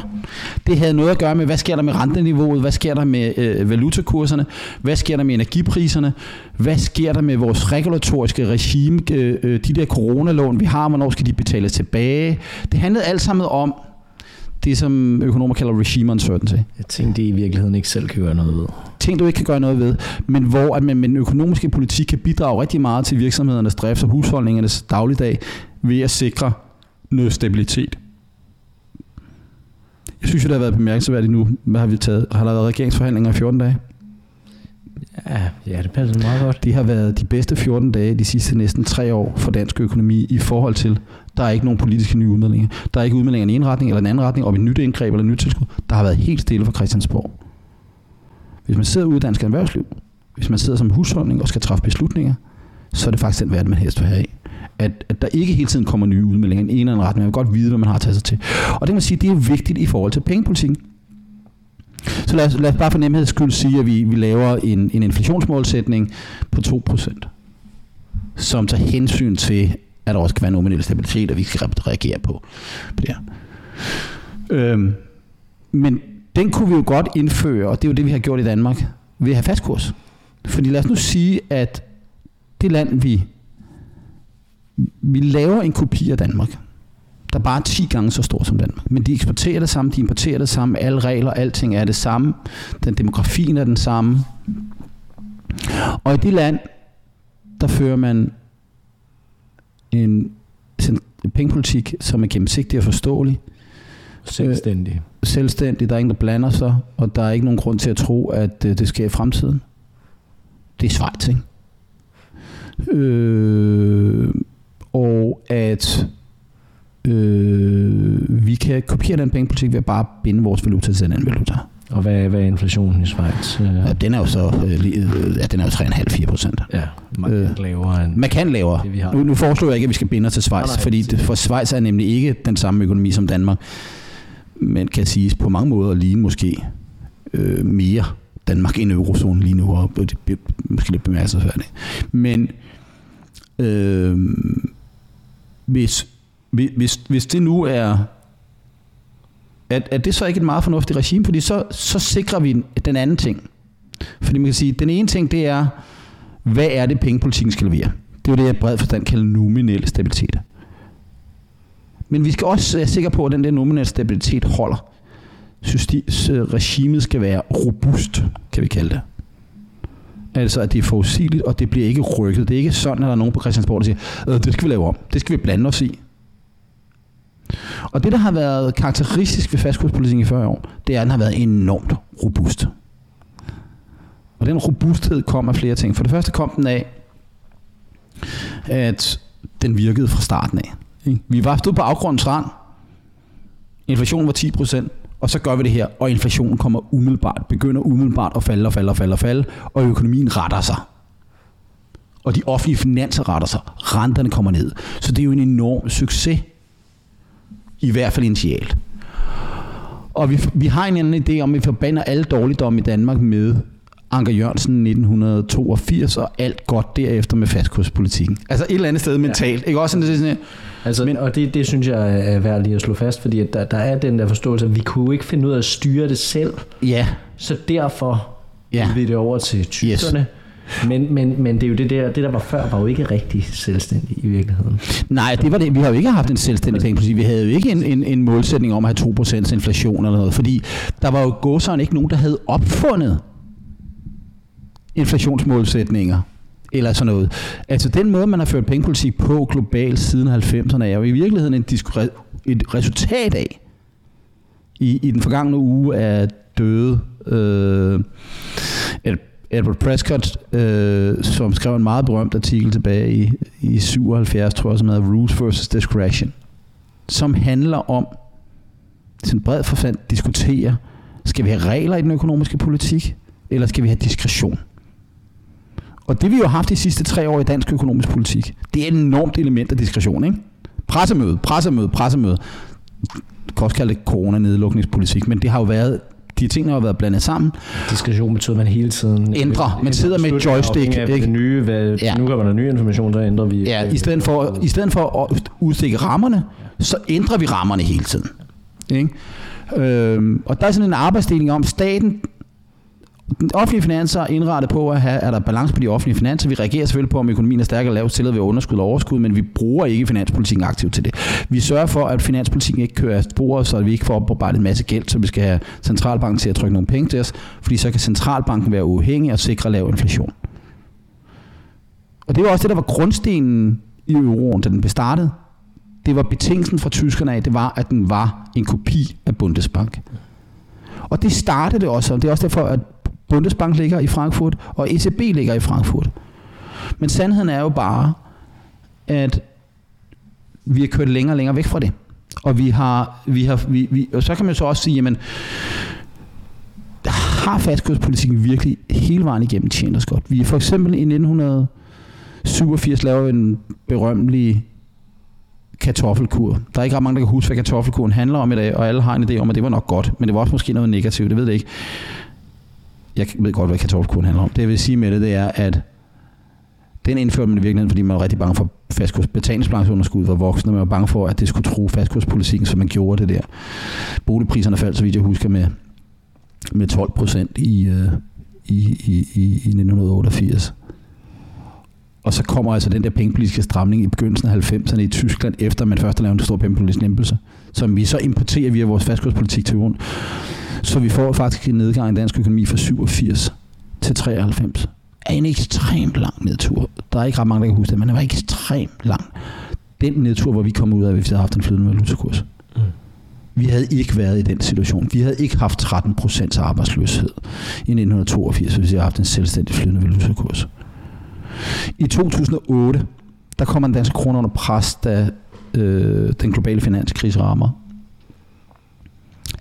Det havde noget at gøre med, hvad sker der med renteniveauet, hvad sker der med øh, valutakurserne, hvad sker der med energipriserne, hvad sker der med vores regulatoriske regime, øh, øh, de der coronalån, vi har, hvornår skal de betales tilbage. Det handlede alt sammen om, det, som økonomer kalder regime uncertainty. Jeg tænkte, det i virkeligheden ikke selv kan gøre noget ved. Ting, du ikke kan gøre noget ved, men hvor at man med den økonomiske politik kan bidrage rigtig meget til virksomhedernes drift og husholdningernes dagligdag ved at sikre noget stabilitet. Jeg synes jo, det har været bemærkelsesværdigt nu. Hvad har vi taget? Har der været regeringsforhandlinger i 14 dage? Ja, ja, det passer meget godt. Det har været de bedste 14 dage de sidste næsten tre år for dansk økonomi i forhold til, der er ikke nogen politiske nye udmeldinger. Der er ikke udmeldinger i en retning eller en anden retning, om et nyt indgreb eller et nyt tilskud. Der har været helt stille fra Christiansborg. Hvis man sidder ude i dansk erhvervsliv, hvis man sidder som husholdning og skal træffe beslutninger, så er det faktisk den verden, man helst vil have i. At, at der ikke hele tiden kommer nye udmeldinger i en eller anden retning. Man vil godt vide, hvad man har taget sig til. Og det kan man sige, det er vigtigt i forhold til pengepolitikken. Så lad os, lad os bare for nemheds skyld sige, at vi, vi laver en, en inflationsmålsætning på 2%, som tager hensyn til, at der også kan være nominel stabilitet, og vi skal reagere på, på det her. Øhm, men den kunne vi jo godt indføre, og det er jo det, vi har gjort i Danmark, ved at have fastkurs. Fordi lad os nu sige, at det land, vi, vi laver en kopi af Danmark, der er bare 10 gange så stor som Danmark. Men de eksporterer det samme, de importerer det samme, alle regler, alting er det samme. Den demografien er den samme. Og i det land, der fører man en, en pengepolitik, som er gennemsigtig og forståelig. Selvstændig. Øh, selvstændig, der er ingen, der blander sig, og der er ikke nogen grund til at tro, at øh, det sker i fremtiden. Det er Schweiz, ikke? Øh, og at øh, vi kan kopiere den pengepolitik ved at bare binde vores valuta til en anden valuta. Og hvad, hvad er inflationen i Schweiz? Ja, den er jo så øh, øh, ja, den er jo 3,5-4 procent. Ja, meget lavere end Man kan lavere. det, vi har. Nu, nu foreslår jeg ikke, at vi skal binde os til Schweiz, Nej, nej, fordi det- for Schweiz er nemlig ikke den samme økonomi som Danmark, men kan siges på mange måder lige måske øh, mere Danmark end eurozonen lige nu, og det er måske lidt bemærkelsesværdigt. Men øh, hvis- hvis, hvis det nu er er, er det så ikke et meget fornuftigt regime? Fordi så, så sikrer vi den anden ting. Fordi man kan sige, den ene ting, det er, hvad er det, pengepolitikken skal levere? Det er jo det, jeg i bred forstand kalder nominel stabilitet. Men vi skal også være sikre på, at den der nominelle stabilitet holder. Systems, regimet skal være robust, kan vi kalde det. Altså, at det er forudsigeligt, og det bliver ikke rykket. Det er ikke sådan, at der er nogen på Christiansborg, der siger, øh, det skal vi lave om. Det skal vi blande os i. Og det, der har været karakteristisk ved fastkurspolitikken i 40 år, det er, at den har været enormt robust. Og den robusthed kom af flere ting. For det første kom den af, at den virkede fra starten af. Vi var stået på afgrundens rand. Inflationen var 10%, Og så gør vi det her, og inflationen kommer umiddelbart, begynder umiddelbart at falde og falde og falde og falde, og økonomien retter sig. Og de offentlige finanser retter sig. Renterne kommer ned. Så det er jo en enorm succes. I hvert fald initialt. Og vi, vi har en anden idé om, at vi forbander alle dårligdomme i Danmark med Anker Jørgensen 1982 og alt godt derefter med fastkurspolitikken. Altså et eller andet sted mentalt. Ikke også sådan, sådan, Altså, Men, og det, det synes jeg er værd lige at slå fast, fordi der, der er den der forståelse, at vi kunne jo ikke finde ud af at styre det selv, ja, så derfor Ja. ja. vi det over til tyskerne. Yes. Men, men, men det er jo det der, det der var før, var jo ikke rigtig selvstændig i virkeligheden. Nej, det var det. Vi har jo ikke haft en selvstændig pengepolitik. Vi havde jo ikke en, en, en målsætning om at have 2% inflation eller noget, fordi der var jo gåsøjne ikke nogen, der havde opfundet inflationsmålsætninger eller sådan noget. Altså den måde, man har ført pengepolitik på globalt siden 90'erne, er jo i virkeligheden en et resultat af, i, i den forgangne uge er døde øh, Ed- Edward Prescott, øh, som skrev en meget berømt artikel tilbage i, i 77, tror jeg, som hedder Rules versus Discretion, som handler om, sådan bred forstand, diskuterer, skal vi have regler i den økonomiske politik, eller skal vi have diskretion? Og det vi jo har haft de sidste tre år i dansk økonomisk politik, det er et enormt element af diskretion, ikke? Pressemøde, pressemøde, pressemøde. Du kan også kalde det corona-nedlukningspolitik, men det har jo været, de ting har jo været blandet sammen. Diskretion betyder, at man hele tiden Ændrer. Man sidder med et joystick, af ikke? Det nye, hvad, Ja. Nu kommer der ny information, så ændrer vi. Ja, i stedet for, i stedet for at udstikke rammerne, så ændrer vi rammerne hele tiden. Ikke? Øhm, og der er sådan en arbejdsdeling om, staten, den offentlige finanser er indrettet på at have, at der balance på de offentlige finanser. Vi reagerer selvfølgelig på, om økonomien er stærk eller lavt stillet ved underskud og overskud, men vi bruger ikke finanspolitikken aktivt til det. Vi sørger for, at finanspolitikken ikke kører af sporet, så vi ikke får oparbejdet en masse gæld, så vi skal have centralbanken til at trykke nogle penge til os, fordi så kan centralbanken være uafhængig og sikre lav inflation. Og det var også det, der var grundstenen i euroen, da den blev startet. Det var betingelsen fra tyskerne af, det var, at den var en kopi af Bundesbank. Og det startede det også, og det er også derfor, at Bundesbank ligger i Frankfurt, og ECB ligger i Frankfurt. Men sandheden er jo bare, at vi har kørt længere og længere væk fra det. Og vi har, vi har, vi, vi, og så kan man så også sige, jamen, har fastkurspolitikken virkelig hele vejen igennem tjent os godt. Vi er for eksempel i 1987 lavet en berømmelig kartoffelkur. Der er ikke ret mange, der kan huske, hvad kartoffelkuren handler om i dag, og alle har en idé om, at det var nok godt, men det var også måske noget negativt, det ved jeg ikke. Jeg ved godt, hvad kartoffelkuren handler om. Det jeg vil sige med det, det er, at den indførte man i virkeligheden, fordi man var rigtig bange for fastkurs. Betalingsbalanceunderskud var voksne, man var bange for, at det skulle tro fastkurspolitikken, så man gjorde det der. Boligpriserne faldt, så vidt jeg husker, med, med 12 procent i, øh, i, i, i, i 1988. Og så kommer altså den der pengepolitiske stramning i begyndelsen af 90'erne i Tyskland, efter man først har lavet en stor pengepolitisk lempelse, som vi så importerer via vores fastkurspolitik til jorden. Så vi får faktisk en nedgang i dansk økonomi fra 87 til 93. Er en ekstremt lang nedtur. Der er ikke ret mange, der kan huske det, men det var ekstremt lang. Den nedtur, hvor vi kom ud af, hvis vi havde haft en flydende valutakurs. Mm. Vi havde ikke været i den situation. Vi havde ikke haft 13 procents arbejdsløshed i 1982, hvis vi havde haft en selvstændig flydende valutakurs. I 2008, der kommer den danske krone under pres, da øh, den globale finanskrise rammer.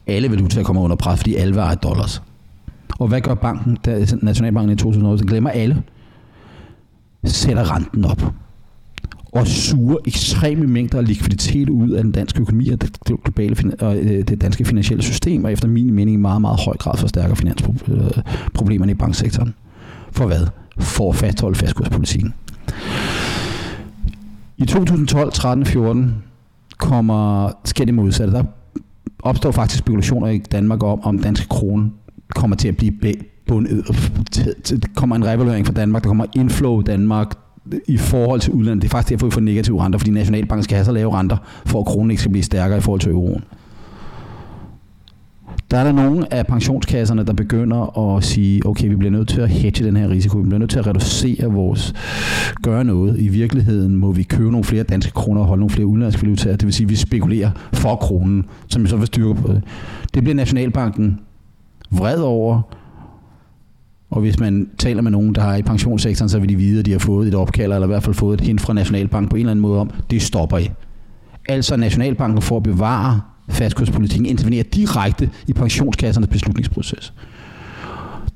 Alle valutaer kommer under pres, fordi alle var dollars. Og hvad gør banken, der, Nationalbanken i 2008? Den glemmer alle. Sætter renten op og suger ekstreme mængder af likviditet ud af den danske økonomi og det, globale, og øh, det danske finansielle system, og efter min mening i meget, meget høj grad forstærker finansproblemerne øh, i banksektoren. For hvad? For at fastholde fastkurspolitikken. I 2012, 13 14 kommer, sker modsatte. Der opstår faktisk spekulationer i Danmark om, om danske krone kommer til at blive bundet. Der kommer en revaluering fra Danmark, der kommer inflow i Danmark, i forhold til udlandet. Det er faktisk derfor, vi får negative renter, fordi Nationalbanken skal have så lave renter, for at kronen ikke skal blive stærkere i forhold til euroen. Der er der nogle af pensionskasserne, der begynder at sige, okay, vi bliver nødt til at hedge den her risiko, vi bliver nødt til at reducere vores, gøre noget. I virkeligheden må vi købe nogle flere danske kroner og holde nogle flere udenlandske valutaer, det vil sige, at vi spekulerer for kronen, som vi så vil styrke på det. Det bliver Nationalbanken vred over, og hvis man taler med nogen, der er i pensionssektoren, så vil de vide, at de har fået et opkald, eller i hvert fald fået et hint fra Nationalbanken på en eller anden måde om, det stopper I. Altså Nationalbanken for at bevare fastkurspolitikken, intervenerer direkte i pensionskassernes beslutningsproces.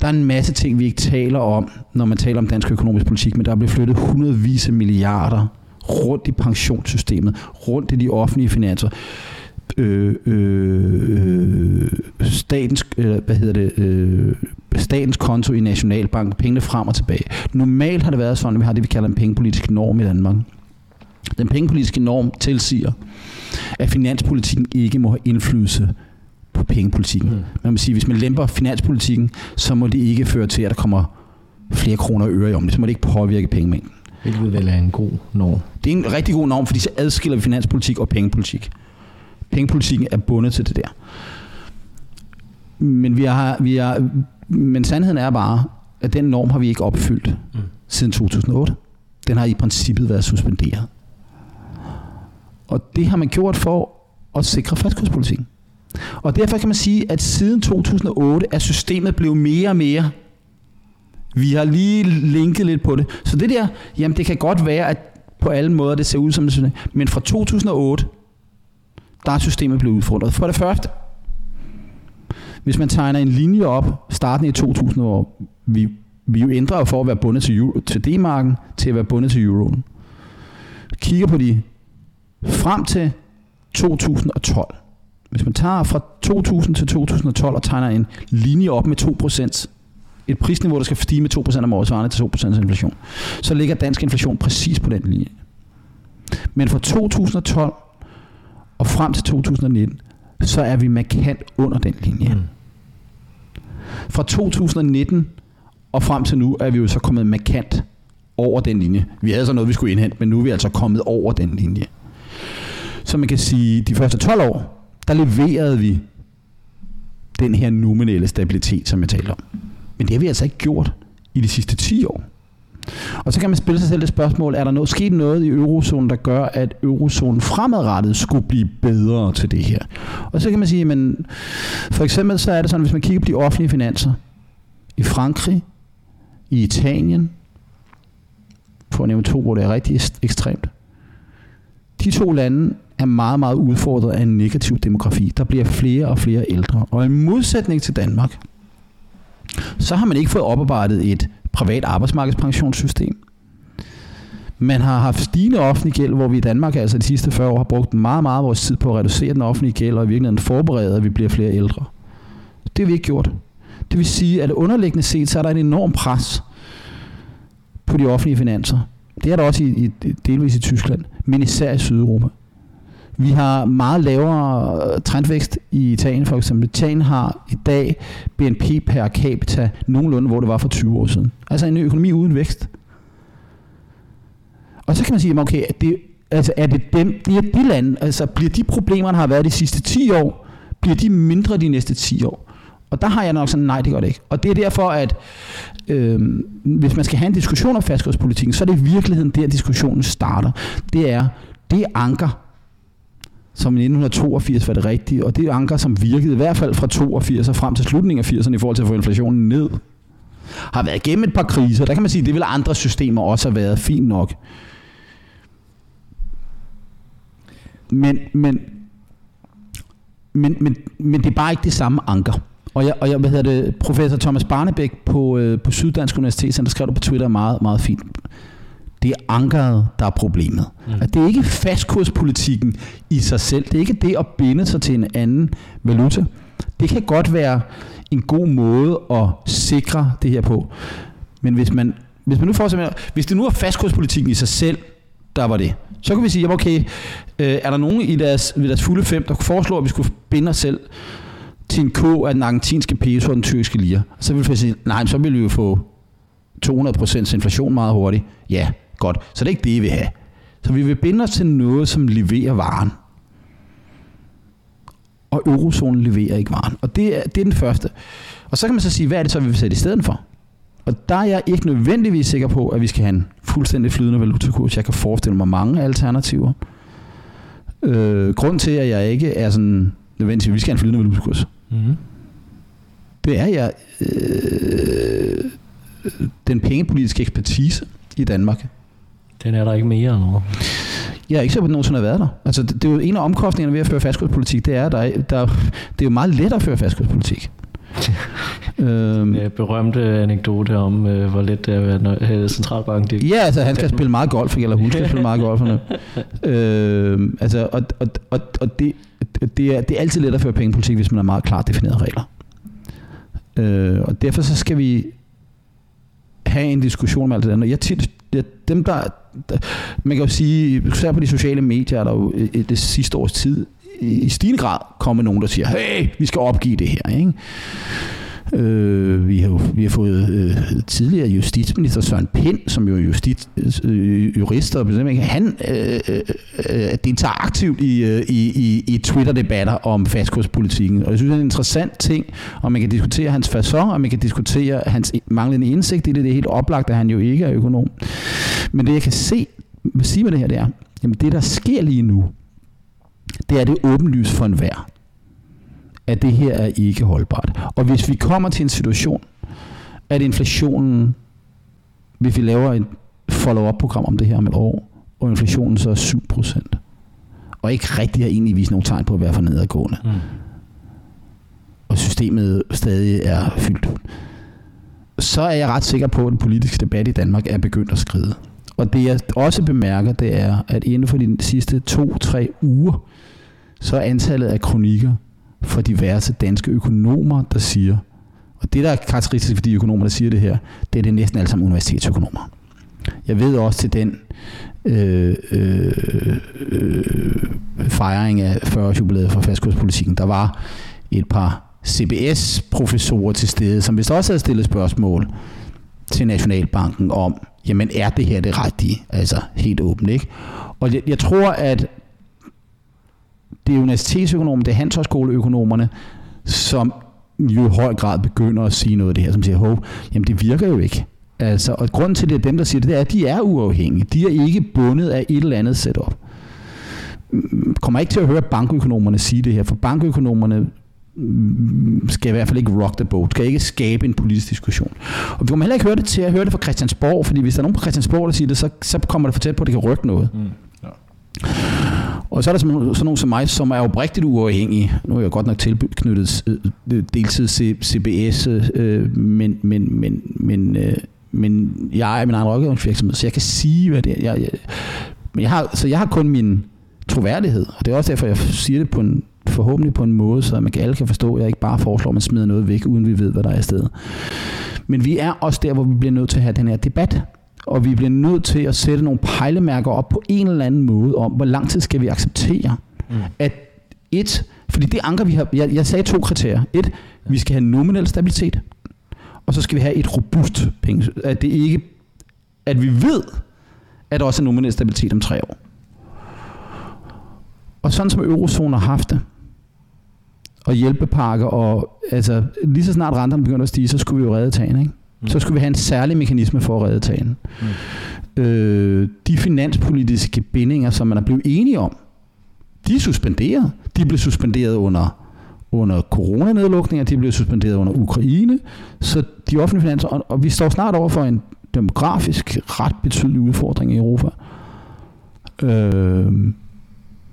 Der er en masse ting, vi ikke taler om, når man taler om dansk økonomisk politik, men der er blevet flyttet hundredvis af milliarder rundt i pensionssystemet, rundt i de offentlige finanser. Øh, øh, øh statens, øh, hvad hedder det, øh, statens konto i Nationalbank, pengene frem og tilbage. Normalt har det været sådan, at vi har det, vi kalder en pengepolitisk norm i Danmark. Den pengepolitiske norm tilsiger, at finanspolitikken ikke må have indflydelse på pengepolitikken. Mm. Man må sige, hvis man lemper finanspolitikken, så må det ikke føre til, at der kommer flere kroner og øre i om det. Så må det ikke påvirke pengemængden. Hvilket vel er en god norm. Det er en rigtig god norm, fordi så adskiller vi finanspolitik og pengepolitik. Pengepolitikken er bundet til det der. Men, vi har, vi har, men sandheden er bare, at den norm har vi ikke opfyldt mm. siden 2008. Den har i princippet været suspenderet. Og det har man gjort for at sikre fastkurspolitikken. Og derfor kan man sige, at siden 2008 er systemet blevet mere og mere. Vi har lige linket lidt på det. Så det der, jamen det kan godt være, at på alle måder det ser ud som det Men fra 2008, der er systemet blevet udfordret. For det første, hvis man tegner en linje op, starten i 2000, hvor vi, vi jo ændrer for at være bundet til, euro, til D-marken, til at være bundet til euroen. Kigger på de frem til 2012. Hvis man tager fra 2000 til 2012 og tegner en linje op med 2%, et prisniveau, der skal stige med 2% om året, svarende til 2% inflation, så ligger dansk inflation præcis på den linje. Men fra 2012 og frem til 2019, så er vi markant under den linje. Mm. Fra 2019 og frem til nu er vi jo så kommet markant over den linje. Vi havde så noget, vi skulle indhente, men nu er vi altså kommet over den linje. Så man kan sige, de første 12 år, der leverede vi den her nominelle stabilitet, som jeg talte om. Men det har vi altså ikke gjort i de sidste 10 år. Og så kan man spille sig selv det spørgsmål, er der noget, sket noget i eurozonen, der gør, at eurozonen fremadrettet skulle blive bedre til det her? Og så kan man sige, men for eksempel så er det sådan, hvis man kigger på de offentlige finanser, i Frankrig, i Italien, for at nævne to, hvor det er rigtig ekstremt, de to lande er meget, meget udfordret af en negativ demografi. Der bliver flere og flere ældre. Og i modsætning til Danmark, så har man ikke fået oparbejdet et privat arbejdsmarkedspensionssystem. Man har haft stigende offentlig gæld, hvor vi i Danmark altså de sidste 40 år har brugt meget, meget af vores tid på at reducere den offentlige gæld, og i virkeligheden forberede, at vi bliver flere ældre. Det har vi ikke gjort. Det vil sige, at underliggende set, så er der en enorm pres på de offentlige finanser. Det er der også i, i delvis i Tyskland, men især i Sydeuropa. Vi har meget lavere øh, trendvækst i Italien for eksempel. Italien har i dag BNP per capita nogenlunde, hvor det var for 20 år siden. Altså en økonomi uden vækst. Og så kan man sige, okay, er det, altså er det dem, det er de lande, altså bliver de problemer, der har været de sidste 10 år, bliver de mindre de næste 10 år? Og der har jeg nok sådan, nej, det gør det ikke. Og det er derfor, at øh, hvis man skal have en diskussion om fastkurspolitikken, så er det i virkeligheden der, diskussionen starter. Det er, det anker, som i 1982 var det rigtige, og det anker, som virkede i hvert fald fra 82 og frem til slutningen af 80'erne i forhold til at få inflationen ned. har været igennem et par kriser. Der kan man sige, at det vil andre systemer også have været fint nok. Men, men, men, men, men det er bare ikke det samme anker. Og jeg, og jeg hvad hedder det, professor Thomas Barnebæk på, øh, på Syddansk Universitet, der skrev det på Twitter meget, meget fint. Det er ankeret, der er problemet. Mm. At det er ikke fastkurspolitikken i sig selv. Det er ikke det at binde sig til en anden valuta. Det kan godt være en god måde at sikre det her på. Men hvis man, hvis man nu får hvis det nu er fastkurspolitikken i sig selv, der var det, så kan vi sige, okay, øh, er der nogen i deres, ved deres fulde fem, der kunne foreslå, at vi skulle binde os selv til en K af den argentinske peso og den tyrkiske lire? Så vil vi sige, nej, så vil vi jo få 200% inflation meget hurtigt. Ja, godt. Så det er ikke det, vi vil have. Så vi vil binde os til noget, som leverer varen. Og eurozonen leverer ikke varen. Og det er, det er den første. Og så kan man så sige, hvad er det så, vi vil sætte i stedet for? Og der er jeg ikke nødvendigvis sikker på, at vi skal have en fuldstændig flydende valutakurs. Jeg kan forestille mig mange alternativer. Øh, grund til, at jeg ikke er sådan nødvendigvis, at vi skal have en flydende valutakurs. Mm-hmm. Det er jeg øh, den pengepolitiske ekspertise i Danmark. Den er der ikke mere nu. Jeg er ikke sikker på, at nogensinde har været der. Altså, det, det er jo en af omkostningerne ved at føre fastkurspolitik, det er, at der, der, det er jo meget let at føre fastkurspolitik. øhm, ja, berømte anekdote om, øh, hvor let det er at have centralbanken. Det, ja, altså han skal spille meget golf, eller hun skal spille meget golf. øhm, altså, og, og, og, og det, det, er, det er altid let at føre pengepolitik, hvis man har meget klart definerede regler. Øh, og derfor så skal vi have en diskussion med alt det andet. Jeg tit, dem der, der, man kan jo sige, især på de sociale medier, er der jo det sidste års tid i stigende grad kommet nogen, der siger, hey, vi skal opgive det her. Ikke? Øh, vi, har jo, vi har fået øh, tidligere justitsminister Søren Pind, som jo er justit, øh, jurist, og han øh, øh, øh, deltager aktivt i, øh, i, i, i Twitter-debatter om fastkurspolitikken. Og jeg synes, det er en interessant ting, og man kan diskutere hans façon, og man kan diskutere hans manglende indsigt i det. Det er helt oplagt, at han jo ikke er økonom. Men det, jeg kan se, sige med det her, det er, jamen det, der sker lige nu, det er det åbenlyst for enhver, at det her er ikke holdbart. Og hvis vi kommer til en situation, at inflationen, hvis vi laver et follow-up-program om det her om et år, og inflationen så er 7%, og ikke rigtig har egentlig vist nogen tegn på at være for nedadgående, mm. og systemet stadig er fyldt, så er jeg ret sikker på, at den politiske debat i Danmark er begyndt at skride. Og det jeg også bemærker, det er, at inden for de sidste to-tre uger, så er antallet af kronikker for diverse danske økonomer, der siger, og det der er karakteristisk for de økonomer, der siger det her, det er det næsten alle sammen universitetsøkonomer. Jeg ved også til den øh, øh, øh, fejring af 40 jubilæet for fastkurspolitikken, der var et par CBS-professorer til stede, som vist også havde stillet spørgsmål til Nationalbanken om, jamen er det her det rigtige? Altså helt åbent, ikke? Og jeg, jeg tror, at det er universitetsøkonomer, det er handelshøjskoleøkonomerne, som jo i høj grad begynder at sige noget af det her, som siger, hov, jamen det virker jo ikke. Altså, og grunden til, det er dem, der siger det, det er, at de er uafhængige. De er ikke bundet af et eller andet setup. Kommer ikke til at høre bankøkonomerne sige det her, for bankøkonomerne skal i hvert fald ikke rock the boat, skal ikke skabe en politisk diskussion. Og vi kommer heller ikke høre det til at høre det fra Christiansborg, fordi hvis der er nogen på Christiansborg, der siger det, så, så kommer det for tæt på, at det kan rykke noget. Mm. Ja. Og så er der sådan, sådan nogen som mig, som er oprigtigt uafhængige. Nu er jeg godt nok tilknyttet øh, øh, deltid CBS, øh, men, men, men, men, øh, men jeg er min egen rådgivningsvirksomhed, så jeg kan sige, hvad det er. Jeg, jeg, men jeg har, så jeg har kun min troværdighed, og det er også derfor, jeg siger det på en, forhåbentlig på en måde, så man alle kan forstå, at jeg ikke bare foreslår, at man smider noget væk, uden vi ved, hvad der er i stedet. Men vi er også der, hvor vi bliver nødt til at have den her debat og vi bliver nødt til at sætte nogle pejlemærker op på en eller anden måde om, hvor lang tid skal vi acceptere, mm. at et, fordi det anker vi har, jeg, jeg sagde to kriterier. Et, vi skal have nominel stabilitet, og så skal vi have et robust penge, at det ikke, at vi ved, at der også er nominel stabilitet om tre år. Og sådan som eurozonen har haft det, og hjælpepakker, og altså lige så snart renterne begynder at stige, så skulle vi jo redde tagen, ikke? Mm. Så skulle vi have en særlig mekanisme for at redde tagen. Mm. Øh, de finanspolitiske bindinger, som man er blevet enige om, de er suspenderet. De blev suspenderet under, under coronanedlukninger, de blev suspenderet under Ukraine, så de offentlige finanser, og, og vi står snart over for en demografisk ret betydelig udfordring i Europa. Øh,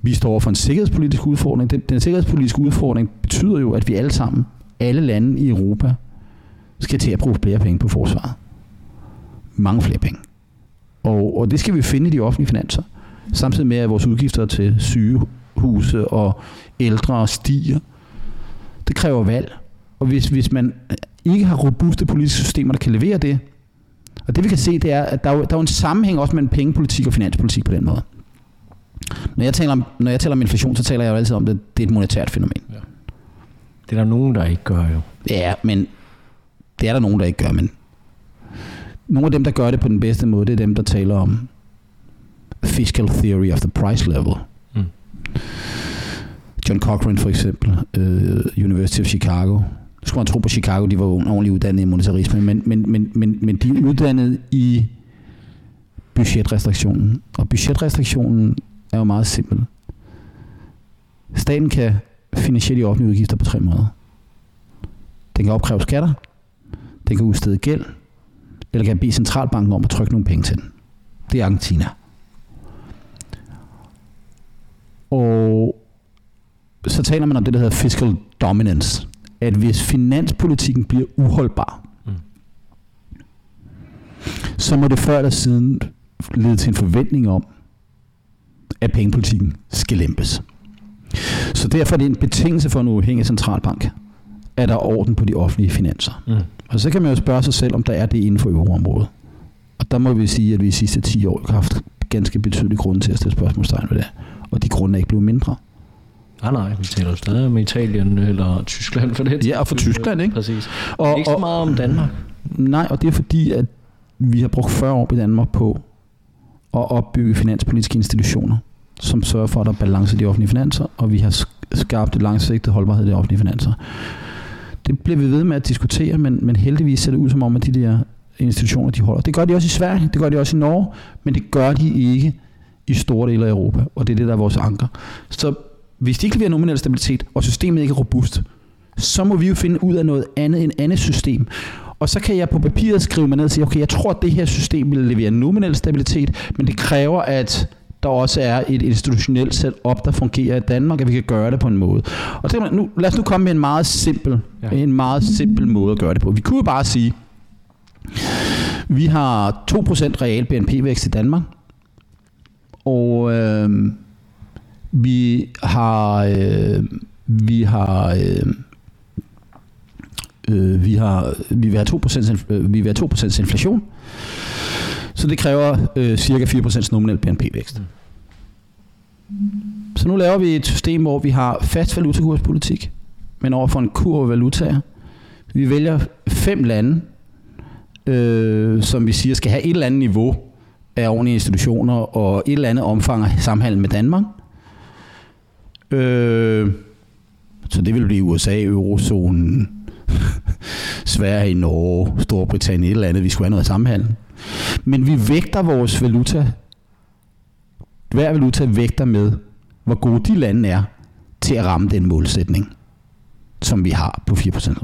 vi står over for en sikkerhedspolitisk udfordring. Den, den sikkerhedspolitiske udfordring betyder jo, at vi alle sammen, alle lande i Europa, skal til at bruge flere penge på forsvaret. Mange flere penge. Og, og det skal vi finde i de offentlige finanser. Samtidig med, at vores udgifter til sygehuse og ældre stiger. Det kræver valg. Og hvis, hvis man ikke har robuste politiske systemer, der kan levere det, og det vi kan se, det er, at der er, jo, der er jo en sammenhæng også mellem pengepolitik og finanspolitik på den måde. Når jeg taler om, når jeg taler om inflation, så taler jeg jo altid om, at det er et monetært fænomen. Ja. Det er der nogen, der ikke gør jo. Ja, men det er der nogen, der ikke gør, men nogle af dem, der gør det på den bedste måde, det er dem, der taler om fiscal theory of the price level. Mm. John Cochrane for eksempel, uh, University of Chicago. Nu skulle man tro på Chicago, de var ordentligt uddannet i monetarisme, men, men, men, men, men de er uddannet i budgetrestriktionen. Og budgetrestriktionen er jo meget simpel. Staten kan finansiere de offentlige udgifter på tre måder. Den kan opkræve skatter, den kan udstede gæld, eller kan bede centralbanken om at trykke nogle penge til den. Det er Argentina. Og så taler man om det, der hedder fiscal dominance. At hvis finanspolitikken bliver uholdbar, mm. så må det før eller siden lede til en forventning om, at pengepolitikken skal lempes. Så derfor er det en betingelse for en uafhængig centralbank, at der er orden på de offentlige finanser. Mm. Og så kan man jo spørge sig selv, om der er det inden for euroområdet. Og der må vi sige, at vi i sidste 10 år har haft ganske betydelige grunde til at stille spørgsmålstegn ved det. Og de grunde er ikke blevet mindre. Nej, nej, vi taler jo stadig om Italien eller Tyskland for det. Ja, og for Tyskland, ikke? Præcis. Og, ikke så meget om Danmark. Nej, og det er fordi, at vi har brugt 40 år i Danmark på at opbygge finanspolitiske institutioner, som sørger for, at der er balance i de offentlige finanser, og vi har skabt et langsigtet holdbarhed i de offentlige finanser. Det bliver vi ved med at diskutere, men, men heldigvis ser det ud som om, at de der institutioner, de holder. Det gør de også i Sverige, det gør de også i Norge, men det gør de ikke i store dele af Europa, og det er det, der er vores anker. Så hvis de ikke leverer nominel stabilitet, og systemet ikke er robust, så må vi jo finde ud af noget andet end andet system. Og så kan jeg på papiret skrive mig ned og sige, okay, jeg tror, at det her system vil levere nominel stabilitet, men det kræver, at der også er et institutionelt setup, der fungerer i Danmark, at vi kan gøre det på en måde. Og det, nu, lad os nu komme med en meget simpel, ja. en meget simpel måde at gøre det på. Vi kunne jo bare sige, vi har 2% real BNP-vækst i Danmark, og øh, vi har øh, vi har øh, øh, vi har vi vil have 2% øh, vi vil have 2% inflation. Så det kræver øh, cirka 4% nominel BNP-vækst. Så nu laver vi et system, hvor vi har fast valutakurspolitik, men over for en kur valutaer. Vi vælger fem lande, øh, som vi siger skal have et eller andet niveau af ordentlige institutioner og et eller andet omfang af samhandel med Danmark. Øh, så det vil blive USA, Eurozonen, Sverige, Norge, Storbritannien, et eller andet, vi skulle have noget samhandel. Men vi vægter vores valuta, hver valuta vægter med, hvor gode de lande er til at ramme den målsætning, som vi har på 4%.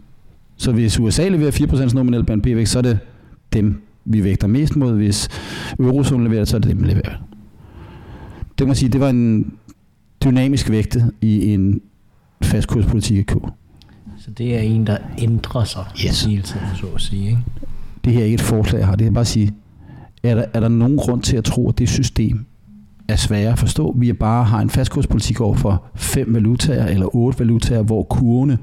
Så hvis USA leverer 4% nominel BNP-vækst, så er det dem, vi vægter mest mod. Hvis eurozonen leverer, så er det dem, vi leverer. Det må sige, det var en dynamisk vægte i en fastkurspolitik i K. Så det er en, der ændrer sig yes. hele tiden, så at sige. Ikke? Det her er ikke et forslag, jeg har. Det er bare at sige, er der, er der nogen grund til at tro, at det system er svære at forstå? Vi er bare har en fastkurspolitik over for fem valutaer eller otte valutaer, hvor kurvene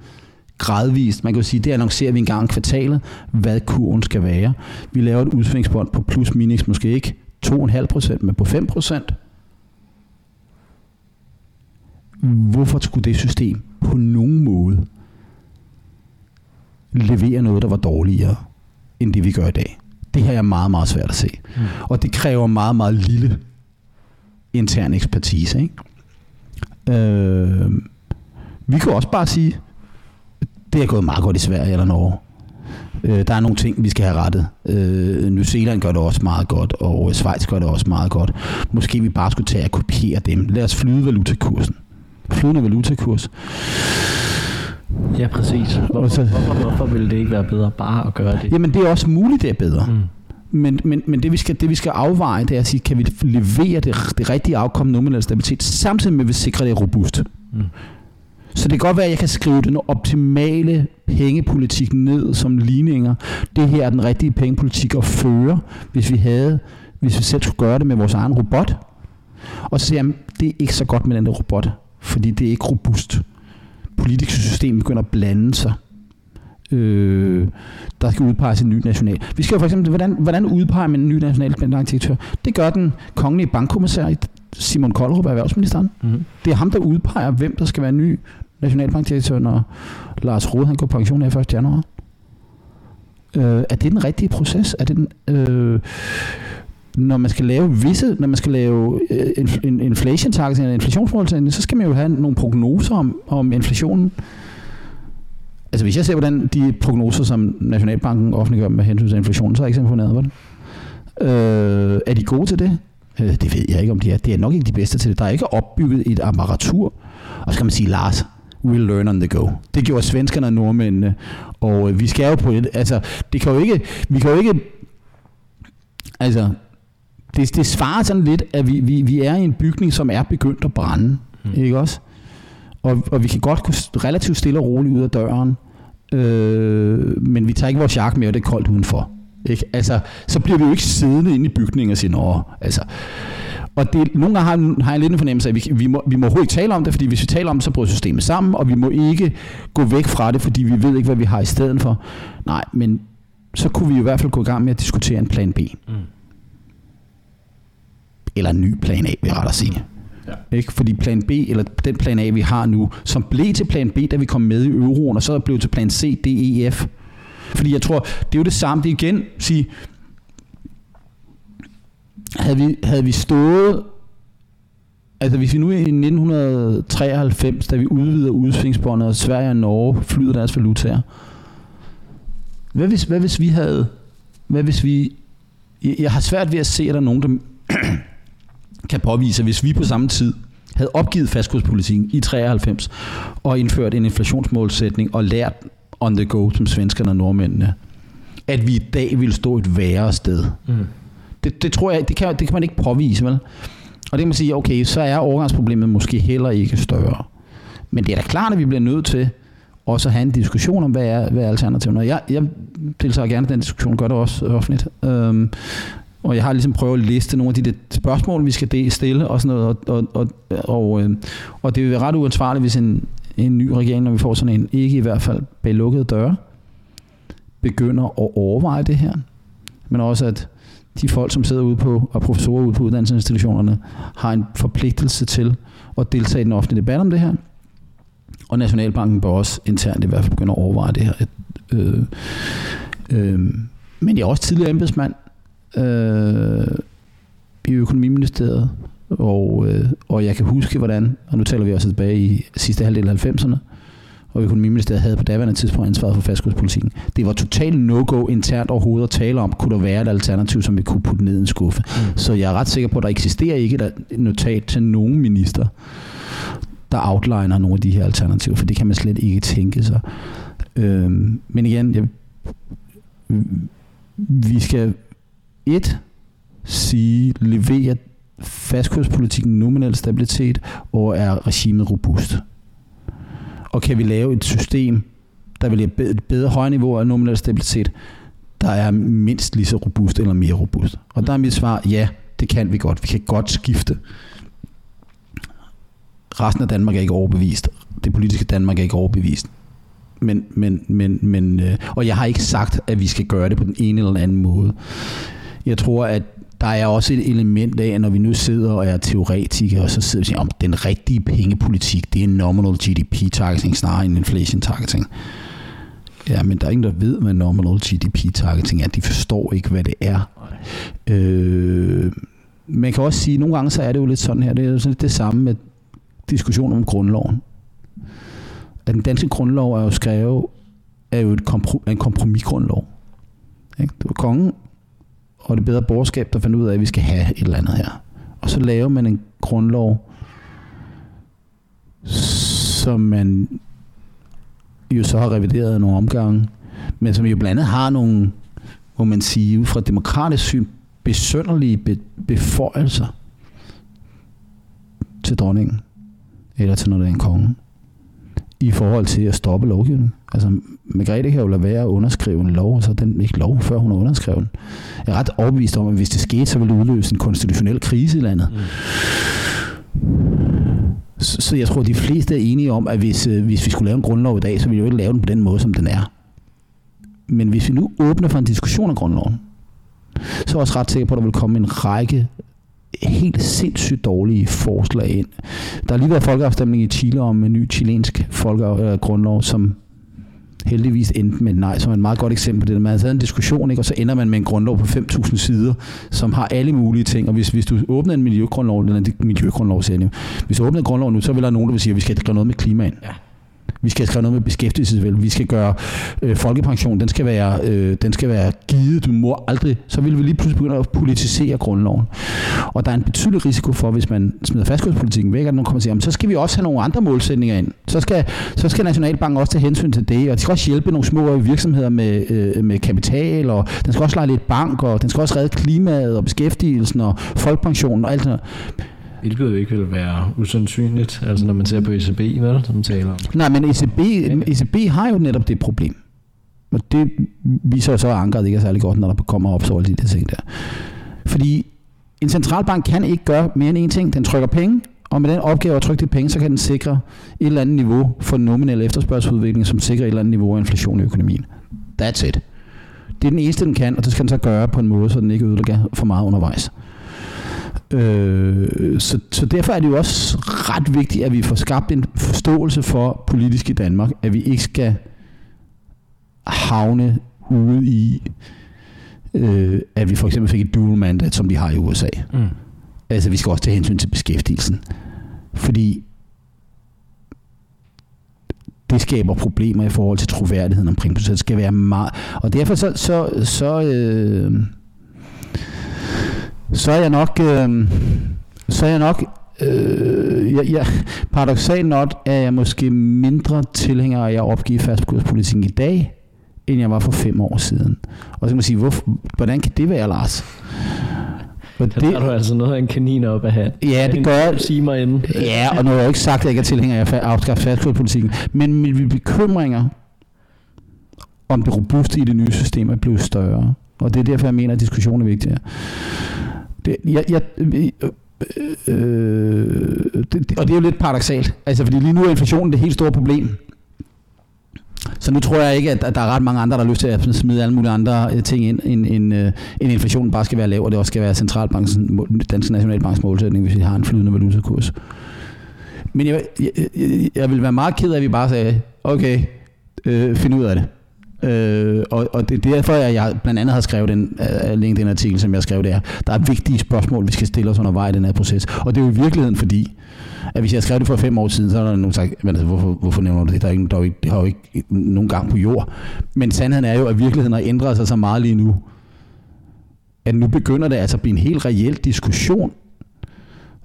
gradvist, man kan jo sige, det annoncerer vi en gang kvartalet, hvad kurven skal være. Vi laver et udsvingsbånd på plus minus, måske ikke 2,5%, men på 5%. Hvorfor skulle det system på nogen måde levere noget, der var dårligere, end det vi gør i dag? Det her er meget, meget svært at se. Mm. Og det kræver meget, meget lille intern ekspertise. Ikke? Øh, vi kan også bare sige, det er gået meget godt i Sverige eller Norge. Øh, der er nogle ting, vi skal have rettet. Øh, New Zealand gør det også meget godt, og Schweiz gør det også meget godt. Måske vi bare skulle tage og kopiere dem. Lad os flyde valutakursen. Flydende valutakurs. Ja, præcis. Hvorfor, så- hvorfor, hvorfor ville det ikke være bedre bare at gøre det? Jamen det er også muligt, det er bedre. Mm. Men, men, men det, vi skal, det vi skal afveje, det er at sige, kan vi levere det, det rigtige afkom nominel stabilitet, samtidig med at vi sikrer det er robust. Mm. Så det kan godt være, at jeg kan skrive den optimale pengepolitik ned som ligninger. Det her er den rigtige pengepolitik at føre, hvis vi havde, hvis vi selv skulle gøre det med vores egen robot. Og så siger jeg, det er ikke så godt med den der robot, fordi det er ikke robust. Politiske system begynder at blande sig. Øh, der skal udpeges en ny national. Vi skal jo for eksempel, hvordan, hvordan udpeger man en ny nationalbankdirektør? Det gør den kongelige bankkommissær Simon Koldrup, erhvervsministeren. Mm. Det er ham, der udpeger, hvem der skal være ny nationalbankdirektør, når Lars Rode han går på pension her 1. januar. Øh, er det den rigtige proces? Er det den, øh, når man skal lave visse, når man skal lave øh, en inflation targeting eller inflationsmålsætning, så skal man jo have nogle prognoser om, om inflationen. Altså hvis jeg ser, hvordan de prognoser, som Nationalbanken offentliggør med hensyn til inflationen, så er jeg ikke så imponeret over det. Øh, er de gode til det? Øh, det ved jeg ikke, om de er. Det er nok ikke de bedste til det. Der er ikke opbygget et apparatur. Og så kan man sige, Lars, we'll learn on the go. Det gjorde svenskerne og nordmændene. Og øh, vi skal jo på et... Altså, det kan jo ikke... Vi kan jo ikke... Altså, det, det svarer sådan lidt, at vi, vi, vi er i en bygning, som er begyndt at brænde. Mm. Ikke også? Og, og vi kan godt gå relativt stille og roligt ud af døren. Øh, men vi tager ikke vores jakke med, og det er koldt udenfor. Ikke? Altså, så bliver vi jo ikke siddende inde i bygningen og sige, Nå, altså. Og det, nogle gange har, har jeg lidt en fornemmelse af, at vi, vi, må, vi må overhovedet ikke tale om det, fordi hvis vi taler om det, så bryder systemet sammen, og vi må ikke gå væk fra det, fordi vi ved ikke, hvad vi har i stedet for. Nej, men så kunne vi i hvert fald gå i gang med at diskutere en plan B. Mm. Eller en ny plan A, vil jeg rettere sige. Ja. Ikke? Fordi plan B, eller den plan A, vi har nu, som blev til plan B, da vi kom med i euroen, og så er det blevet til plan C, D, E, F. Fordi jeg tror, det er jo det samme, det er igen, sige, havde vi, havde vi stået, altså hvis vi nu i 1993, da vi udvider udsvingsbåndet, og Sverige og Norge flyder deres valutaer, hvad hvis, hvad hvis vi havde, hvad hvis vi, jeg, jeg har svært ved at se, at der er nogen, der kan påvise, at hvis vi på samme tid havde opgivet fastkurspolitikken i 93 og indført en inflationsmålsætning og lært on the go som svenskerne og nordmændene, at vi i dag ville stå et værre sted. Mm. Det, det tror jeg, det kan, det kan man ikke påvise, vel? Og det kan man sige, okay, så er overgangsproblemet måske heller ikke større. Men det er da klart, at vi bliver nødt til også at have en diskussion om, hvad er, hvad er alternativet. Og jeg, jeg deltager gerne i den diskussion, gør det også offentligt. Øhm, og jeg har ligesom prøvet at liste nogle af de der spørgsmål, vi skal stille og sådan noget. Og, og, og, og, øhm, og det vil være ret uansvarligt, hvis en, en ny regering, når vi får sådan en, ikke i hvert fald bag lukkede døre, begynder at overveje det her. Men også at de folk, som sidder ude på, og professorer ude på uddannelsesinstitutionerne, har en forpligtelse til at deltage i den offentlige debat om det her. Og Nationalbanken bør også internt i hvert fald begynde at overveje det her. Øh, øh, men jeg er også tidligere embedsmand øh, i økonomiministeriet, og, øh, og jeg kan huske, hvordan, og nu taler vi også tilbage i sidste halvdel af 90'erne, og økonomiministeriet havde på daværende tidspunkt ansvaret for fastkurspolitikken. Det var totalt no-go internt overhovedet at tale om, kunne der være et alternativ, som vi kunne putte ned i en skuffe. Mm. Så jeg er ret sikker på, at der eksisterer ikke et notat til nogen minister, der outliner nogle af de her alternativer, for det kan man slet ikke tænke sig. Øhm, men igen, jeg, vi skal 1. sige, levere fastkurspolitikken nominel stabilitet, og er regimet robust. Og kan vi lave et system, der vil have et bedre højere niveau af nominel stabilitet, der er mindst lige så robust eller mere robust. Og der er mit svar, ja, det kan vi godt. Vi kan godt skifte. Resten af Danmark er ikke overbevist. Det politiske Danmark er ikke overbevist. Men, men, men, men, øh, og jeg har ikke sagt, at vi skal gøre det på den ene eller den anden måde. Jeg tror, at der er også et element af, at når vi nu sidder og er teoretikere, og så sidder vi og siger, om den rigtige pengepolitik, det er nominal GDP targeting snarere end inflation targeting. Ja, men der er ingen, der ved, hvad nominal GDP targeting er. De forstår ikke, hvad det er. Øh, man kan også sige, at nogle gange så er det jo lidt sådan her, det er jo sådan lidt det samme med diskussionen om grundloven. At den danske grundlov er jo skrevet, er jo et kompro, en kompromisgrundlov. Ikke? Det var kongen og det bedre borgerskab, der fandt ud af, at vi skal have et eller andet her. Og så laver man en grundlov, som man jo så har revideret nogle omgange, men som jo blandt andet har nogle, må man sige, ud fra demokratisk syn, besønderlige be- beføjelser til dronningen, eller til noget af en konge, i forhold til at stoppe lovgivningen. Altså, Margrethe kan jo lade være at underskrive en lov, og så er den ikke lov, før hun har underskrevet den. Jeg er ret overbevist om, at hvis det skete, så ville det udløse en konstitutionel krise i landet. Mm. Så, så jeg tror, at de fleste er enige om, at hvis, øh, hvis vi skulle lave en grundlov i dag, så ville vi jo ikke lave den på den måde, som den er. Men hvis vi nu åbner for en diskussion af grundloven, så er jeg også ret sikker på, at der vil komme en række helt sindssygt dårlige forslag ind. Der har lige været folkeafstemning i Chile om en ny chilensk folkegrundlov, som heldigvis endte med nej, som er et meget godt eksempel på det. Man har taget en diskussion, ikke? og så ender man med en grundlov på 5.000 sider, som har alle mulige ting. Og hvis, hvis du åbner en miljøgrundlov, eller en miljøgrundlov, siger hvis du åbner en grundlov nu, så vil der nogen, der vil sige, at vi skal gøre noget med klimaet. Ja. Vi skal skrive noget med beskæftigelsesvel. Vi skal gøre øh, folkepension, den skal, være, øh, den skal være givet. Du må aldrig, så vil vi lige pludselig begynde at politisere grundloven. Og der er en betydelig risiko for, hvis man smider fastkurspolitikken væk, at nogen kommer til, så skal vi også have nogle andre målsætninger ind. Så skal, så skal Nationalbanken også tage hensyn til det, og de skal også hjælpe nogle små virksomheder med, øh, med kapital, og den skal også lege lidt bank, og den skal også redde klimaet og beskæftigelsen og folkepensionen og alt sådan noget. Hvilket jo ikke vil være usandsynligt, altså når man ser på ECB, hvad som taler om. Nej, men ECB, ECB har jo netop det problem. Og det viser så, at ankeret ikke er særlig godt, når der kommer op så alle de der ting der. Fordi en centralbank kan ikke gøre mere end én ting. Den trykker penge, og med den opgave at trykke de penge, så kan den sikre et eller andet niveau for nominel efterspørgselsudvikling, som sikrer et eller andet niveau af inflation i økonomien. That's it. Det er den eneste, den kan, og det skal den så gøre på en måde, så den ikke ødelægger for meget undervejs. Øh, så, så derfor er det jo også ret vigtigt, at vi får skabt en forståelse for politisk i Danmark, at vi ikke skal havne ude i, øh, at vi for eksempel fik et dual mandat, som de har i USA. Mm. Altså vi skal også tage hensyn til beskæftigelsen. Fordi det skaber problemer i forhold til troværdigheden omkring processen. Det skal være meget... Og derfor så, så, så øh, så er jeg nok, øh, så er jeg nok, øh, jeg, jeg, paradoxalt nok er jeg måske mindre tilhænger af at opgive fastkurspolitikken i dag, end jeg var for fem år siden. Og så kan man sige, hvor, hvordan kan det være, Lars? Og det, der du altså noget af en kanin op af hat. Ja, det gør jeg. Sige mig inden. Ja, og nu har jeg ikke sagt, at jeg ikke er tilhænger af at afskaffe fastkurspolitikken. Men mine bekymringer om det robuste i det nye system er blevet større. Og det er derfor, jeg mener, at diskussionen er vigtig. Det, jeg, jeg, øh, øh, øh, øh det, og det er jo lidt paradoxalt, altså fordi lige nu er inflationen det helt store problem. Så nu tror jeg ikke, at der er ret mange andre, der har lyst til at smide alle mulige andre øh, ting ind, end, end, end inflationen bare skal være lav, og det også skal være centralbankens, Danske Nationalbanks målsætning, hvis vi har en flydende valutakurs. Men jeg, jeg, jeg, jeg vil være meget ked af, at vi bare sagde, okay, øh, find ud af det. Øh, og, og det er derfor, at jeg blandt andet har skrevet den uh, LinkedIn-artikel, som jeg skrev der. Der er vigtige spørgsmål, vi skal stille os undervejs i den her proces. Og det er jo i virkeligheden fordi, at hvis jeg skrev det for fem år siden, så er der nogen sagt, men altså, hvorfor, hvorfor nævner du det? Der er ikke, der er ikke, det har jo ikke nogen gang på jord. Men sandheden er jo, at virkeligheden har ændret sig så meget lige nu, at nu begynder det altså at blive en helt reel diskussion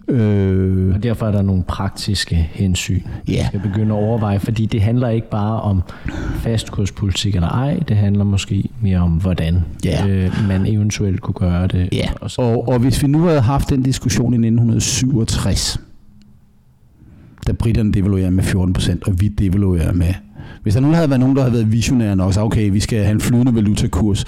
Øh, og derfor er der nogle praktiske hensyn, yeah. vi skal begynde at overveje, fordi det handler ikke bare om fastkurspolitik eller ej, det handler måske mere om, hvordan yeah. øh, man eventuelt kunne gøre det. Yeah. Og, og, og hvis vi nu havde haft den diskussion i 1967, da britterne devaluerer med 14%, og vi devaluerer med... Hvis der nu havde været nogen, der havde været visionære nok, så okay, vi skal have en flydende valutakurs,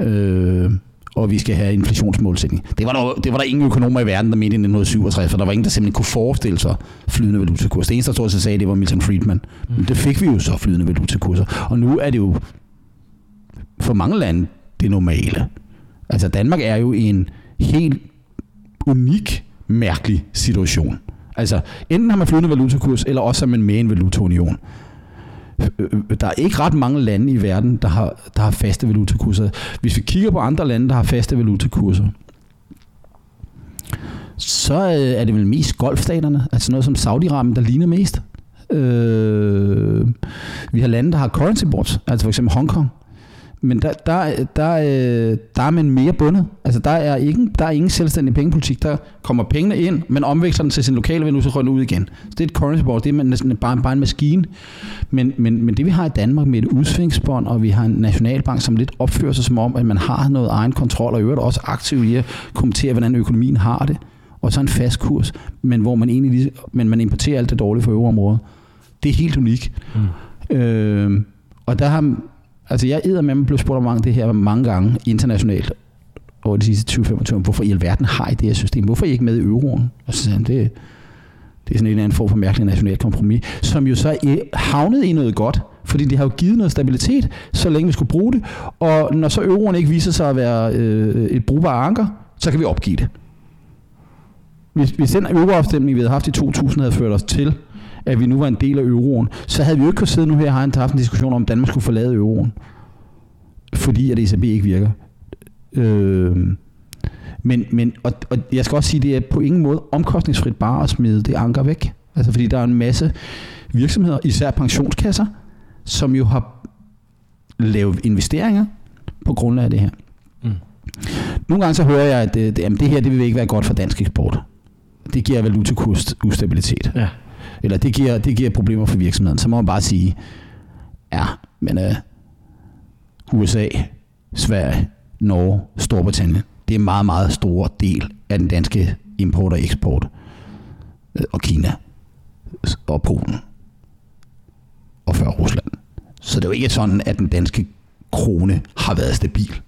øh, og vi skal have inflationsmålsætning. Det var, der, det var der ingen økonomer i verden, der mente i 1967, for der var ingen, der simpelthen kunne forestille sig flydende valutakurser. Det eneste, der stod sig sagde, det var Milton Friedman. Men det fik vi jo så flydende valutakurser. Og nu er det jo for mange lande det normale. Altså Danmark er jo i en helt unik, mærkelig situation. Altså, enten har man flydende valutakurs, eller også er man med i en valutaunion. Øh, øh, der er ikke ret mange lande i verden, der har, der har faste valutakurser. Hvis vi kigger på andre lande, der har faste valutakurser, så øh, er det vel mest golfstaterne, altså noget som Saudi-Arabien, der ligner mest. Øh, vi har lande, der har currency boards, altså for eksempel Hongkong, men der, der, der, øh, der er man mere bundet. Altså, der er, ikke, der er ingen selvstændig pengepolitik. Der kommer pengene ind, men omveksler den til sin lokale valuta, så ud igen. Så det er et currency board, det er næsten bare, bare en maskine. Men, men, men det vi har i Danmark med et udsvingsbånd, og vi har en nationalbank, som lidt opfører sig som om, at man har noget egen kontrol, og i øvrigt også aktiv i at kommentere, hvordan økonomien har det, og så en fast kurs, men hvor man egentlig lige, men man importerer alt det dårlige for øvreområdet. Det er helt unikt. Mm. Øh, og der har, altså jeg æder med, at spurgt om mange, det her mange gange internationalt over de sidste 20-25 år, hvorfor i alverden har I det her system? Hvorfor er I ikke med i euroen? Og så sagde han, det, det er sådan en eller anden form for mærkelig national kompromis, som jo så øh, havnede i noget godt, fordi det har jo givet noget stabilitet, så længe vi skulle bruge det, og når så euroen ikke viser sig at være øh, et brugbart anker, så kan vi opgive det. Hvis, hvis den euroafstemning, vi havde haft i 2000, havde ført os til, at vi nu var en del af euroen, så havde vi jo ikke kunnet sidde nu her og have haft en diskussion om, at Danmark skulle forlade euroen. Fordi at ECB ikke virker. Øh, men, men og, og jeg skal også sige, at det er på ingen måde omkostningsfrit bare at smide det anker væk. Altså fordi der er en masse virksomheder, især pensionskasser, som jo har lavet investeringer på grundlag af det her. Mm. Nogle gange så hører jeg, at det, jamen det her det vil ikke være godt for dansk eksport. Det giver valutakurs ustabilitet. Ja eller det giver, det giver problemer for virksomheden, så må man bare sige, ja, men øh, USA, Sverige, Norge, Storbritannien, det er en meget, meget stor del af den danske import og eksport. Øh, og Kina og Polen og før Rusland. Så det er jo ikke sådan, at den danske krone har været stabil.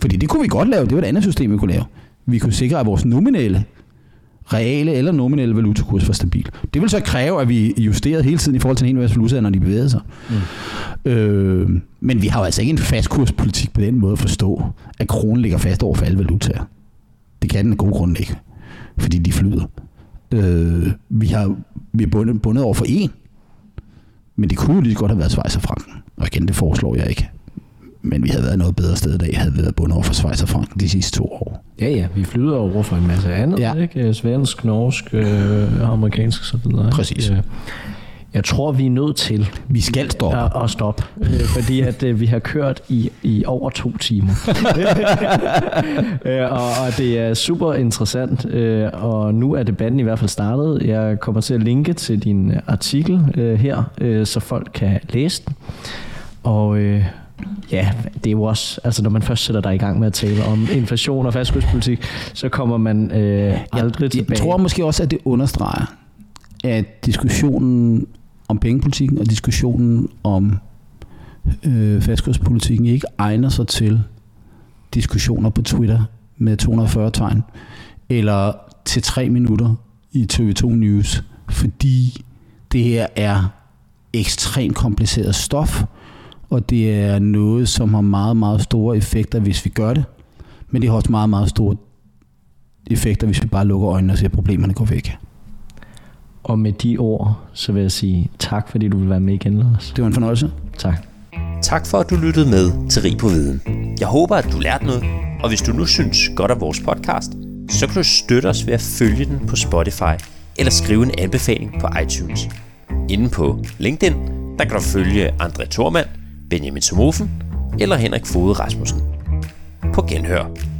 Fordi det kunne vi godt lave. Det var et andet system, vi kunne lave. Vi kunne sikre, at vores nominelle reale eller nominelle valutakurs var stabil. Det vil så kræve, at vi justerede hele tiden i forhold til en hel valuta, når de bevægede sig. Mm. Øh, men vi har jo altså ikke en fastkurspolitik på den måde at forstå, at kronen ligger fast over for alle valutaer. Det kan den af gode grunde ikke, fordi de flyder. Øh, vi har vi er bundet, bundet over for en, men det kunne jo lige godt have været Schweiz og Franken. Og igen, det foreslår jeg ikke men vi havde været noget bedre sted i dag, havde været bundet over for Schweiz og Frank de sidste to år. Ja, ja, vi flyder over for en masse andet, ja. ikke? Svensk, norsk, øh, amerikansk videre. Præcis. Øh, jeg tror, vi er nødt til vi skal stoppe. At, at stoppe, øh, fordi at øh, vi har kørt i, i over to timer. øh, og, og det er super interessant, øh, og nu er debatten i hvert fald startet. Jeg kommer til at linke til din artikel øh, her, øh, så folk kan læse den. Og øh, Ja, det er jo også, altså når man først sætter dig i gang med at tale om inflation og fastkurspolitik, så kommer man øh, aldrig jeg, tilbage. Jeg tror måske også, at det understreger, at diskussionen om pengepolitikken og diskussionen om øh, fastkurspolitikken ikke egner sig til diskussioner på Twitter med 240 tegn, eller til tre minutter i TV2 News, fordi det her er ekstremt kompliceret stof, og det er noget, som har meget, meget store effekter, hvis vi gør det. Men det har også meget, meget store effekter, hvis vi bare lukker øjnene og ser, at problemerne går væk. Og med de ord, så vil jeg sige tak, fordi du vil være med igen, Lars. Det var en fornøjelse. Tak. Tak for, at du lyttede med til Rig på Viden. Jeg håber, at du lærte noget, og hvis du nu synes godt om vores podcast, så kan du støtte os ved at følge den på Spotify eller skrive en anbefaling på iTunes. Inden på LinkedIn, der kan du følge André Thormand, Benjamin Somofen eller Henrik Fode Rasmussen. På genhør.